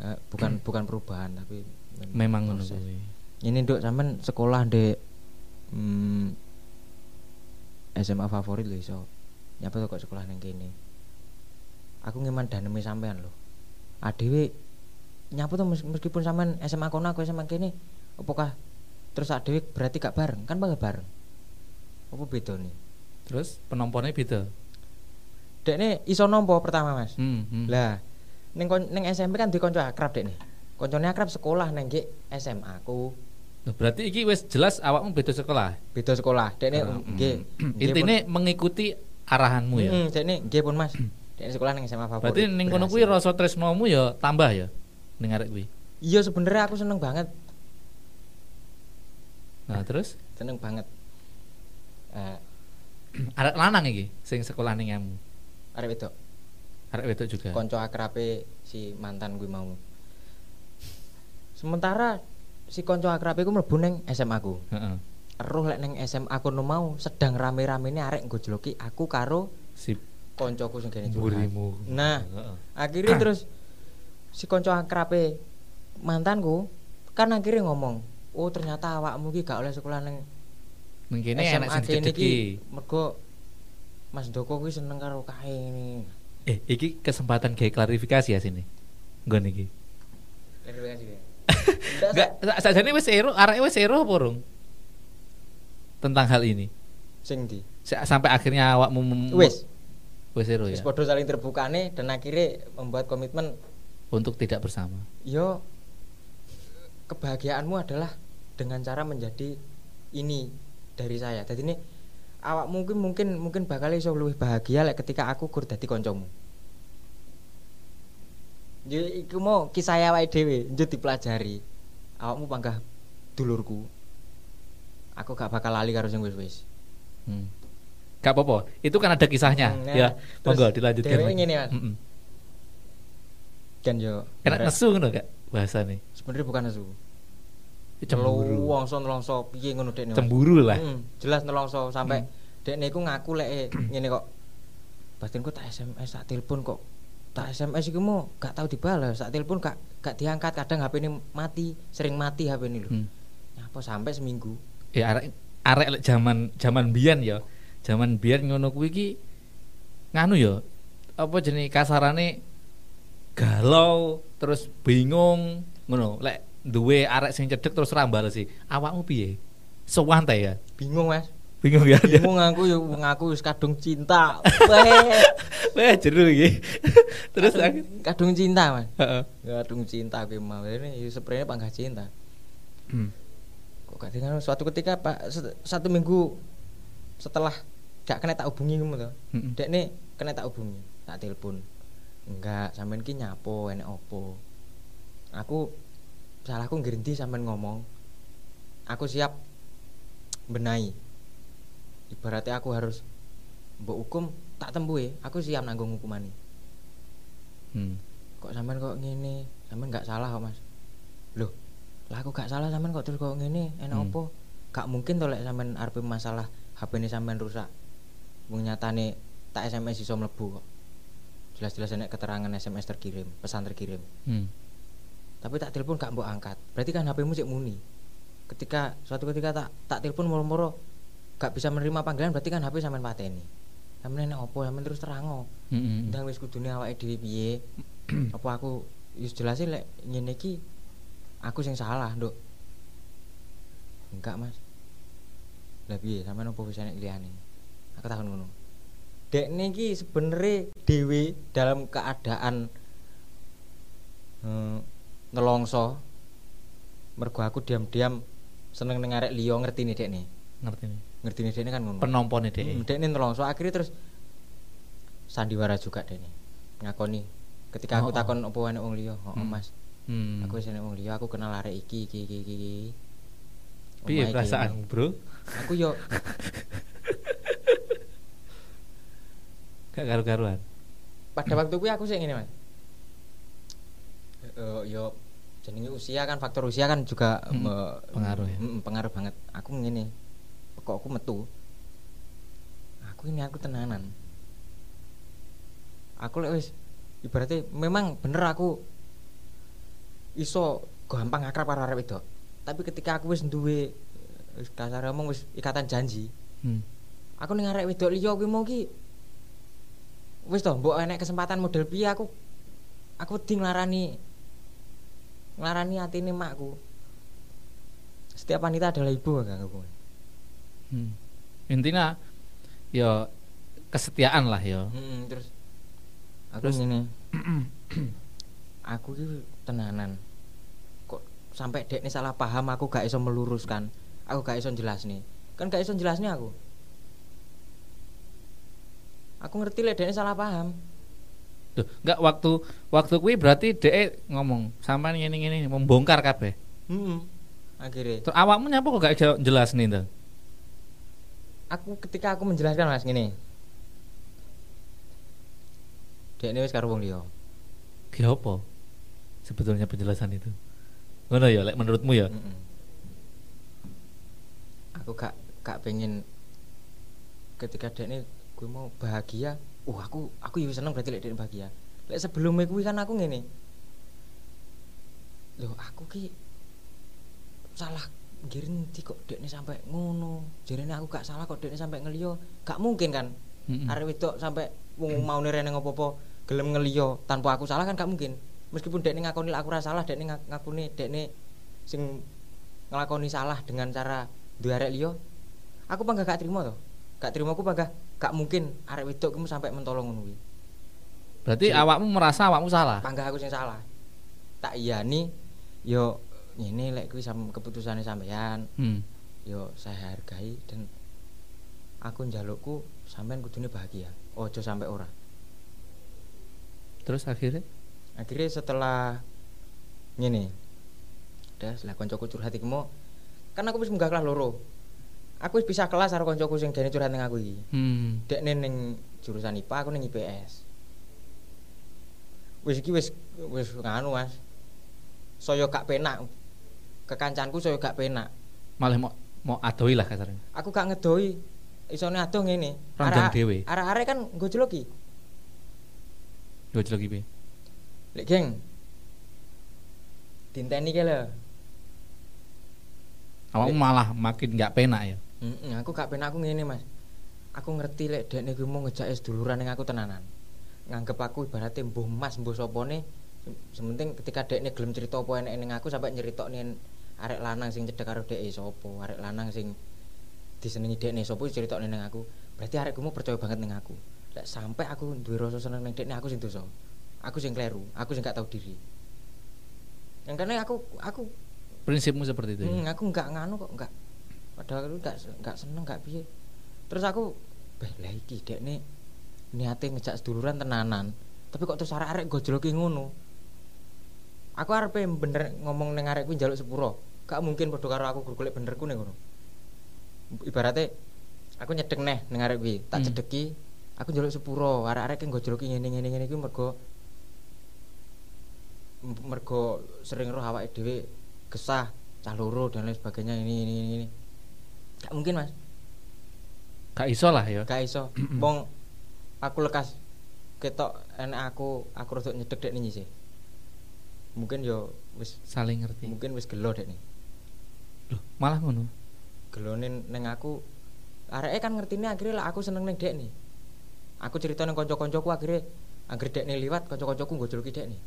Eh, bukan bukan perubahan tapi Memang ngono kuwi. ini nduk sampean sekolah di hmm, SMA favorit lho iso. Nyapa kok sekolah ning kene? Aku ngeman daneme sampean lho adewe nyapa to mes- meskipun sampean SMA kono aku SMA kene apakah terus adewe berarti gak bareng? Kan bangga bareng. Apa beda nih? Terus penompornya beda. dekne iso nompo pertama mas? Hmm, hmm. lah ning kon- ning SMP kan di konco akrab dekne koncone akrab sekolah neng G SMA aku Loh, berarti iki wis jelas awakmu beda sekolah. beda sekolah. Dekne Hmm, nggih nggih Intine mengikuti arahanmu ya. Mm, dekne nggih pun mas dekne sekolah neng SMA favorit Berarti ning kono kuwi rasa tresnomu ya tambah ya ning arek kuwi. iya sebenarnya aku seneng banget Nah, terus seneng banget Eh, arek lanang iki sing sekolah ning kamu. arek wedok Arek wedok juga. konco akrabe si mantan gue mau sementara si konco akrabe ku mlebu ning SMA ku Heeh. Roh lek ning SMA kono mau sedang rame-ramene arek ngojloki aku karo Si koncoku sing kene curhat. burimu. Nah, akhirnya terus si konco akrabe mantanku kan akhirnya ngomong, "Oh, ternyata awakmu ki gak oleh sekolah ning Ning kene enak sing dicedeki. mergo Mas Doko kuwi seneng karo kae ini." Eh, iki kesempatan kayak klarifikasi ya sini. Nggon iki. Klarifikasi ya. Enggak, sajane wis ero, areke wis ero apa urung? Tentang hal ini. sing di. Sa- Sampai akhirnya awakmu mem- Wis, wis ya. padha saling terbukane dan akhirnya membuat komitmen Untuk tidak bersama. yo kebahagiaanmu adalah dengan cara menjadi ini dari saya. Jadi ini awak mungkin mungkin mungkin bakal iso luwih bahagia lek ketika aku kur dadi kancamu. Jadi iku mau kisah awake dhewe njut dipelajari. Awakmu panggah dulurku. Aku gak bakal lali karo sing wis-wis. Hmm. Gak apa-apa. Itu kan ada kisahnya. Hmm, ya, terus monggo dilanjutkan. lagi. ngene, Mas. Mm-mm. Kan yo barek- nesu ngono gak bahasane? sebenarnya bukan nesu. Cemburu. Nelongso nelongso piye ngono dekne. Cemburu lah. Mm, jelas nelongso sampai Hmm. dekne iku ngaku lek eh, ngene kok. Batinku tak SMS tak telepon kok. Tak SMS iku mau gak tahu dibalas, tak telepon gak gak diangkat, kadang HP ini mati, sering mati HP ini lho. Hmm. Apa sampai seminggu. Ya arek arek zaman zaman biyen ya. Zaman biyen ngono kuwi iki nganu ya. Apa jenenge kasarane galau terus bingung ngono. Lek duwe arek sing cedek terus ora balesi. Awakmu piye? Sowan ta ya? Bingung, Mas. Bingung ya. Bingung aku yo ngaku wis kadung cinta. Weh. Wah, jeru iki. terus kadung, kadung cinta, Mas. Heeh. Kadung cinta kuwi mau. Ini sebenarnya panggah cinta. Hmm. kok dengar suatu ketika pak satu minggu setelah gak kena tak hubungi ngono to? Mm-mm. dek nih kena tak hubungi tak telepon. Enggak sampean ki nyapo enek opo? Aku salahku ngerti sampean ngomong? Aku siap benahi ibaratnya aku harus mbok hukum tak tembue aku siap nanggung hukuman Hmm. kok sampean kok ngene? Sampean nggak salah kok mas. Loh lah aku gak salah sampean kok terus kok ngene? Enak Hmm. opo? Gak mungkin to lek sampean arep masalah HP ini sampean rusak wong nyatane tak SMS iso mlebu kok. Jelas-jelas enek keterangan SMS terkirim pesan terkirim. Hmm. tapi tak telepon gak mbok angkat. Berarti kan HPmu cek muni. Ketika suatu ketika tak tak telepon moro-moro gak bisa menerima panggilan berarti kan HP sampean pateni sampean enek opo? Sampean terus terango. Mm-mm. ndang wis kudune awake dhewe piye? Apa aku wis jelas lek ngene iki aku sing salah nduk. Enggak mas. Lah piye? Sampean opo wis enek liyane aku takon ngono dek niki sebenere dhewe dalam keadaan hmm, nelongso mergo aku diam-diam seneng ning arek liya ngertine dek nih Ngerti nih. ngertine dek kan ngono Penompone dhek. Hmm, dek nih nelongso akhirnya terus sandiwara juga dek nih ngakoni ketika aku Oh, oh. takon opo enek wong liya oh, Hmm. mas Hmm. aku wis enek wong liya aku kenal arek iki iki iki iki. Piye perasaan, Bro? aku yo Gak karu-karuan. pada waktu kuwi aku sih ngene mas Eh, yo jenenge usia kan faktor usia kan juga Mm, me- pengaruh ya. mm, pengaruh banget aku ngene kok aku metu aku ini aku tenanan aku lek wis ibaratnya memang bener aku iso gampang akrab karo arek wedok tapi ketika aku wis duwe wis kasar ngomong wis ikatan janji Hmm. aku ning arek wedok liya kuwi mau ki wis toh mbok enek kesempatan model piye aku aku wedi nglarani nglarani atine makku. Setiap wanita adalah ibu kan aku Hmm. Intinya ya kesetiaan lah ya. Hmm, terus? Aku Terus- ngene. Aku ki tenanan. Kok sampai dek ini salah paham aku gak iso meluruskan. Aku gak iso jelas nih kan gak iso jelasnya aku aku ngerti lek dek salah paham Duh, enggak waktu waktu kuwi berarti dhek ngomong sampean ngene-ngene membongkar kabeh. hmm. akhirnya Terus awakmu nyapa kok gak jelas nih to? aku ketika aku menjelaskan mas gini dek ini wis karo wong liya Ki apa? Sebetulnya penjelasan itu. Ngono ya, lek menurutmu ya. Mm-mm. Aku gak gak pengen ketika dek ini gue mau bahagia. Uh aku aku ya seneng berarti lek bahagia. Lek sebelumnya gue kan aku ngene. Loh aku ki salah nanti kok dek ini sampai ngono. Jadi aku gak salah kok dek ini sampai ngeliyo. Gak mungkin kan. Mm-mm. Arek wedok sampai wong mau nirene ngopo-opo gelem ngeliyo tanpa aku salah kan gak mungkin. Meskipun dek ini ngakoni aku ora salah, dek ini ngak- ngakuni dek ini sing ngelakoni salah dengan cara duwe arek liya. Aku bangga gak terima to. Gak terima aku bangga gak mungkin arek wedok kamu sampai mentolong ngono. Berarti Jadi- awakmu merasa awakmu salah. Bangga aku sing salah. Tak iyani yo ngene lek kuwi sam keputusane sampean, Hmm. yo saya hargai dan aku njalukku sampean kudune bahagia. Ojo sampai ora. Terus akhirnya akhirnya setelah ngene udah setelah koncoku curhat mau kan aku wis munggah kelas loro aku bisa kelas karo koncoku sing dene curhat ning aku iki hmm. ning jurusan IPA aku ning IPS wis iki wis wis nganu Mas saya gak penak kekancanku saya gak penak malah mau mau adoi lah kasarnya. aku gak ngedoi isone adoh ngene Randang dhewe. arek-arek kan nggo jloki Gue lagi piye? lek geng dinteni ki lho Awakmu malah makin nggak penak ya. Mm-mm, aku gak penak aku ngene mas. Aku ngerti lek dek niku mau ngejak es duluran yang aku tenanan. Nganggep aku ibaratnya mbuh mas mbuh sopone sementing ketika dek ini gelem cerita apa enek ning aku sampai nyeritok nih arek lanang sing cedek karo dek sopo arek lanang sing disenengi dek nih sopo cerita ning aku. Berarti arekku mau percaya banget ning aku. Lek sampai aku duwe rasa seneng ning dek aku sing dosa. Aku sing kleru aku sing gak tahu diri. Yang karena aku aku Prinsipmu seperti itu. Hmm, Ya? aku nggak nganu kok nggak padahal aku nggak nggak seneng nggak piye. Terus aku beh lah iki dek nih niate ngejak seduluran tenanan tapi kok terus arek-arek gojloki ngono? Aku arepe bener ngomong neng arek kuwi njaluk sepuro. Gak mungkin padha karo aku guru golek benerku ning ngono ibaratnya aku nyedek neh neng arek kuwi tak Hmm. cedeki aku njaluk sepuro. Arek-arek yang gojloki ngene ngene kuwi mergo mergo sering roh awake dhewe gesah cah loro dan lain sebagainya ini ini, ini. Gak mungkin mas. Gak iso lah ya. gak iso. Wong aku lekas ketok enek aku aku rada nyedek dek nih sih. Mungkin yo wis Saling ngerti. mungkin wis gelo dek nih Loh, malah ngono. gelone neng aku. Areke kan ngertine akhirnya lah aku seneng neng dek nih aku cerita neng konco-koncoku akhirnya akhir dek nih liwat konco-koncoku gue juluki dek nih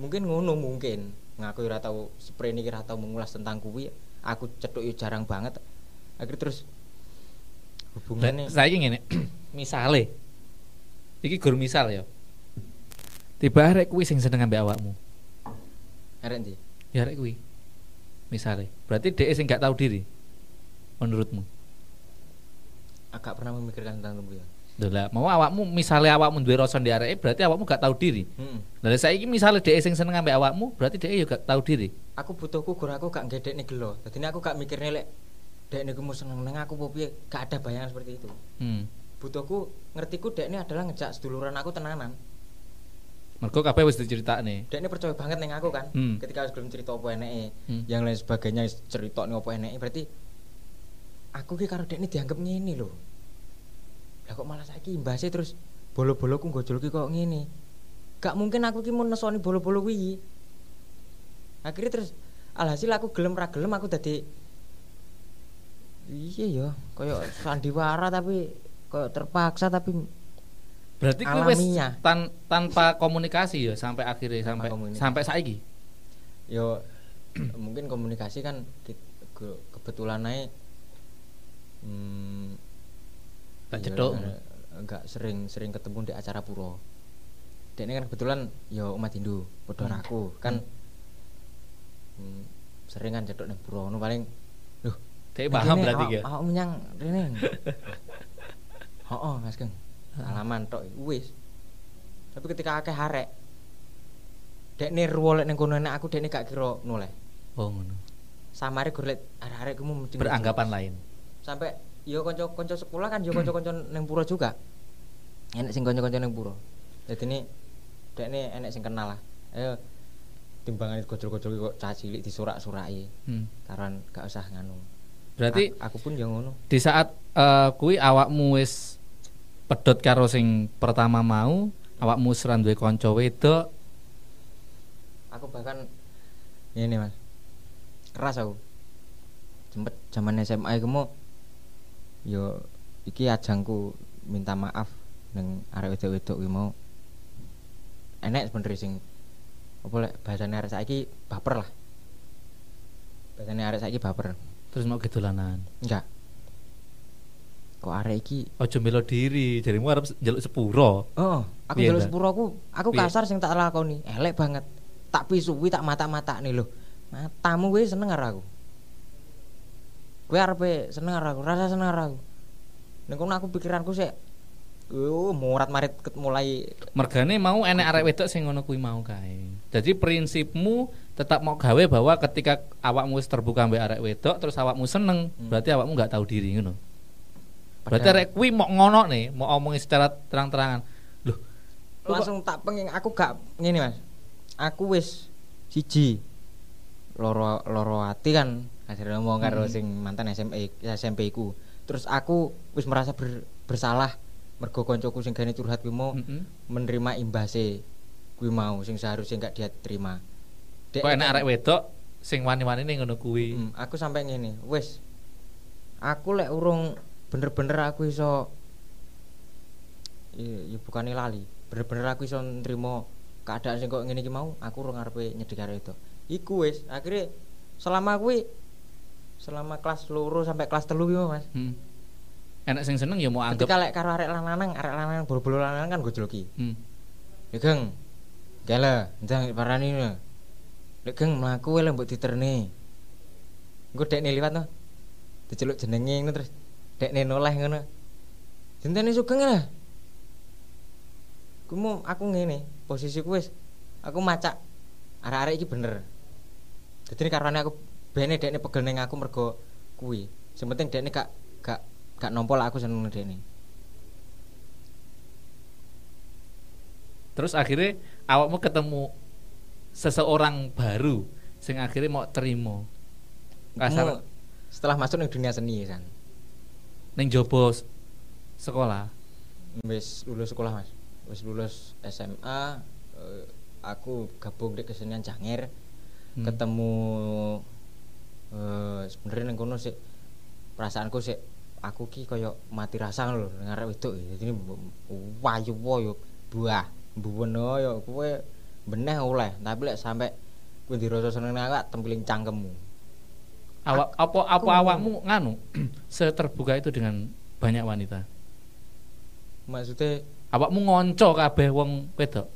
mungkin ngono mungkin. Ngaku ora tau spray niki ora tau mengulas tentang kuwi. Aku cethuk yo jarang banget akhirnya terus hubungannya Saya ngene. Misale. Iki gur misal ya. Tiba arek kuwi sing seneng ambek awakmu. arek ndi Ya arek kuwi. Misale. Berarti dhek sing gak tahu diri. Menurutmu. agak pernah memikirkan tentang itu ya lah, mau awakmu misale awakmu duwe rasa di areke berarti awakmu gak tahu diri. Heeh. Lah saiki misale dhek sing seneng ambek awakmu, berarti dhek yo gak tahu diri. aku butuhku gur aku gak ngedek nih gelo jadi aku gak mikirnya lek dek nih mau seneng neng aku piye gak ada bayangan seperti itu Hmm. butuhku ngertiku dek ini adalah ngejak seduluran aku tenanan Mergo kabeh wis diceritakne. dek ini percaya banget neng aku kan Hmm. ketika sebelum cerita apa eneke Hmm. yang lain sebagainya cerita nih apa eneke berarti aku ki karo dek ini dianggap ngene lho lah kok malah saiki imbasnya terus bolo-boloku gojol ki kok ngene gak mungkin aku ki mau nesoni bolo-bolo kuwi akhirnya terus alhasil aku gelem ra gelem aku dadi iya ya koyo sandiwara tapi koyo terpaksa tapi Berarti kuwi wis tan- tanpa komunikasi ya sampai akhirnya sampai komunikasi. sampai saiki. yo mungkin komunikasi kan kebetulan aja hmm, Tak iya, cedok. enggak sering sering ketemu di acara puro dan ini kan kebetulan yo umat Hindu podo Hmm. aku kan hmm, sering kan cedok nih puro nu paling loh Dek paham berarti ya. awak menyang rene. Oh oh mas Geng. Alaman tok wis. Tapi ketika akeh arek dek nih ruwolek ning kono nek aku dek gak kira noleh Oh ngono. samare gur lek arek-arek mesti Beranggapan lain. sampai yo kanca-kanca sekolah kan yo kanca-kanca ning pura juga. Enek sing kanca-kanca ning pura. Dadi ini dek nih enek sing kenal lah. Ayo timbangan gojol-gojol kok cah cilik disurak-suraki Hmm. karan gak usah nganu Berarti A- aku pun yo ngono. di saat eh, kuwi awakmu wis pedot karo sing pertama mau, awakmu seran duwe kanca wedok, aku bahkan ini mas. Keras aku. Sempet zaman SMA iku mau yo iki ajangku minta maaf neng arek wedok-wedok kuwi mau. Enek sebenernya sing apa lek bahasane arek saiki baper lah. Bahasane arek saiki baper terus mau gedolanan. enggak kok arek iki Ojo melo diri, jarimu arep njaluk sepuro. oh aku Piye, jaluk Ndak? sepuro aku aku Piye? kasar sing tak lakoni elek banget tak pisui tak mata-mata nih loh matamu gue seneng karo aku gue arepe seneng karo aku rasa seneng karo aku kono aku pikiranku sih Oh, murat marit ket mulai Mergane mau enek arek wedok sing ngono kuwi mau kae. Jadi prinsipmu tetap mau gawe bahwa ketika awakmu terbuka mbek arek wedok terus awakmu seneng, Hmm. berarti awakmu nggak tahu diri ngono. Berarti arek kuwi mau ngono nih, mau omongin secara terang-terangan. Loh, kok- langsung tak pengen aku gak ngene Mas. Aku wis siji loro loro ati kan akhirnya ngomong karo Hmm. sing mantan SMP SMP ku. Terus aku wis merasa ber- bersalah mergo koncoku sing gane curhat kuwi mau Mm-mm. menerima imbase kuwi mau sing seharusnya gak dia terima. Dek, Kok enek kan- arek wedok sing wani-wani ning ngono kuwi. Hmm, aku sampai ngene, wis. Aku lek urung bener-bener aku iso iya bukan lali. Bener-bener aku iso nrimo keadaan sing kok ngene iki mau, aku urung ngarepe nyedhi karo itu. Iku wis, akhirnya selama kuwi selama kelas loro sampai kelas telu iki Mas. Hmm. Enek sing seneng ya mau anggap. Ketika lek karo arek lanang, arek lanang bolo-bolo lanang kan gojloki. Hmm. Ya Geng. Gala, ndang parani. Lek Geng mlaku lho mbok diterne. Engko dekne liwat no. Diceluk jenenge ngono terus dekne noleh ngono. Jentene sugeng lah. Ku mau aku ngene, posisiku wis aku macak arek-arek iki bener. Dadi karone aku bene dekne pegel ning aku mergo kuwi. Sing penting dekne gak gak gak nompol aku seneng dekne. Terus akhirnya awakmu ketemu seseorang baru sing akhirnya mau terima. Kasar Mu- setelah masuk ning dunia seni kan. ning jobo sekolah. wis lulus sekolah mas wis lulus SMA eh, aku gabung di kesenian Janger Hmm. ketemu eh sebenarnya nang kono sih perasaanku sih aku ki koyo mati rasa lho ngarep wedok jadi wayu wayu buah buwono yo kowe beneh oleh tapi lek sampe kowe dirasa seneng awak tempiling cangkemmu Awak apa apa awakmu nganu seterbuka itu dengan banyak wanita. maksudnya Awakmu ngonco kabeh wong wedok.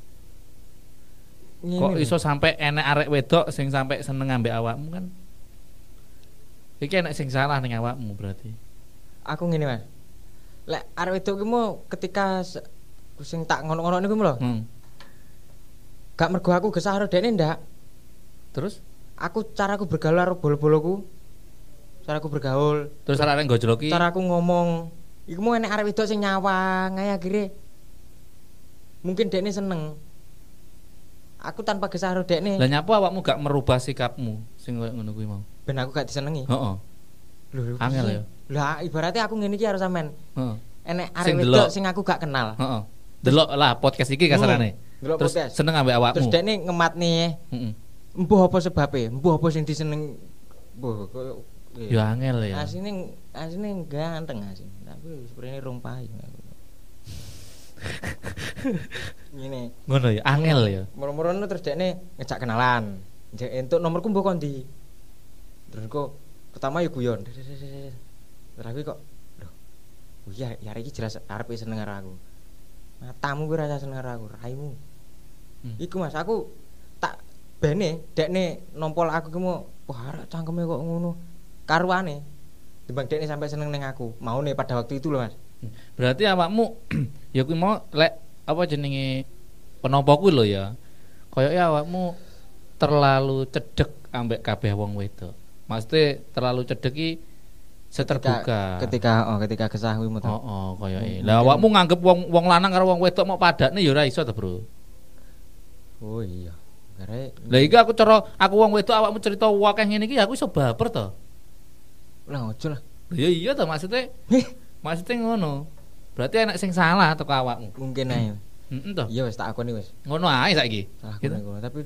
Kok iso sampai enek arek wedok sing sampai seneng ambek awakmu kan? Iki enek sing salah ning awakmu berarti. aku ngene mas lek arek wedok ki mau ketika sing tak ngono-ngono niku lho Hmm. Gak mergo aku gesah karo dekne ndak. Terus? Aku caraku bergaul karo bolo-boloku caraku bergaul. Terus arek gojloki. caraku ngomong. Iku mau enek arek wedok sing nyawang ae akhirnya mungkin dekne seneng. Aku tanpa gesah karo dekne Lah nyapu awakmu gak merubah sikapmu? Sing koyo ngono kuwi mau. ben aku gak disenengi. Heeh. lho Angel ya. lah ibaratnya aku ngene iki karo sampean. Heeh. enek arek wedok sing aku gak kenal. Heeh. Delok lah podcast iki kasarane. Delok Terus podcast. seneng ambek awakmu. terus dekne ngematne Heeh. empuh apa sebabnya empuh apa sing diseneng empuh koyo Ya angel ya. asine asine ganteng asin tapi sebenarnya rong payu. Ngene. Ngono ya, angel ya. Moro-moro terus dekne ngejak kenalan. Njek entuk nomorku mbok kondi. Terus kok pertama ya guyon. Terus aku kok Loh. Oh iya, ya iki jelas arep seneng karo aku. Matamu kuwi rasa seneng aku, raimu. Hmm. Iku Mas, aku tak bene dekne nompol aku ki mau wah cangkeme kok ngono. Karuane. Timbang dekne sampai seneng ning aku. Mau nih pada waktu itu loh Mas. Berarti awakmu ya kuwi mau lek apa jenenge penapa kuwi lho ya. Awakmu terlalu cedek ambek kabeh wong wedok. Maksudnya terlalu cedek ki seterbuka. Ketika oh ketika kesah kuwi Oh, oh kaya Mungkin- Lah awakmu nganggep wong wong lanang karo wong wedok mau padane ya ora iso to, Bro. Oh iya. Kare Lah iki aku cara aku wong wedok awakmu cerita wakeh ngene iki aku iso baper to. lah ojo lah. Lah ya iya to maksudnya maksudnya ngono. Berarti enak sing salah teko awakmu. Mungkin ae. Heeh to. Iya wis tak akoni wis. Ngono ae saiki. Salah Gitu. gitu. tapi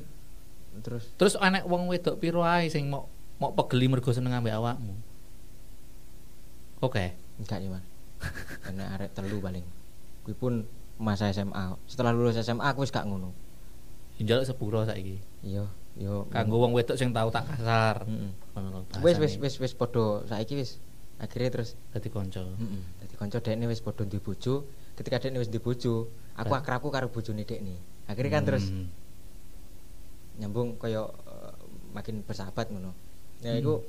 terus Terus enek wong wedok piro ae sing mau mau pegeli mergo seneng ambek awakmu. Oke. enggak ya Mas. Enak arek telu paling. Kuwi pun masa SMA. Setelah lulus SMA aku wis gak ngono. Njaluk sepuro saiki. Iya, yo Kanggo wong wedok sing tau tak kasar. Heeh. Lho Wis wis wis wis padha saiki wis. Akhirnya terus dadi kanca. heeh. Dadi kanca dekne wis padha duwe bojo. Ketika dekne wis duwe bojo, aku akrabku karo bojone dekne. Akhirnya kan terus Hmm. nyambung kaya eh, makin bersahabat ngono. Ya iku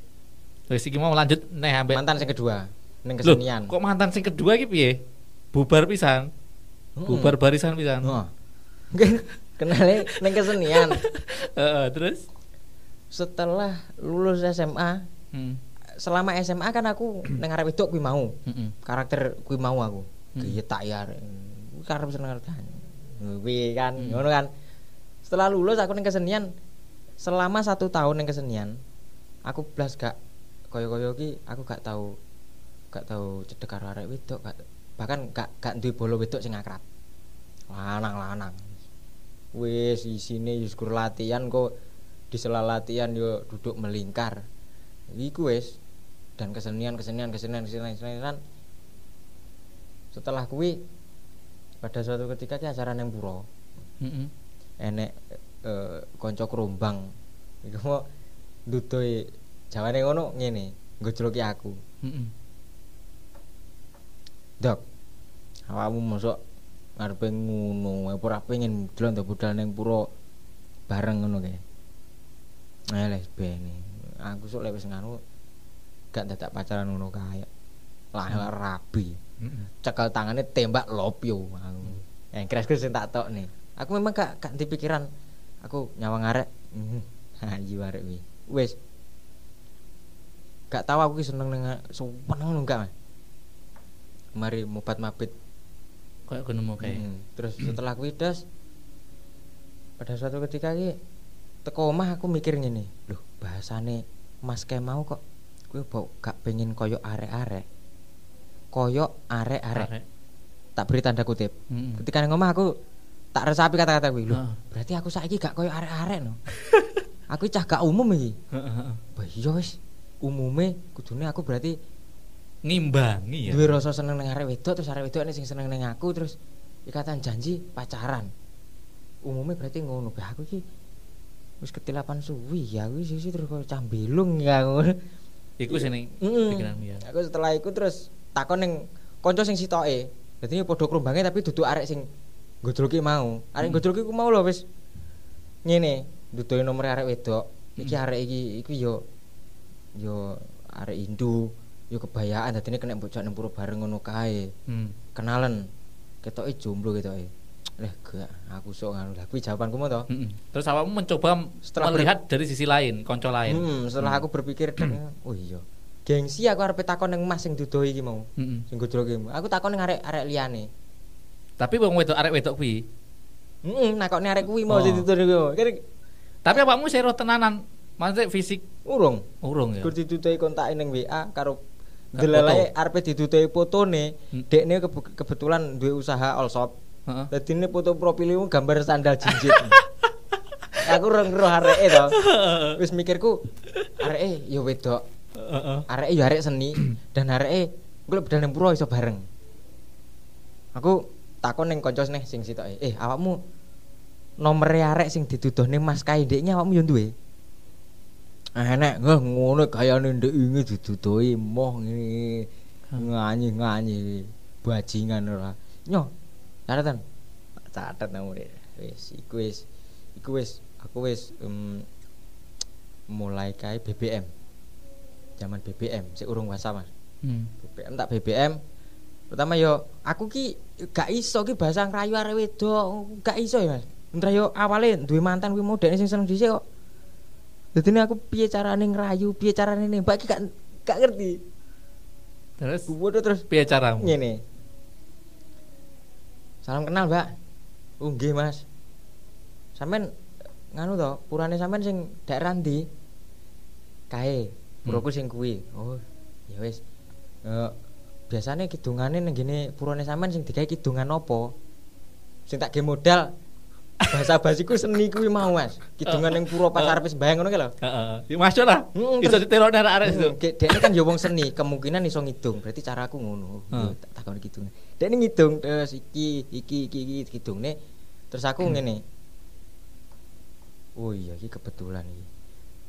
Wis iki mau lanjut neh ambek mantan sing kedua Loh, kesenian. kok mantan sing kedua iki piye? Bubar pisan. Heeh. Bubar barisan pisan. Heeh. Kenale ning kesenian. Heeh, terus Setelah lulus SMA, hmm. selama SMA kan aku neng arep wedok kuwi mau. Heeh. Karakter kuwi mau aku. Hmm. Geyetak ya. karep seneng arep Kuwi kan Hmm. ngono kan. Setelah lulus aku ning kesenian selama satu tahun ning kesenian aku blas gak koyo-koyo ki aku gak tahu gak tahu cedek karo arek wedok gak, bahkan gak gak duwe bolo wedok sing akrab. Lanang-lanang. Wis isine gur latihan kok di sela latihan yo duduk melingkar. Iku wis dan kesenian kesenian kesenian kesenian kesenian setelah kuwi pada suatu ketika ki acara neng pura Heeh. enek eh, kanca kerombang iku mau dudoe jawane ngono ngene ngojloki aku Heeh. Dok awakmu mosok ngarepe ngono ora pengen delon to budal neng pura bareng ngono kae ayo les bene aku sok lek wis nganu gak dadak pacaran ngono kae lah rabi Heeh. cekel tangannya tembak lopyo aku. Yang kira-kira sing tak tok nih. Aku memang gak gak di pikiran aku nyawang arek. Mhm. Ayu arek wi. Wis. Gak tahu aku seneng nang seneng ngono gak. Mas. Mari mobat mabit. Kayak ngono mau kayak. Mm. Terus setelah kuwi das pada suatu ketika ki teko omah aku mikir ngene, loh bahasane Mas Kemau kok kuwi bau gak pengen koyo arek-arek. Koyo arek-arek. Arek. tak beri tanda kutip. Heeh. Ketika nang omah aku tak resapi kata-kata kuwi lho. Heeh. Berarti aku saiki gak koyo arek-arek no. aku cah gak umum iki. Heeh, iya wis. Umume kudune aku berarti Ngimbangi ya. duwe rasa seneng ning arek wedok terus arek wedok sing seneng ning aku terus ikatan janji pacaran. Umume berarti ngono. Bah aku iki wis ketilapan suwi ya wis sisi terus koyo cah belung ya ngono. Iku sing Mm. pikiranmu ya. Aku setelah itu terus takon ning kanca sing sitoke. Dadi ini padha krombange tapi duduk arek sing gojloki mau. Arek Hmm. gojloki ku mau lho wis ngene, duduke nomor arek wedok. Iki Hmm. arek iki iku yo yo arek Hindu, yo kebayaan dadine kena bocah ning pura bareng ngono kae. Hmm. Kenalan. Ketoke jomblo ketoke. Leh gak, aku sok ngono. Lah kuwi jawabanku mau to. Mm-mm. Terus awakmu mencoba Setelah melihat dari sisi lain, konco lain. Hmm, setelah aku berpikir dan oh iya. Gengsi aku arep takon ning Mas sing dudohi iki mau. Mm-mm. Sing. Aku takon ning arek-arek liyane. Tapi wong wedok arek wedok kuwi. Heeh, nakokne arek kuwi mau Oh. ditutur. Kira Tapi awakmu sero tenanan. Maksudnya fisik urung. urung ya. Gur ditutuhi kontake ning WA karo delalae arepe ditutuhi fotone. Hmm. Dekne kebe- kebetulan duwe usaha all shop. Heeh. Dadi ini foto profilmu gambar sandal jinjit. aku ora ngeroh areke to. Wis mikirku areke ya wedok. Heeh. Areke ya arek seni dan areke bedal ning pura iso bareng. Aku takon ning kanca neh sing sitoke. Eh, awakmu nomere arek sing dituduhne Mas Kai ndeknya awakmu yo duwe. Enek ngeh ngono gayane ndek ingi diduduhi moh ngene. Nganyi-nganyi bajingan ora. Nyo. Catatan. Catet nomor wis iku wis iku wis aku wis em, mulai kae BBM. Zaman BBM sik urung WhatsApp Mas. Hmm. BBM tak BBM pertama yo aku ki gak iso ki bahasa ngrayu arek wedok gak iso ya Mas Entar yo awale duwe mantan kuwi modene sing seneng dhisik kok Dadi aku piye carane ngrayu? Piye carane nembak? Gak gak ngerti. Terus? Waduh terus piye caramu? ngene. Salam kenal Mbak. Oh nggih Mas. Sampean nganu to purane sampean sing daerah ndi Kae puraku sing kuwi. Oh ya wis. Eh, biasanya kidungane ning gene purane sampean sing digawe kidungan apa? Sing tak ge modal bahasa basiku seni kuwi mau Mas. Kidungan ning pura pas arep sembayang ngono ki lho. Heeh. Ya masuk lah. Mm, Iso terus- ditelok nek arek itu. Dek dekne kan wong seni, kemungkinan iso ngidung. Berarti caraku ngono. Hmm. Yo, Tak takon kidung. Dekne ngidung terus iki iki iki iki kidungne. Terus aku ngene. Oh iya iki kebetulan iki.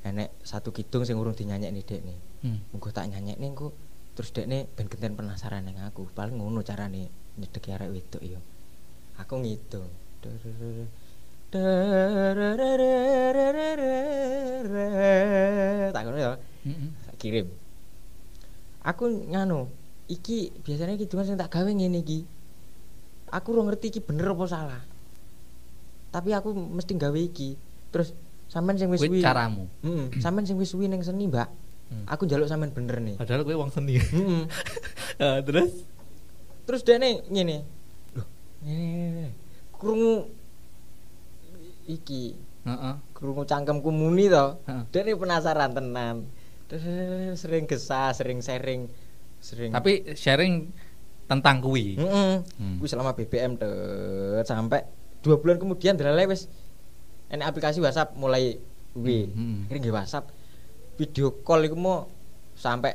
Enek satu kidung sing urung dinyanyekne dekne. Hmm. Mengko tak nyanyekne engko terus dekne ben genten penasaran ning aku. Paling ngono carane nyedeki arek wedok ya. Aku ngidung. Tak ngono ya. Kirim. Aku nganu, iki biasanya kidungan sing tak gawe ngene iki. Aku ora ngerti iki bener apa salah. Tapi aku mesti gawe iki. Terus sampean sing wis Kuwi suwi. caramu. Heeh, sampean sing wis suwi ning seni, Mbak. Hmm. Aku njaluk sampean bener nih. Padahal kowe wong seni. Heeh. Eh, terus Terus dene ngene. Loh, ngene. Krungu iki, heeh. krungu cangkemku muni to. Heeh. Dene penasaran tenan. Sering gesah, sering sharing, sering Tapi sharing tentang kuwi. Heeh. Hmm. Kuwi selama BBM tet sampai dua bulan kemudian delale wis enek aplikasi WhatsApp mulai kuwi. Hmm, hmm. Nggih WhatsApp video call iku mau sampai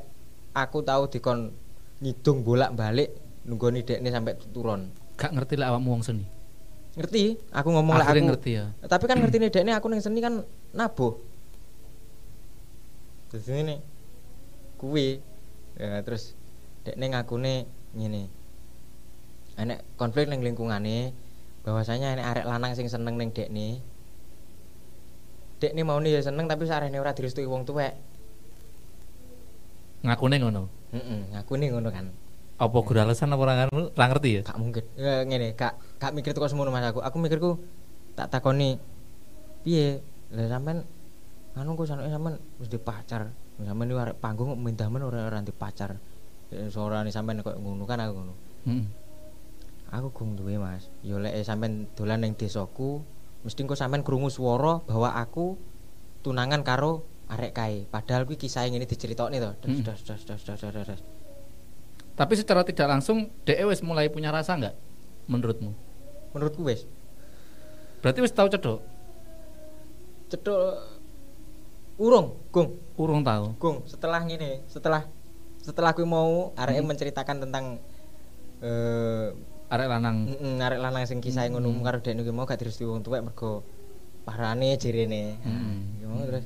aku tahu dikon ngidung bolak-balik nunggoni dekne sampai turun. Gak ngerti lah awakmu wong seni. Ngerti? Aku ngomong lah aku. ngerti ya. Tapi kan ngerti nih dekne aku ning seni kan nabuh. Terus ini kuwi ya, terus dekne ngakune ngene. Enek konflik ning lingkungane bahwasanya enek arek lanang sing seneng ning dekne. Dekne maune ya seneng tapi sarene ora direstui wong tuwek. Ngakune ngono. Heeh, ngakune ngono kan. Apa gur alasan apa ora ngerti- ora ngerti ya? Gak mungkin. Ya, ngene, gak gak mikir teko semono Mas aku. Aku mikirku tak takoni piye? Lah sampean anu kok sanoke sampean wis di pacar. Sampean iki arek panggung kok mindah men ora ora di pacar. Ya, Suarane sampean kok ngono kan aku ngono. Heeh. Aku gung duwe Mas. Ya lek sampean dolan ning desaku, mesti engko sampean krungu swara bahwa aku tunangan karo arek kae. Padahal kuwi kisah ngene diceritokne to. Das Mm. das das das das das. das. Tapi secara tidak langsung DE wis mulai punya rasa nggak menurutmu? Menurutku wis Berarti wis tahu cedok? cedok urung, Gung. Urung tahu. Gung, setelah ngene, setelah setelah kuwi mau arek Hmm. menceritakan tentang eh Arek lanang. mm, arek lanang sing kisah ngono Hmm. karo dekne mau gak direstui wong tuwek mergo parane jirene. Nah, Hmm. terus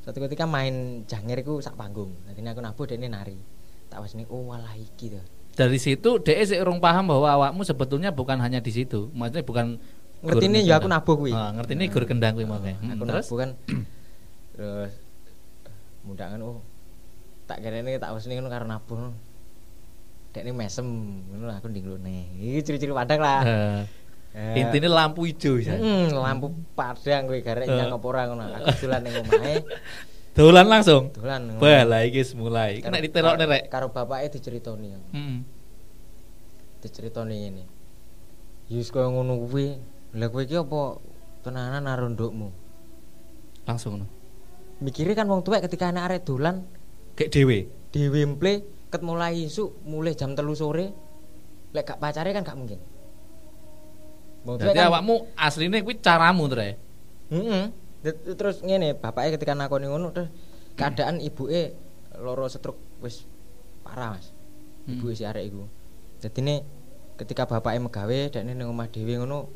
suatu ketika main janger iku sak panggung. Dadi aku nabuh dekne nari. Tak wasni oh walah iki to. Dari situ DE sih urung paham bahwa awakmu sebetulnya bukan hanya di situ. Maksudnya bukan Ngertine gur ya aku nabuh kuwi. Ah, ngertine gur kendang kuwi mau kayak. Hmm, aku terus nabuh kan terus mundangan oh tak kene tak wasni ngono karo nabuh. Dekne mesem ngono aku ndinglune. Iki ciri-ciri padang lah. eh, Eh, intinya lampu hijau ya. Mm, lampu padang kowe garek Eh. nyang apa ora ngono. Aku dolan ning omahe, Dolan langsung. dolan. ngono. Bala iki wis mulai. Kena ditelokne rek. Karo bapake diceritoni. Heeh. Diceritoni ngene. Yus koyo ngono kuwi. Lah kowe iki apa tenanan karo ndukmu? Langsung no. Mikire kan wong tuwek ketika anak arek dolan Kayak dhewe. dhewe mple ket mulai isuk mulai jam telu sore lek gak pacare kan gak mungkin. Jadi kan awakmu asline kuwi caramu to rek. Heeh. Det- Terus ngene, bapaknya ketika nakoni ngono terus keadaan ibuke loro stroke wis parah, Mas. Ibuke si arek iku. Dadine ketika bapaknya megawe dekne ning omah dhewe ngono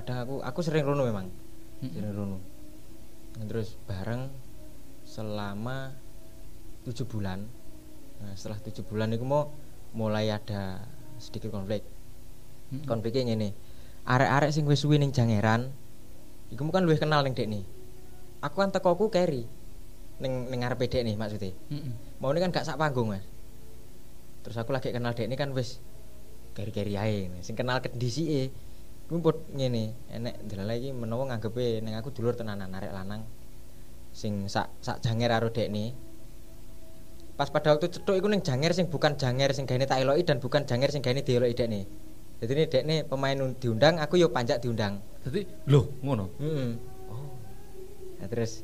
kadang aku aku sering rono memang Mm-mm. sering rono Dan terus bareng selama tujuh bulan nah, setelah tujuh bulan itu mau mulai ada sedikit konflik Mm-mm. konfliknya ngene arek-arek sing wis suwi ning jangeran iku kan luwih kenal ning dek nih aku kan tekoku carry. Ning ngarepe dek nih maksudnya. Mm-mm. mau ini kan gak sak panggung mas. Terus aku lagi kenal dek ini kan wis keri-keri ae. Sing kenal ke DC gue pun ngene. Enek delala iki menawa nganggepe ning aku dulur tenanan arek lanang. Sing sak sak janger karo dek nih pas pada waktu cetuk iku ning janger sing bukan janger sing gaene tak eloki dan bukan janger sing gaene dieloki dek nih jadi ini dek nih pemain un- diundang aku yo panjak diundang. Jadi loh ngono. hmm. Oh nah, terus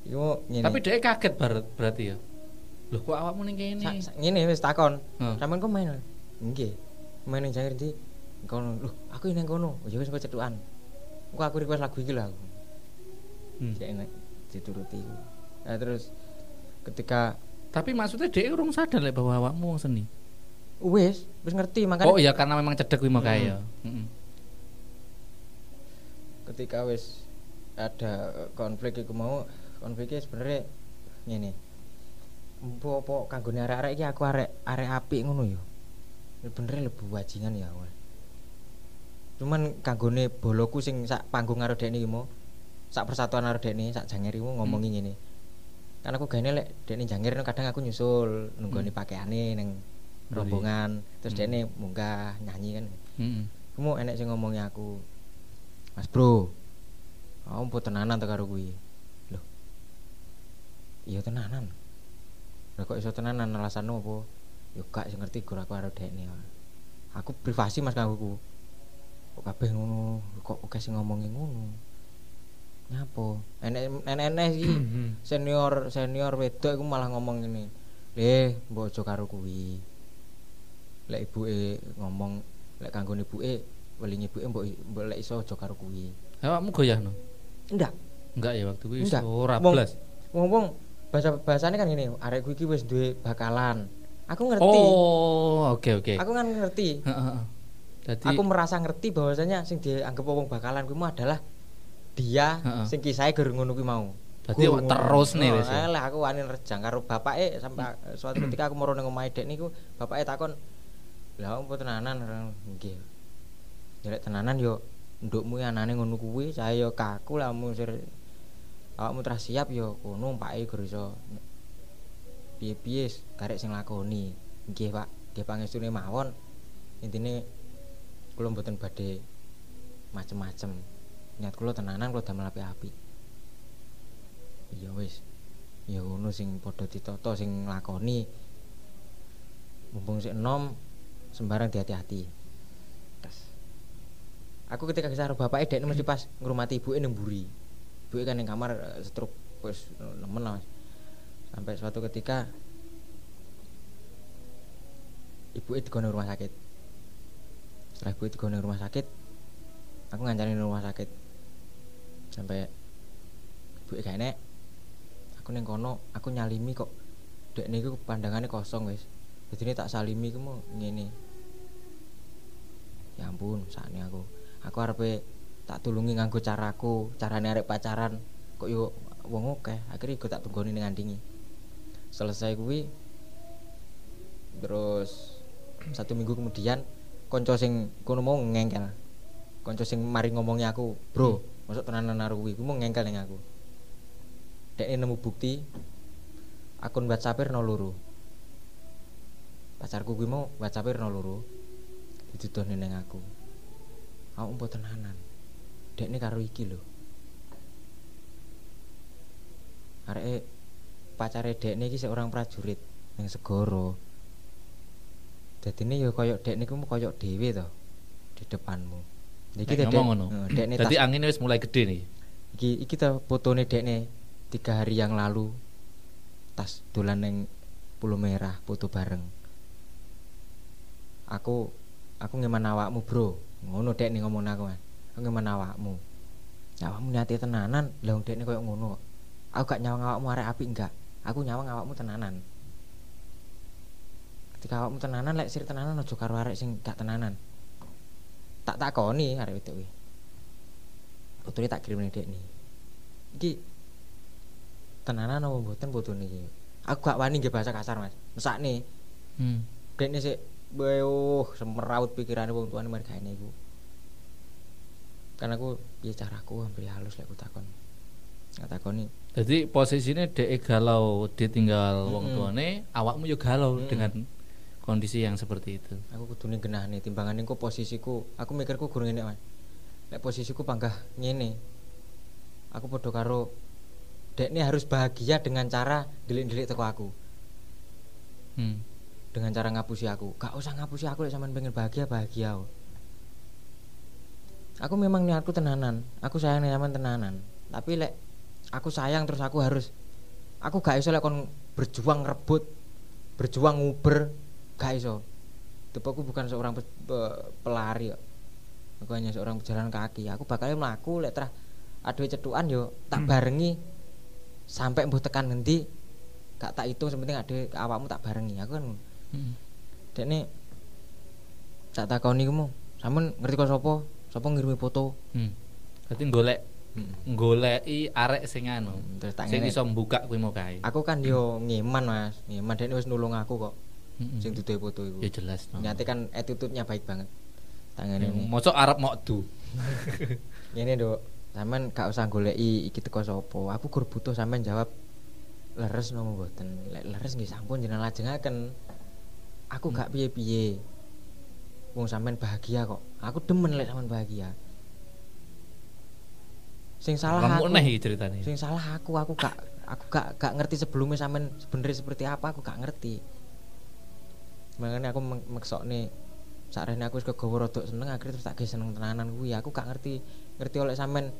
iku ngene Tapi dia kaget bar berarti ya. Loh kok awakmu ning kene? Ngene wis takon sampean kok main nggih main ning janger ndi kono lho aku ning kono ya wis kok cetukan kok aku request lagu iki lho aku Hmm. Cek enak dituruti nah terus ketika Tapi maksudnya dia urung sadar lek bahwa awakmu wong seni. wis wis ngerti makanya Oh iya karena memang cedek kuwi mau Hmm. kaya. Heeh. ketika wis ada konflik iku mau konfliknya sebenarnya ngene Empo apa kanggone arek-arek iki aku arek arek apik ngono ya. Ya Bener lebu wajingan ya awal. Cuman kanggone boloku sing sak panggung karo dekne mau sak persatuan karo dekne sak janger iku ngomongi ngene. Kan aku gane lek dekne janger kadang aku nyusul nunggoni pakaiane ning Oh, iya. rombongan terus Hmm. dekne munggah nyanyi kan. Kamu enek sing ngomongi aku. Mas Bro. Kamu po tenanan ta karo kuwi. Loh. Iya tenanan. Lah kok iso tenanan alasanmu apa? Yo gak sing ngerti gur aku karo dekne. Aku privasi Mas kanggo ku. Kok kabeh ngono, kok oke sing ngomongi ngono. Nyapa? Enek enek iki senior senior wedok iku malah ngomong ngene. Le, mbok aja karo kuwi. Lek ibuke ngomong lek kanggo ibuke weling ibuke mbok lek iso aja karo kuwi. Awakmu goyahno? Ndak, Enggak ya waktu kuwi Enggak. ora Wong- blas. wong-wong bahasa bahasane kan ngene, arek kuwi iki wis duwe bakalan. Aku ngerti. Oh, oke oke. Aku kan ngerti. Heeh. Jadi Aku merasa ngerti bahwasanya sing dianggap wong bakalan kuwi mau adalah dia Heeh. sing kisahe gur ngono kuwi mau. Dadi terus nih Oh, wis ya? Alah aku wani rejang karo bapake sampai suatu ketika aku moro ning omahe dek niku bapake takon, "Lah opo tenanan?" Nggih. Ya lek tenanan yo ndukmu anane ngono kuwi, saya yo kaku lah sir awakmu teras siap yo kono pake gur iso piye-piye karek sing lakoni. Nggih, Pak. Nggih pangestune mawon. Intine kula mboten badhe macem-macem. Niat kula tenanan kula damel apik-apik. Iya wis. Ya ngono sing padha ditata sing nglakoni. Mumpung sik enom sembarang hati-hati. Aku ketika kisah karo bapake dekne mesti pas ngrumati ibuke ning mburi. Ibuke kan ning kamar eh, stroke wis nemen lah. Sampai suatu ketika ibuke digone rumah sakit. Setelah ibuke digone rumah sakit, aku ngancani ning rumah sakit. Sampai ibuke gak enek. Aku ning kono, aku nyalimi kok dekne iku pandangane kosong wis. Jadi tak salimi mau ngene. Ya ampun, sakne aku. Aku arepe tak tulungi nganggo caraku, carane arek pacaran. Kok yo wong akeh, akhirnya gue tak tunggoni ning andingi. Selesai kuwi terus satu minggu kemudian konco sing kono mau ngengkel. Konco sing mari ngomongi aku, "Bro, masuk tenanan karo kuwi." Kuwi mau ngengkel ning aku. Dekne nemu bukti akun WhatsApp no loro. Pacarku kuwi mau WhatsApp no loro. Dituduhne ning aku. Aku mbok tenanan. Dekne karo iki lho. Areke pacare dekne iki seorang prajurit ning segara. Dadine ya koyo dekne ku koyo dhewe to di depanmu. Ngomong ngono. Dekne Dadi anginnya wis mulai gede nih. iki iki ta fotone dekne tiga hari yang lalu tas dolan neng Pulau Merah foto bareng aku aku ngeman awakmu bro ngono dek nih ngomong aku aku ngeman awakmu. Awakmu niati tenanan. Lah wong dekne koyo ngono. Aku gak nyawang awakmu arek apik enggak. Aku nyawang awakmu tenanan. Ketika awakmu tenanan lek sir tenanan aja karo arek sing gak tenanan. Tak takoni arek wedok kuwi. Fotone tak kirim ning dekne. Iki tenanan apa mboten fotone iki? Aku gak wani nggih bahasa kasar Mas. Mesakne Hmm. dekne sik Weuh, semeraut pikirane wong tuane mereka ini iku. Kan aku piye caraku hampir halus lek aku takon. Nggak takoni. Jadi posisinya dek galau ditinggal wong Mm-mm. tuane, awakmu yo galau Mm-mm. dengan kondisi yang seperti itu. Aku kudune genahne timbangane kok posisiku. Aku mikirku gurung ngene, Mas. Lek posisiku panggah ngene. Aku padha karo dekne harus bahagia dengan cara delik-delik teko aku. Hmm. Dengan cara ngapusi aku. Gak usah ngapusi aku lek sampean pengen bahagia, bahagia. kok. Aku memang niatku tenanan. Aku sayang nih sampean tenanan. Tapi lek aku sayang terus aku harus aku gak iso lek kon berjuang rebut, berjuang nguber, gak iso. Tipe aku bukan seorang pe- pe- pelari kok. Aku hanya seorang pejalan kaki. Aku bakal mlaku lek terah aduh cetukan yo tak barengi sampai mbuh tekan ngendi gak tak hitung sepenting ada awakmu tak barengi aku kan Hmm. dekne tak takoni kamu sampean ngerti kok sapa sapa ngirimi foto Hmm. Berarti golek goleki arek sing anu. terus tak Sing iso mbuka kuwi mau kae. aku kan yo ngeman mas ngeman dekne wis nulung aku kok Mm-mm. sing duduhe foto iku Ya jelas no. nyate kan attitude-nya baik banget tak ngene nih Mosok arep mokdu. ngene Dok sampean gak usah goleki iki teko sapa aku gur butuh sampean jawab leres nopo mboten lek leres nggih sampun jenengan lajengaken aku gak piye-piye. Wong sampean bahagia kok. Aku demen lek sampean bahagia. Sing salah Remuk aku neh ceritane. sing salah aku aku gak aku gak gak ngerti sebelumnya sampean sebenarnya seperti apa aku gak ngerti. Makanya aku mek- meksokne sakrene aku wis kegawa rodok seneng akhirnya terus tak ge seneng tenanan kuwi. Aku gak ngerti ngerti oleh sampean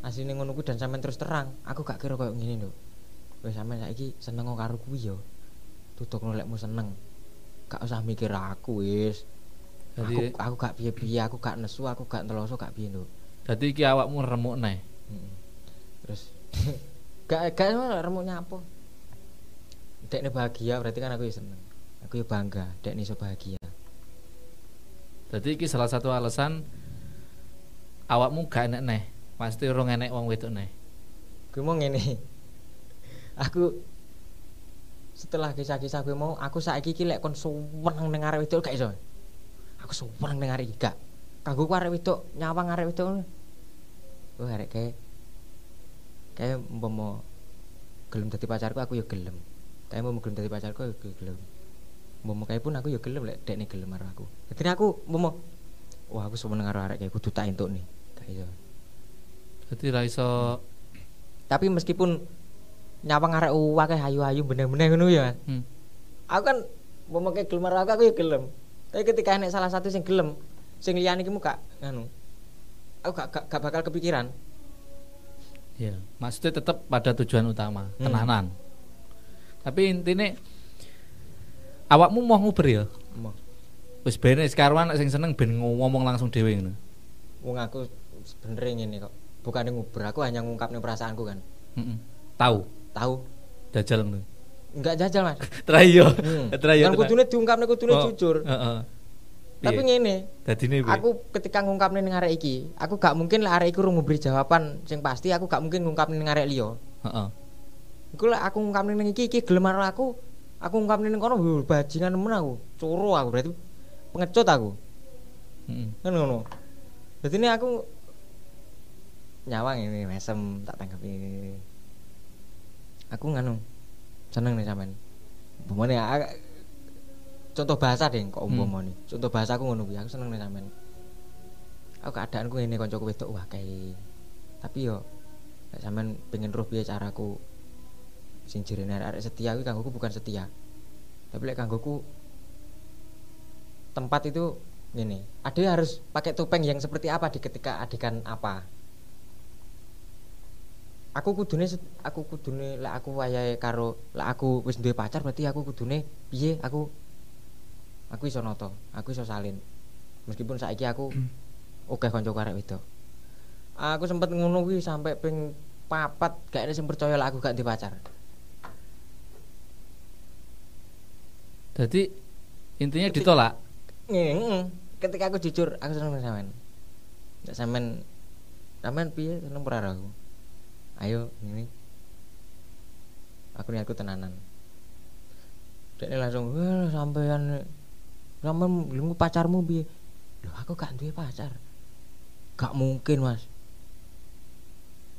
asline ngono kuwi dan sampean terus terang. Aku gak kira koyo ngene lho. Wis sampean saiki seneng karo kuwi ya tutuk lekmu seneng gak usah mikir aku wis aku Jadi aku gak piye-piye aku gak nesu aku gak teloso gak piye lho dadi iki awakmu remuk neh. Terus gak gak remuknya apa? Dekne bahagia berarti kan aku ya seneng. Aku ya bangga dekne iso bahagia. Dadi iki salah satu alasan awakmu gak enek neh. Pasti ora enek wong wedok neh. Gue mau ngene. Aku setelah kisah-kisah gue mau aku saiki iki lek kon suweneng ning arek wedok gak iso. Aku suweneng ning arek iki gak. Kanggo arek wedok nyawang arek wedok. Oh arek kae kae umpama gelem dadi pacarku aku ya gelem. Kae mau gelem dadi pacarku aku ya gelem. Umpama kae pun aku ya gelem lek dekne gelem karo aku. Dadi aku umpama wah aku suweneng karo arek kae kudu tak entuk nih. Gak iso. Dadi ra iso Tapi meskipun nyawang arek akeh ayu-ayu bener-bener ngono ya. Hmm. Aku kan kayak gelem aku aku ya gelem. Tapi ketika enek salah satu sing gelem, sing liyane iki mu gak nganu. Aku gak, gak, gak bakal kepikiran. Ya, maksudnya tetap pada tujuan utama, Hmm. tenanan. Tapi intinya awakmu mau nguber ya. Mau. Wis bene sekarang sing seneng ben ngomong langsung dhewe ngono. Wong aku sebenernya ngene kok. Bukan nguber, aku hanya ngungkapin perasaanku kan. Heeh. Tahu, Tahu? dajal ngono. Enggak jajal, Mas. Terayo. Hmm. Terayo. Kan kudune diungkapne kudune jujur. Heeh. Tapi ngene, Dadine aku ketika ngungkapne ning arek iki, aku gak mungkin lah arek iku urung memberi jawaban sing pasti, aku gak mungkin ngungkapne ning arek liya. Heeh. Iku lek aku ngungkapne ning iki iki gelem aku, aku ngungkapne ning kono bajingan nemen aku. Curu aku berarti pengecut aku. Heeh. Kan ngono. Dadi ini aku nyawang ini mesem tak tanggapi. Aku nganu seneng nih sampean. Umpamane a- contoh bahasa deh kok Hmm. umpama nih. Contoh bahasa aku ngono kuwi, aku seneng nih sampean. Aku keadaanku ini koncoku wedok wah kayak tapi yo sampean pengen roh piye caraku sing jerene arek setia kuwi kanggoku bukan setia. Tapi lek kanggoku tempat itu gini, ade harus pakai topeng yang seperti apa di ketika adegan apa. Aku kudune aku kudune lek aku wayahe karo lek aku wis duwe pacar berarti aku kudune piye aku aku iso noto, aku iso salin. Meskipun saiki aku oke kanca arek wedok. Aku sempet ngono kuwi sampai ping papat gak ada sing percaya lek aku gak duwe pacar. Jadi intinya ditolak. Ngene, ketika aku jujur aku seneng sampean. nek sampean sampean piye seneng ora aku ayo ini aku niatku tenanan. Dekne langsung wah sampean sampean lemu pacarmu piye? Lho aku gak duwe pacar. Gak mungkin mas.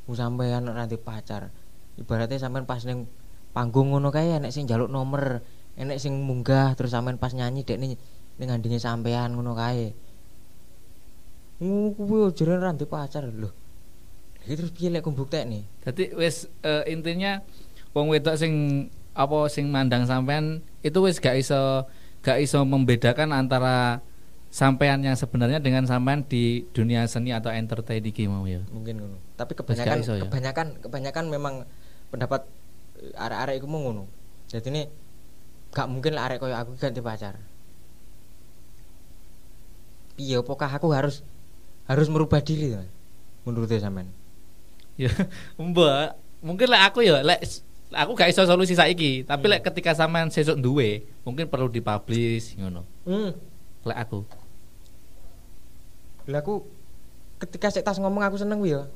Mu sampean nanti pacar. Ibaratnya sampean pas neng panggung ngono kae enek sing njaluk nomor enek sing munggah terus sampean pas nyanyi dek ning ning ngandinge sampean ngono kae. Kuwi jare ra ndek pacar. Lho iki terus piye lek kumbuktekne Jadi wis eh, intinya wong wedok sing apa sing mandang sampean itu wis gak iso gak iso membedakan antara sampean yang sebenarnya dengan sampean di dunia seni atau entertain iki mau ya. mungkin ngono. Tapi kebanyakan iso ya? kebanyakan kebanyakan memang pendapat eh, arek-arek iku mau ngono. Jadi ini gak mungkin lah arek koyo aku ganti pacar. Iya apakah aku harus harus merubah diri menurut sampean Ya, mbak, mungkin lek aku ya lek aku gak iso solusi saiki, tapi lek ketika sampean sesuk duwe, mungkin perlu dipublish ngono. hmm. Lek aku. lah aku ketika saya tas ngomong aku seneng ya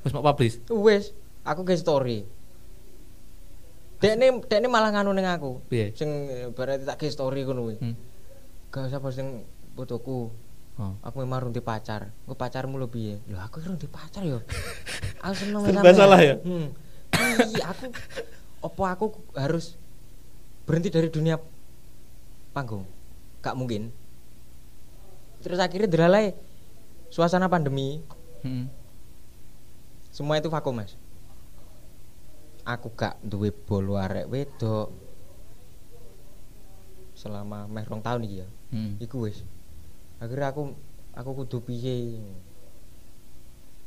Wis mau publish. wes aku ke story Dekne dekne malah nganu ning aku. Piye? Sing eh, berarti tak ke story ngono kuwi. Hmm. Gak usah posting fotoku. Oh. Aku memang runti pacar. Engko pacarmu lho piye? Lho aku runti pacar yo. aku seneng Serba salah ya? Hmm. Iya, aku opo aku harus berhenti dari dunia panggung? Gak mungkin. Terus akhirnya delalai suasana pandemi, Hmm. semua itu vakum, Mas. Aku gak duwe bolo arek wedok. Selama meh rong tahun iki ya. Hmm. Iku wis. Akhirnya aku aku kudu piye?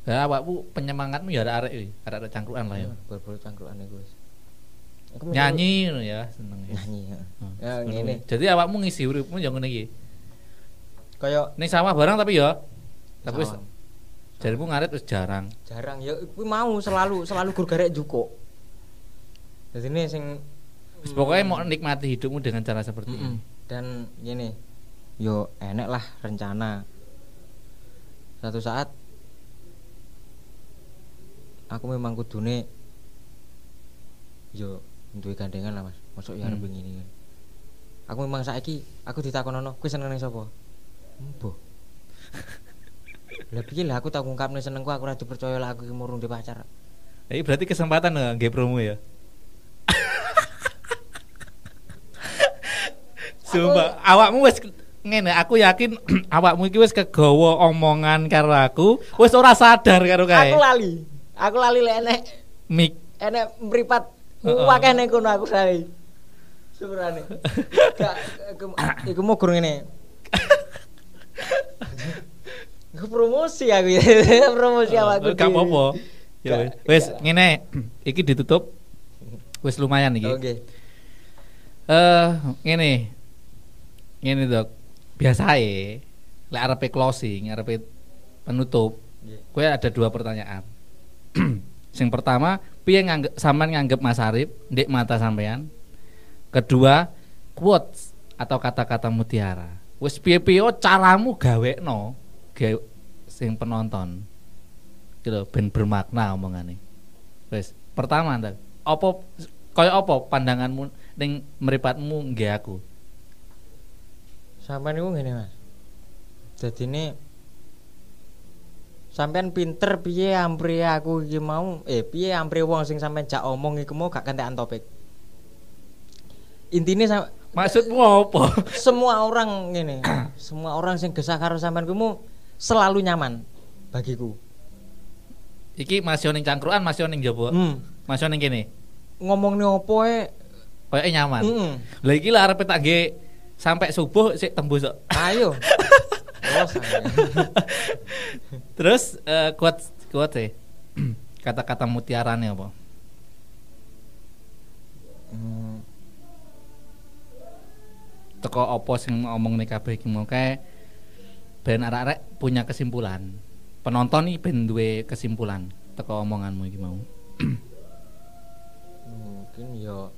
Ya awakmu penyemangatmu ya ada arek iki, arek cangkruan lah ya. Iku wis. Aku mau Nyanyi ngono ya, seneng ya. nyanyi ya. Oh, Ya ngene. Jadi awakmu ngisi uripmu ya ngene iki. Kayak Ning sawah barang tapi ya. Tapi wis Sawang. jarimu ngarit wis jarang. jarang ya kuwi mau selalu selalu gur garek juko. Jadi ini sing Wis pokoknya mau nikmati hidupmu dengan cara seperti ini. dan gini yo enek lah rencana. Satu saat aku memang kudune yo duwe gandengan lah mas. Masuk ya Hmm. ngene kan. Aku memang saiki aku ditakonono kowe seneng sapa? Embo lah piye lah aku tak ungkapne senengku aku ora dipercaya lah aku murung di pacar. Ini berarti kesempatan nggak nggak promo ya? Coba awakmu wis ngene, aku yakin awakmu iki wis kegawa omongan karo aku, wis ora sadar karo kae. aku lali aku lali lek enek Mik enek mripat Heeh. wakeh ning kono aku lali Sebenarnya Gak iku- mau gurung ngene promosi aku ya Promosi awakku Gak apa-apa. Ya wis. Ngene, iki ditutup. Wis lumayan iki. Oke Eh, ngene. Ngene, Dok. Biasae lek arepe closing, arepe penutup, Gue ada dua pertanyaan. Sing pertama, piye nganggep sampean nganggep Mas Arif ndek mata sampean? Kedua, quotes atau kata-kata mutiara. Wis piye-piye caramu gawekno gawe sing penonton. Gitu, ben bermakna omongane. Wis, pertama ndak. Apa kaya apa pandanganmu ning mripatmu nggih aku? Sampai niku ngene mas Jadi ini Sampean pinter piye ampri aku iki mau Eh piye ampri wong sing sampean jak omong iku mau gak kentekan topik Intinya sam- Maksudmu apa? semua orang ngene Semua orang sing gesah karo sampean kuwi mau selalu nyaman bagiku Iki masih ning cangkruan, masih ning jaba. hmm. Masih ning kene. Ngomong nih opo e Kayak nyaman. mm. Lah iki lah arep tak nggih sampai subuh sik tembus kok. Ayo Oh. Terus eh, kuat kuat sih. Kata-kata mutiarane apa? Hmm. Teko apa sing ngomong nih kabeh iki mau kae ben arek-arek punya kesimpulan. Penonton nih ben duwe kesimpulan teko omonganmu iki mau. Mungkin yo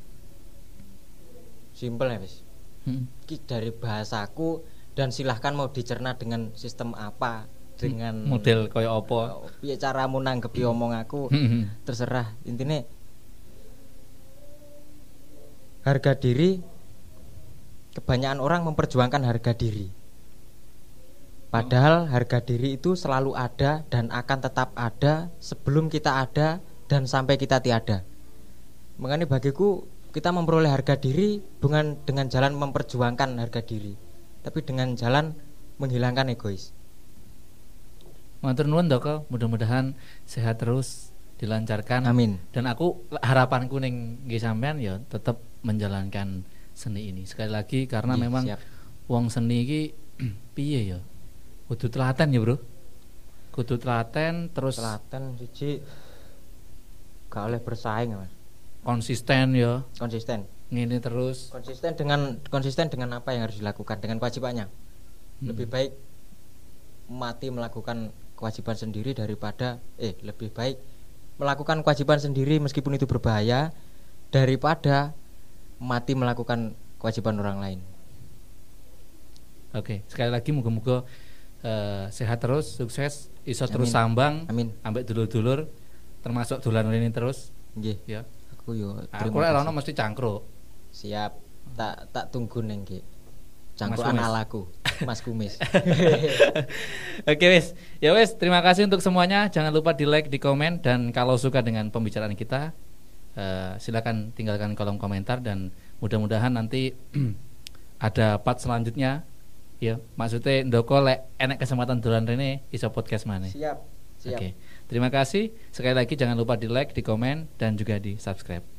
Simple ya wis Hmm. Ki dari bahasaku dan silahkan mau dicerna dengan sistem apa dengan model kaya apa? Oh, piye caramu nanggepi omong aku? Terserah. Intinya harga diri kebanyakan orang memperjuangkan harga diri. Padahal harga diri itu selalu ada dan akan tetap ada sebelum kita ada dan sampai kita tiada. Mengenai bagiku kita memperoleh harga diri bukan dengan jalan memperjuangkan harga diri tapi dengan jalan menghilangkan egois Matur nuwun Doko, mudah-mudahan sehat terus, dilancarkan. amin Dan aku harapanku ning nggih sampean ya tetap menjalankan seni ini. Sekali lagi karena Nggih, memang siap. wong seni iki piye ya? Kudu telaten ya, Bro. Kudu telaten terus Selatan siji gak oleh bersaing mas konsisten ya. konsisten Ngene terus. konsisten dengan konsisten dengan apa yang harus dilakukan dengan kewajibannya Hmm. lebih baik mati melakukan kewajiban sendiri daripada eh lebih baik melakukan kewajiban sendiri meskipun itu berbahaya daripada mati melakukan kewajiban orang lain Oke, sekali lagi moga-moga eh, sehat terus, sukses, iso terus Amin. sambang amin ambek dulur-dulur termasuk dolan ini terus nggih ya. Aku yo Aku lek ono mesti cangkruk. siap tak tak tunggu neng Ki. Cangkruan alaku Mas Kumis Oke wes, ya wes. Terima kasih untuk semuanya. Jangan lupa di like, di komen, dan kalau suka dengan pembicaraan kita, eh, silakan tinggalkan kolom komentar dan mudah-mudahan nanti ada part selanjutnya. Ya, maksudnya ndoko lek enek kesempatan dolan rene iso podcast mana. siap siap Oke, terima kasih. Sekali lagi jangan lupa di like, di komen, dan juga di subscribe.